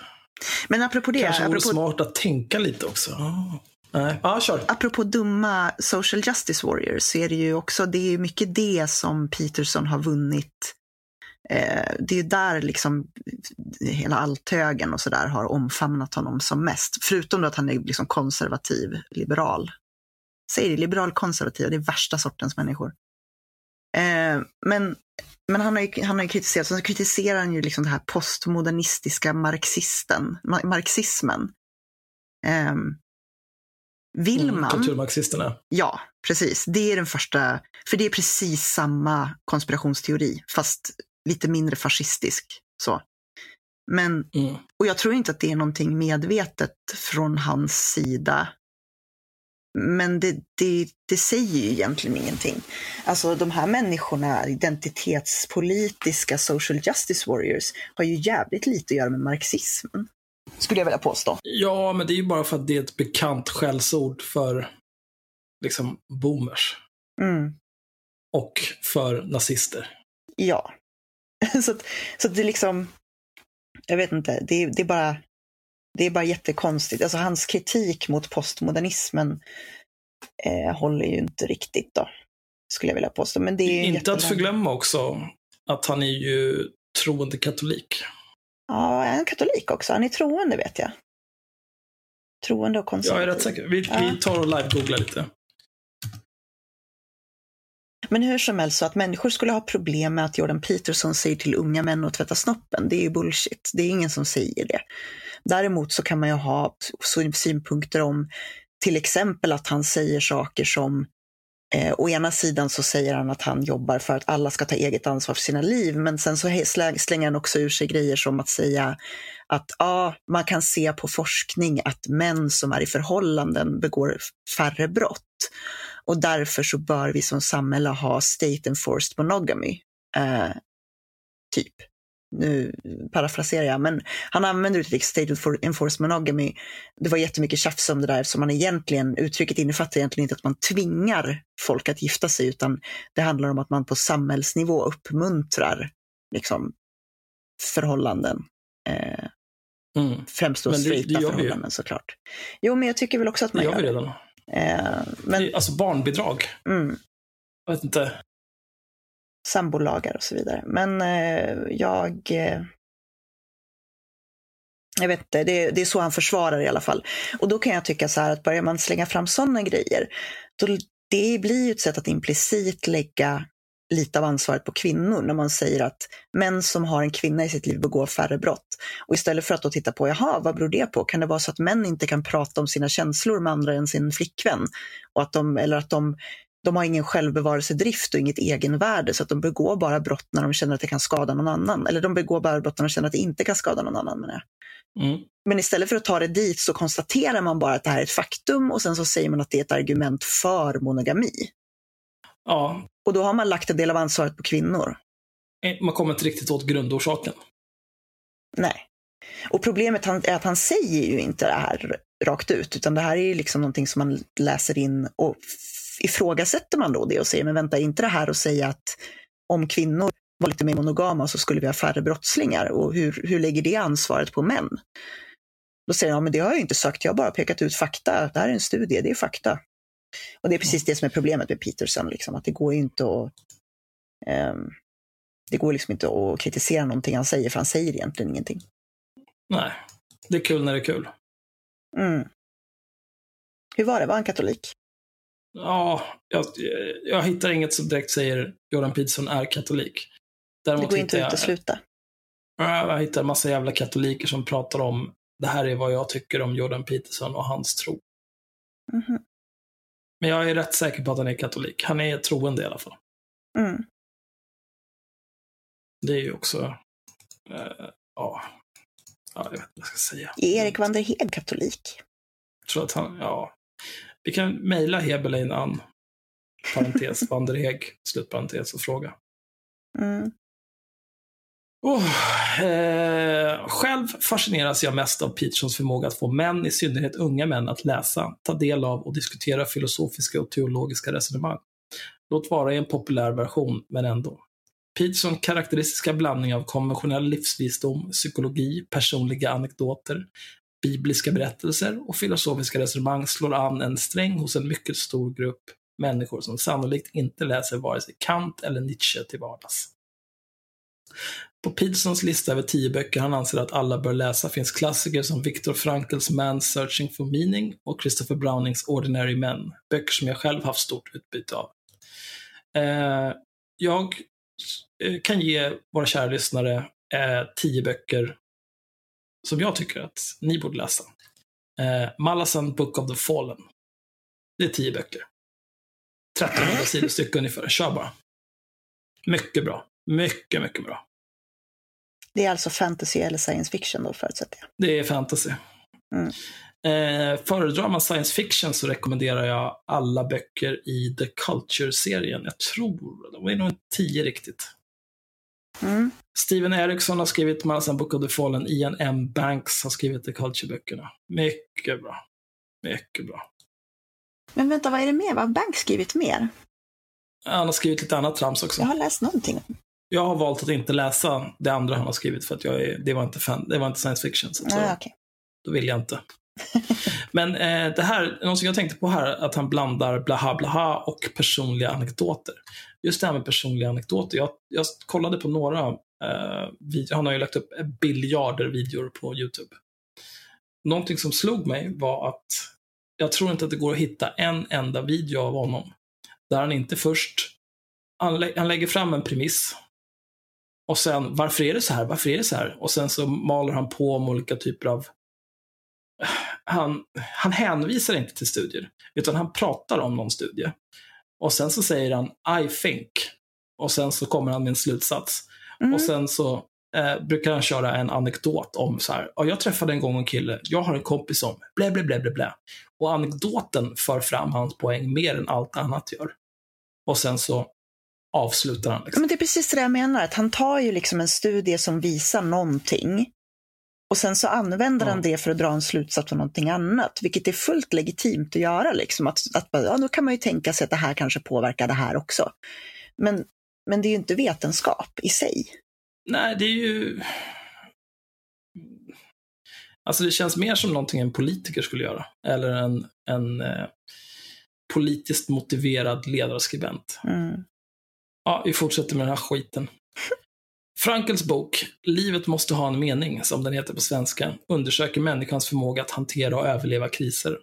Men apropå det, Kanske apropå, smart att tänka lite också. Nej. Ja, kör. apropå dumma social justice warriors så är det ju också, det är ju mycket det som Peterson har vunnit. Eh, det är ju där liksom hela althögen och sådär har omfamnat honom som mest. Förutom då att han är liksom konservativ, liberal. Säger det, liberal konservativ, det är värsta sortens människor. Eh, men men han har ju, han har ju kritiserat, så kritiserar han ju liksom det här postmodernistiska marxisten, ma- marxismen. Eh, vill Mm, man, Kulturmarxisterna. ja, precis, det är den första, för det är precis samma konspirationsteori, fast lite mindre fascistisk. Så. Men Mm. och jag tror inte att det är någonting medvetet från hans sida. Men det, det, det säger ju egentligen ingenting. Alltså de här människorna, identitetspolitiska social justice warriors, har ju jävligt lite att göra med marxismen. Skulle jag vilja påstå. Ja, men det är ju bara för att det är ett bekant skällsord för liksom boomers Mm. och för nazister. Ja. så att, så att det är liksom, jag vet inte, det, det är bara det är bara jättekonstigt. Alltså hans kritik mot postmodernismen eh, håller ju inte riktigt då, skulle jag vilja påstå. Men det är Inte att förglömma också att han är ju troende katolik. Ja, är han katolik också? Han är troende vet jag. Troende och Jag konservativ. är rätt säker. Vi, Ja. vi tar och live-googlar lite. Men hur som helst, så att människor skulle ha problem med att Jordan Peterson säger till unga män att tvätta snoppen, det är ju bullshit. Det är ingen som säger det. Däremot så kan man ju ha synpunkter om till exempel att han säger saker som Eh, å ena sidan så säger han att han jobbar för att alla ska ta eget ansvar för sina liv, men sen så slänger han också ur sig grejer som att säga att ja, man kan se på forskning att män som är i förhållanden begår färre brott. Och därför så bör vi som samhälle ha state enforced monogamy. Eh, typ. Nu parafraserar jag, men han använder uttrycket state enforced monogamy. Det var jättemycket tjafs om det där eftersom man egentligen, uttrycket innefattar egentligen inte att man tvingar folk att gifta sig, utan det handlar om att man på samhällsnivå uppmuntrar liksom, förhållanden. Eh, Mm. främst då Men det- det straighta gör förhållanden såklart. Jo, men jag tycker väl också att Det man gör vi gör redan. det. Eh, men, Alltså barnbidrag. mm, Jag vet inte. sambolagar och så vidare. Men eh, jag... Eh, jag vet inte, det, det är så han försvarar i alla fall. Och då kan jag tycka så här att börjar man slänga fram sådana grejer, då det blir ju ett sätt att implicit lägga lite av ansvaret på kvinnor när man säger att män som har en kvinna i sitt liv begår färre brott. Och istället för att då titta på, jaha, vad beror det på? Kan det vara så att män inte kan prata om sina känslor med andra än sin flickvän? Och att de, eller att de, de har ingen självbevarelsedrift och inget egenvärde, så att de begår bara brott när de känner att det kan skada någon annan. Eller de begår bara brott när de känner att det inte kan skada någon annan. Menar jag. Mm. Men istället för att ta det dit så konstaterar man bara att det här är ett faktum och sen så säger man att det är ett argument för monogami. Ja, Och då har man lagt en del av ansvaret på kvinnor. eh, man kommer inte riktigt åt grundorsaken. Nej. Och problemet är att han säger ju inte det här rakt ut, utan det här är ju liksom någonting som man läser in och ifrågasätter man då det och säger, men vänta, är inte det här att säga att om kvinnor var lite mer monogama så skulle vi ha färre brottslingar och hur, hur lägger det ansvaret på män? Då säger han, ja, men det har jag ju inte sagt, jag har bara pekat ut fakta, det här är en studie, det är fakta. Och det är precis det som är problemet med Peterson, liksom, att det går inte att Um, det går liksom inte att kritisera någonting han säger, för han säger egentligen ingenting. Nej, det är kul när det är kul. Mm. Hur var det? Var han katolik? Ja, jag, jag hittar inget som direkt säger Jordan Peterson är katolik. Däremot det går inte att utesluta. Jag, jag hittar en massa jävla katoliker som pratar om det här är vad jag tycker om Jordan Peterson och hans tro. Mm -hmm. Men jag är rätt säker på att han är katolik. Han är troende i alla fall. Mm. Det är ju också, ja, ja, jag vet inte vad jag ska säga. Är Erik Vanderhed katolik? Jag tror att han, ja. Vi kan mejla Hebelein Ann, parentes, Vanderheg, slutparentes och fråga. Mm. Oh, eh, själv fascineras jag mest av Petersons förmåga att få män, i synnerhet unga män, att läsa, ta del av och diskutera filosofiska och teologiska resonemang. Låt vara i en populär version, men ändå. Petersons karaktäristiska blandning av konventionell livsvisdom, psykologi, personliga anekdoter, bibliska berättelser och filosofiska resonemang slår an en sträng hos en mycket stor grupp människor som sannolikt inte läser vare sig Kant eller Nietzsche till vardags. På Petersons lista över tio böcker han anser att alla bör läsa finns klassiker som Viktor Frankls Man's Searching for Meaning och Christopher Brownings Ordinary Men, böcker som jag själv haft stort utbyte av. Eh, jag eh, kan ge våra kära lyssnare eh, tio böcker som jag tycker att ni borde läsa. Eh, Malasan Book of the Fallen. Det är tio böcker. 1300 sidor styck ungefär. Kör bara. Mycket bra. Mycket, mycket bra. Det är alltså fantasy eller science fiction då förutsätter jag? Det är fantasy. Mm. Eh, föredrar man science fiction så rekommenderar jag alla böcker i The Culture-serien. Jag tror, de är nog tio riktigt. Mm. Steven Erickson har skrivit Malasan Book of the Fallen. Ian M. Banks har skrivit The Culture-böckerna. Mycket bra. Mycket bra. Men vänta, vad är det mer? Vad har Banks skrivit mer? Han har skrivit lite annat trams också. Jag har läst någonting. Jag har valt att inte läsa det andra han har skrivit för att jag är, det, var inte fan, det var inte science fiction. Så, ah, okay. Då vill jag inte. Men eh, det här, något jag tänkte på här, att han blandar blaha blaha och personliga anekdoter. Just det här med personliga anekdoter. Jag, jag kollade på några eh, videor, han har ju lagt upp biljarder videor på YouTube. Någonting som slog mig var att jag tror inte att det går att hitta en enda video av honom där han inte först han, lä han lägger fram en premiss och sen, varför är det så här? Varför är det så här? Och sen så maler han på om olika typer av... Han, han hänvisar inte till studier, utan han pratar om någon studie. Och sen så säger han I think. Och sen så kommer han med en slutsats. Mm. Och sen så eh, brukar han köra en anekdot om så här, jag träffade en gång en kille, jag har en kompis som, blä, blä, blä, blä, blä. Och anekdoten för fram hans poäng mer än allt annat gör. Och sen så avslutar han. Liksom. Men det är precis det jag menar, att han tar ju liksom en studie som visar någonting och sen så använder ja. han det för att dra en slutsats på någonting annat, vilket är fullt legitimt att göra. Liksom. Att, att, ja, då kan man ju tänka sig att det här kanske påverkar det här också. Men, men det är ju inte vetenskap i sig. Nej, det är ju... Alltså det känns mer som någonting en politiker skulle göra. Eller en, en eh, politiskt motiverad ledarskribent. Mm. Ja, vi fortsätter med den här skiten. Frankels bok Livet måste ha en mening, som den heter på svenska, undersöker människans förmåga att hantera och överleva kriser.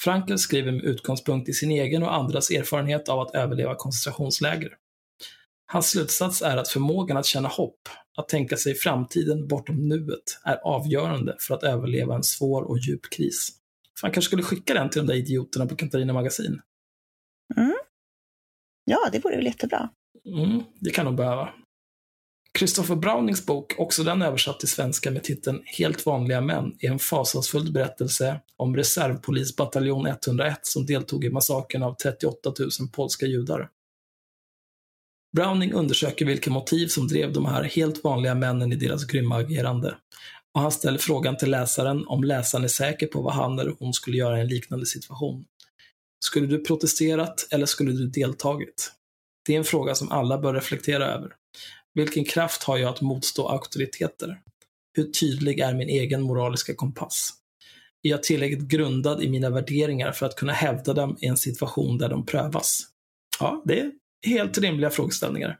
Frankel skriver med utgångspunkt i sin egen och andras erfarenhet av att överleva koncentrationsläger. Hans slutsats är att förmågan att känna hopp, att tänka sig framtiden bortom nuet, är avgörande för att överleva en svår och djup kris. Fan, kanske skulle skicka den till de där idioterna på Katarina Magasin. Mm. Ja, det vore väl jättebra. Mm, det kan de behöva. Christopher Brownings bok, också den översatt till svenska med titeln Helt vanliga män, är en fasansfull berättelse om reservpolisbataljon 101 som deltog i massakern av 38 000 polska judar. Browning undersöker vilka motiv som drev de här helt vanliga männen i deras grymma agerande. Och han ställer frågan till läsaren om läsaren är säker på vad han eller hon skulle göra i en liknande situation. Skulle du protesterat eller skulle du deltagit? Det är en fråga som alla bör reflektera över. Vilken kraft har jag att motstå auktoriteter? Hur tydlig är min egen moraliska kompass? Är jag tillräckligt grundad i mina värderingar för att kunna hävda dem i en situation där de prövas? Ja, det är helt rimliga frågeställningar.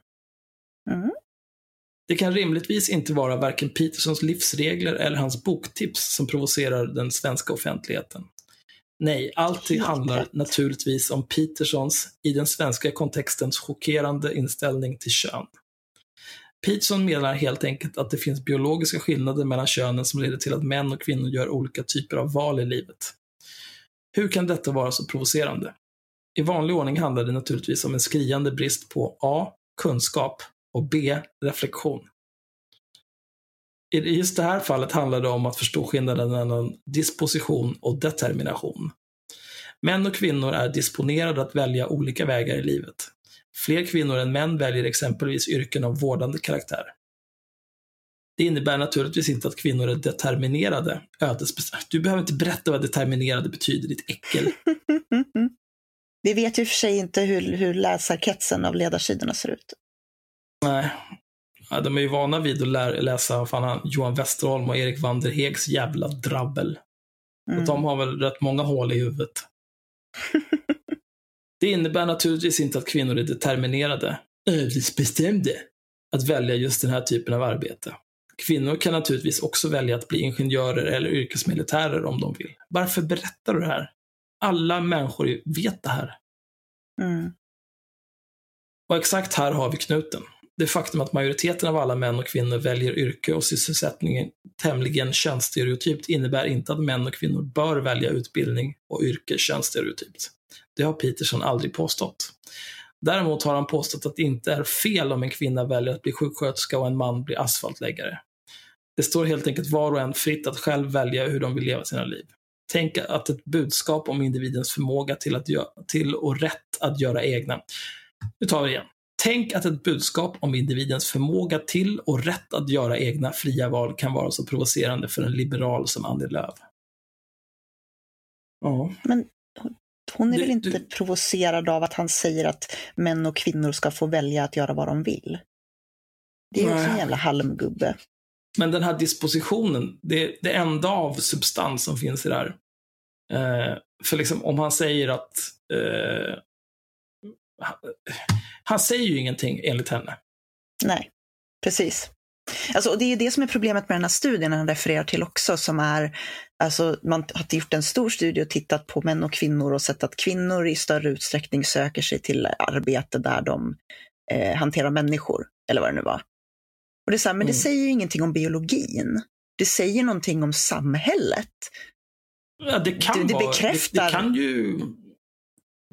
Mm. Det kan rimligtvis inte vara varken Petersons livsregler eller hans boktips som provocerar den svenska offentligheten. Nej, allt handlar naturligtvis om Petersons, i den svenska kontextens chockerande inställning till kön. Peterson menar helt enkelt att det finns biologiska skillnader mellan könen som leder till att män och kvinnor gör olika typer av val i livet. Hur kan detta vara så provocerande? I vanlig ordning handlar det naturligtvis om en skriande brist på A. Kunskap och B. Reflektion. I just det här fallet handlar det om att förstå skillnaden mellan disposition och determination. Män och kvinnor är disponerade att välja olika vägar i livet. Fler kvinnor än män väljer exempelvis yrken av vårdande karaktär. Det innebär naturligtvis inte att kvinnor är determinerade, ödesbestämda. Du behöver inte berätta vad determinerade betyder, ditt äckel. Vi vet ju för sig inte hur, hur läsarkretsen av ledarsidorna ser ut. Nej. Ja, de är ju vana vid att lä- läsa fan, han- Johan Westerholm och Erik Vanderhegs jävla drabbel. Mm. Och de har väl rätt många hål i huvudet. Det innebär naturligtvis inte att kvinnor är determinerade, ödesbestämda, att välja just den här typen av arbete. Kvinnor kan naturligtvis också välja att bli ingenjörer eller yrkesmilitärer om de vill. Varför berättar du det här? Alla människor vet det här. Mm. Och exakt här har vi knuten. Det faktum att majoriteten av alla män och kvinnor väljer yrke och sysselsättning tämligen könsstereotypt innebär inte att män och kvinnor bör välja utbildning och yrke könsstereotypt. Det har Peterson aldrig påstått. Däremot har han påstått att det inte är fel om en kvinna väljer att bli sjuksköterska och en man blir asfaltläggare. Det står helt enkelt var och en fritt att själv välja hur de vill leva sina liv. Tänk att ett budskap om individens förmåga till, att gö- till och rätt att göra egna. Nu tar vi det igen. Tänk att ett budskap om individens förmåga till och rätt att göra egna fria val kan vara så provocerande för en liberal som Annie Lööf. Ja. Hon är Du- väl inte du- provocerad av att han säger att män och kvinnor ska få välja att göra vad de vill. Det är ju också en jävla halmgubbe. Men den här dispositionen, det, det enda av substans som finns i det här. Eh, för liksom om han säger att eh, han, han säger ju ingenting enligt henne. Nej, precis. Alltså, och det är det som är problemet med den här studien han refererar till också, som är, alltså man har gjort en stor studie och tittat på män och kvinnor och sett att kvinnor i större utsträckning söker sig till arbete där de eh, hanterar människor, eller vad det nu var. Och det är så här, men det Mm. säger ju ingenting om biologin. Det säger någonting om samhället. Ja, det kan Det- det vara, bekräftar- Det, det, kan ju,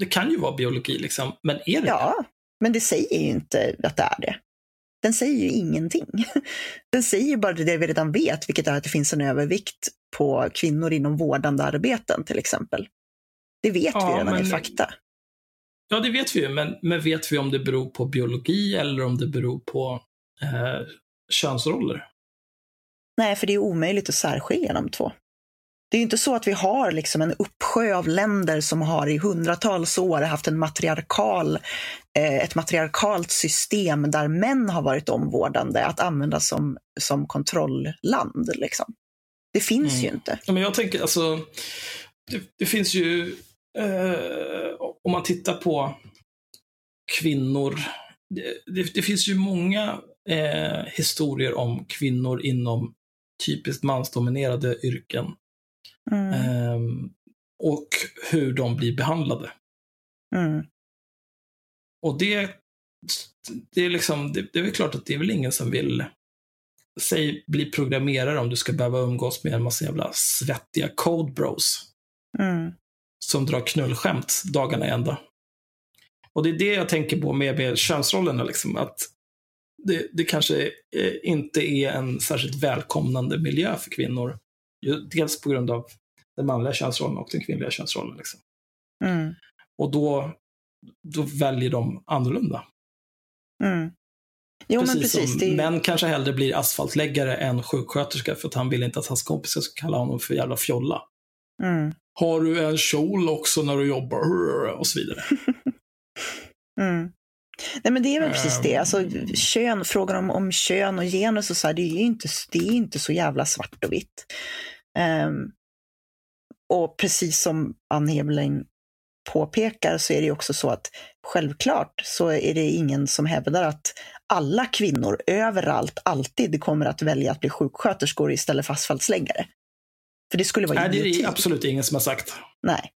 det kan ju vara biologi, liksom. men är det det? Ja, men det säger ju inte att det är det. Den säger ju ingenting. Den säger ju bara det vi redan vet, vilket är att det finns en övervikt på kvinnor inom vårdande arbeten till exempel. Det vet Ja, vi redan men- i fakta. Ja, det vet vi ju, men, men vet vi om det beror på biologi eller om det beror på eh, könsroller? Nej, för det är omöjligt att särskilja de två. Det är inte så att vi har liksom en uppsjö av länder som har i hundratals år haft en matriarkal, eh, ett matriarkalt system där män har varit omvårdande att använda som, som kontrollland. Liksom. Det finns Mm. ju inte. Ja, men jag tänker, alltså, det, det finns ju, eh, om man tittar på kvinnor, det, det, det finns ju många eh, historier om kvinnor inom typiskt mansdominerade yrken. Mm. Ehm, och hur de blir behandlade. Mm. Och det, det är liksom, det, det är väl klart att det är väl ingen som vill säg bli programmerare om du ska behöva umgås med en massa jävla svettiga code bros Mm. som drar knullskämt dagarna i ända. Och det är det jag tänker på med, med könsrollerna, liksom, att det, det kanske eh, inte är en särskilt välkomnande miljö för kvinnor. Dels på grund av den manliga könsrollen och den kvinnliga könsrollen. Liksom. Mm. Och då, då väljer de annorlunda. Mm. Jo, men precis. som Det Män kanske hellre blir asfaltläggare än sjuksköterska för att han vill inte att hans kompisar ska kalla honom för jävla fjolla. mm. Har du en kjol också när du jobbar? Och så vidare. Mm. Nej, men det är väl precis det. Ehm. Alltså, kön, frågan om, om kön och genus och så här, det är inte, det är inte så jävla svart och vitt. Ehm, och precis som Ann Heberlein påpekar så är det också så att självklart så är det ingen som hävdar att alla kvinnor överallt alltid kommer att välja att bli sjuksköterskor istället för asfaltsläggare. För det skulle vara Nej, det är absolut ingen som har sagt. Nej.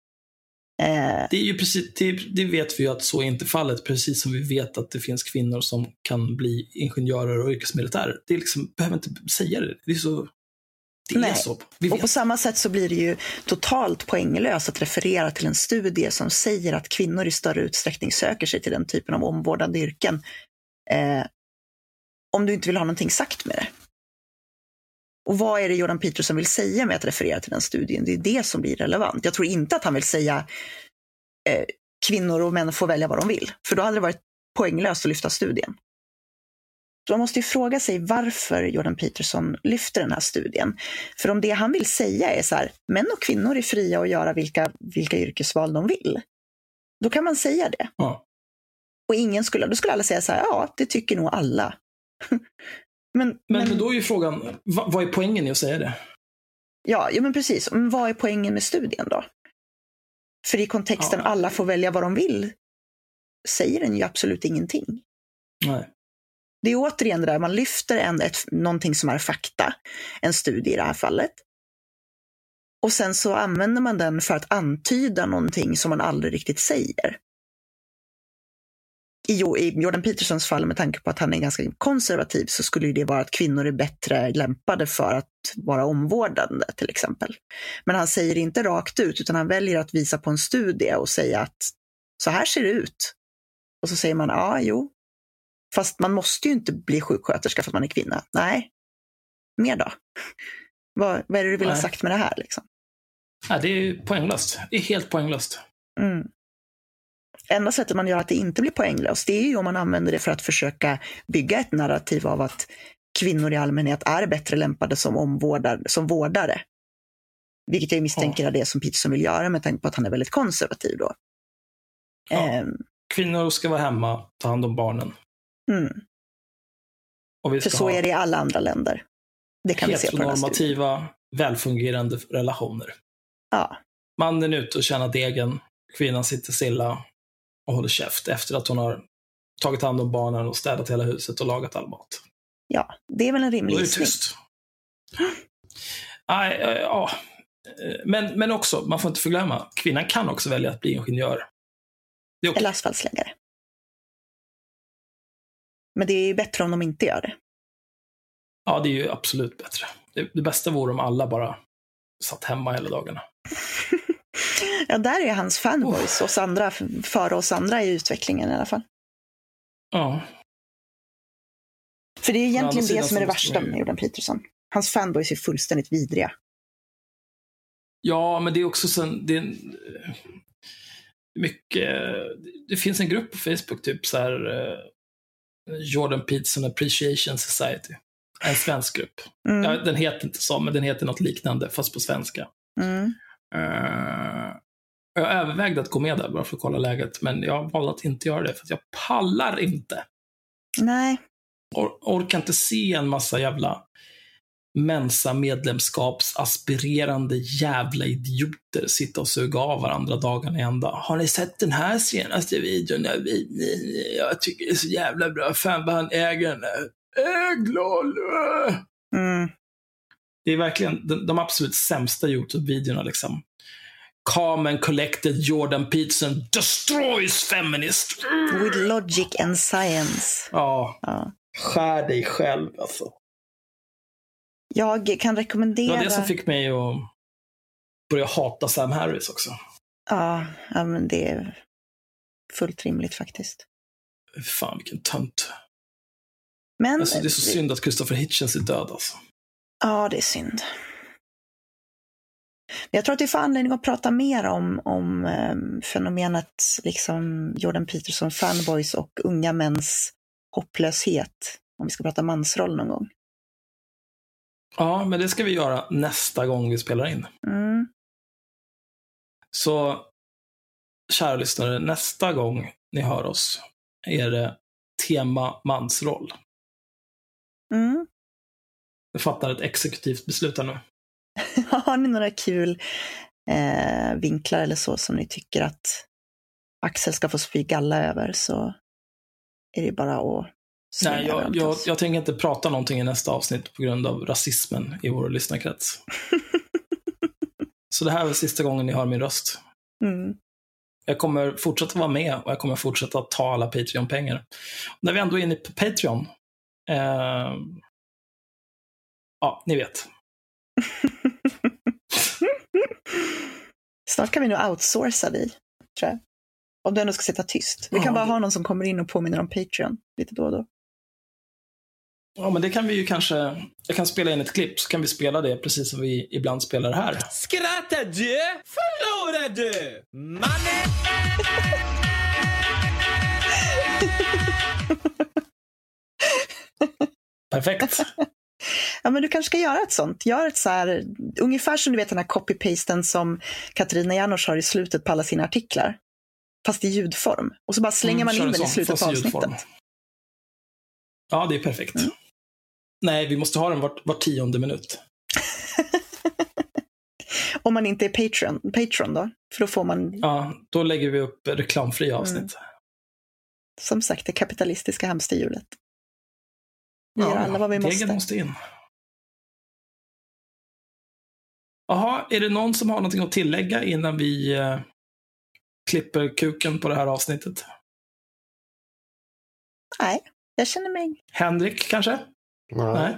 Eh, Det, är ju precis, det, det vet vi ju att så är inte fallet, precis som vi vet att det finns kvinnor som kan bli ingenjörer och yrkesmilitärer. Det är liksom, behöver inte säga det. Det är så. Det är Nej. så. Vi Och på samma sätt så blir det ju totalt poänglöst att referera till en studie som säger att kvinnor i större utsträckning söker sig till den typen av omvårdande yrken. Eh, om du inte vill ha någonting sagt med det. Och vad är det Jordan Peterson vill säga med att referera till den studien? Det är det som blir relevant. Jag tror inte att han vill säga eh, kvinnor och män får välja vad de vill, för då hade det varit poänglöst att lyfta studien. Så man måste ju fråga sig varför Jordan Peterson lyfter den här studien. För om det han vill säga är så här, män och kvinnor är fria att göra vilka, vilka yrkesval de vill. Då kan man säga det. Ja. Och ingen skulle, då skulle alla säga så här, ja, det tycker nog alla. men, Men, men då är ju frågan, vad, vad är poängen i att säga det? Ja, ja, men precis. Men vad är poängen med studien då? För i kontexten Ja. alla får välja vad de vill säger den ju absolut ingenting. Nej. Det är återigen det där, man lyfter en, ett, någonting som är fakta, en studie i det här fallet. Och sen så använder man den för att antyda någonting som man aldrig riktigt säger. I, Jo- I Jordan Petersons fall, med tanke på att han är ganska konservativ, så skulle det vara att kvinnor är bättre lämpade för att vara omvårdande till exempel. Men han säger inte rakt ut, utan han väljer att visa på en studie och säga att så här ser det ut. Och så säger man, ja, jo, Fast man måste ju inte bli sjuksköterska för att man är kvinna. Nej. Mer då? Vad, vad är det du vill ha Nej. sagt med det här? Liksom? Nej, det är poänglöst. Det är helt poänglöst. Mm. Enda sättet man gör att det inte blir poänglöst, det är ju om man använder det för att försöka bygga ett narrativ av att kvinnor i allmänhet är bättre lämpade som, omvårdar, som vårdare. Vilket jag misstänker är det som Peterson vill göra med tanke på att han är väldigt konservativ då. Ja. Ehm, Kvinnor ska vara hemma, ta hand om barnen. mm. Och vi För så är det i alla andra länder. Det kan vi se på heteronormativa, välfungerande relationer. Ja, Mannen är ute och tjänar degen, kvinnan sitter stilla och håller käft efter att hon har tagit hand om barnen och städat hela huset och lagat all mat. ja, det är väl en rimlig gissning. tyst. Nej, ja. Eh, Men, men också, man får inte förglömma, kvinnan kan också välja att bli ingenjör. Det är okej. Eller asfaltsläggare. Men det är ju bättre om de inte gör det. Ja, det är ju absolut bättre. Det, det bästa vore om alla bara satt hemma hela dagarna. Ja, där är hans fanboys, oss andra, före oss andra i utvecklingen i alla fall. Ja, För det är egentligen det som är det värsta med Jordan Peterson. Hans fanboys är fullständigt vidriga. Ja, men det är också sen, det är eh, mycket, det finns en grupp på Facebook, typ så här eh, Jordan Peterson Appreciation Society. En svensk grupp. Mm, Ja, den heter inte så, men den heter något liknande, fast på svenska. mm. Eh, jag övervägde att gå med där bara för att kolla läget, men jag valde att inte göra det, för att jag pallar inte. Nej, Or orkar inte se en massa jävla Mensa-medlemskapsaspirerande jävla idioter sitta och suga av varandra dagarna i ända. Har ni sett den här senaste videon? Jag, jag tycker det är så jävla bra. Fan vad han äger den. Äg LOL! mm. Det är verkligen de, de absolut sämsta YouTube-videorna liksom. Carmen collected Jordan Peterson destroys feminist. with logic and science. Ja, Ja. skär dig själv alltså. Jag kan Det rekommendera... var det som fick mig att börja hata Sam Harris också. ja, ja, men det är fullt rimligt faktiskt. Fan vilken tönt. Men Alltså, det är så synd att Christopher Hitchens är död alltså. Ja, det är synd. Jag tror att vi får anledning att prata mer om, om em, fenomenet liksom Jordan Peterson fanboys och unga mäns hopplöshet. Om vi ska prata mansroll någon gång. Ja, men det ska vi göra nästa gång vi spelar in. Mm. Så, kära lyssnare, nästa gång ni hör oss är det tema mansroll. Mm. Jag fattar ett exekutivt beslut här nu. Har ni några kul eh, vinklar eller så som ni tycker att Axel ska få spy galla över så är det bara att Nej, jag, jag, jag tänker inte prata någonting i nästa avsnitt på grund av rasismen i vår lyssnarkrets. Så det här är sista gången ni hör min röst. Mm. Jag kommer fortsätta vara med och jag kommer fortsätta ta alla Patreon-pengar. När vi ändå är inne på Patreon. Eh, ja, ni vet. Snart kan vi nog outsourca dig, tror jag. Om du ändå ska sitta tyst. Vi kan Ja, bara det- ha någon som kommer in och påminner om Patreon lite då och då. Ja, men det kan vi ju kanske... Jag kan spela in ett klipp, så kan vi spela det precis som vi ibland spelar här. Skrattar du? Förlorar du? Mannen! Perfekt. Ja, men du kanske ska göra ett sånt. Gör ett så här, ungefär som du vet den här copy-pasten som Katarina Janouch har i slutet på alla sina artiklar. Fast i ljudform. Och så bara slänger Mm, man in en den i slutet på avsnittet. Ja, det är perfekt. Mm. Nej, vi måste ha den var, var tionde minut. Om man inte är Patreon, Patreon då. För då får man, Ja, då lägger vi upp reklamfria avsnitt. Mm. som sagt, det kapitalistiska hamsterhjulet. Vi Ja, gör alla vad vi degen måste. måste in. Jaha, är det någon som har någonting att tillägga innan vi eh, klipper kuken på det här avsnittet? Nej, jag känner mig, Henrik kanske? Nej. Nej.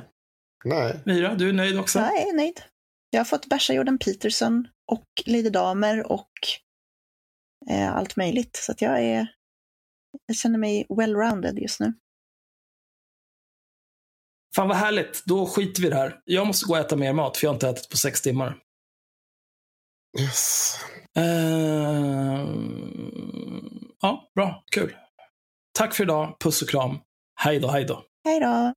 Nej. Myra, du är nöjd också? jag är nöjd. Jag har fått bärsa Jordan Peterson och Lady Damer och eh, allt möjligt. Så att jag är, jag känner mig well-rounded just nu. Fan vad härligt, då skiter vi i det här. Jag måste gå och äta mer mat, för jag har inte ätit på sex timmar. Yes. Eh, ja, bra, kul. Tack för idag, puss och kram. Hej då, hej då. Hej då!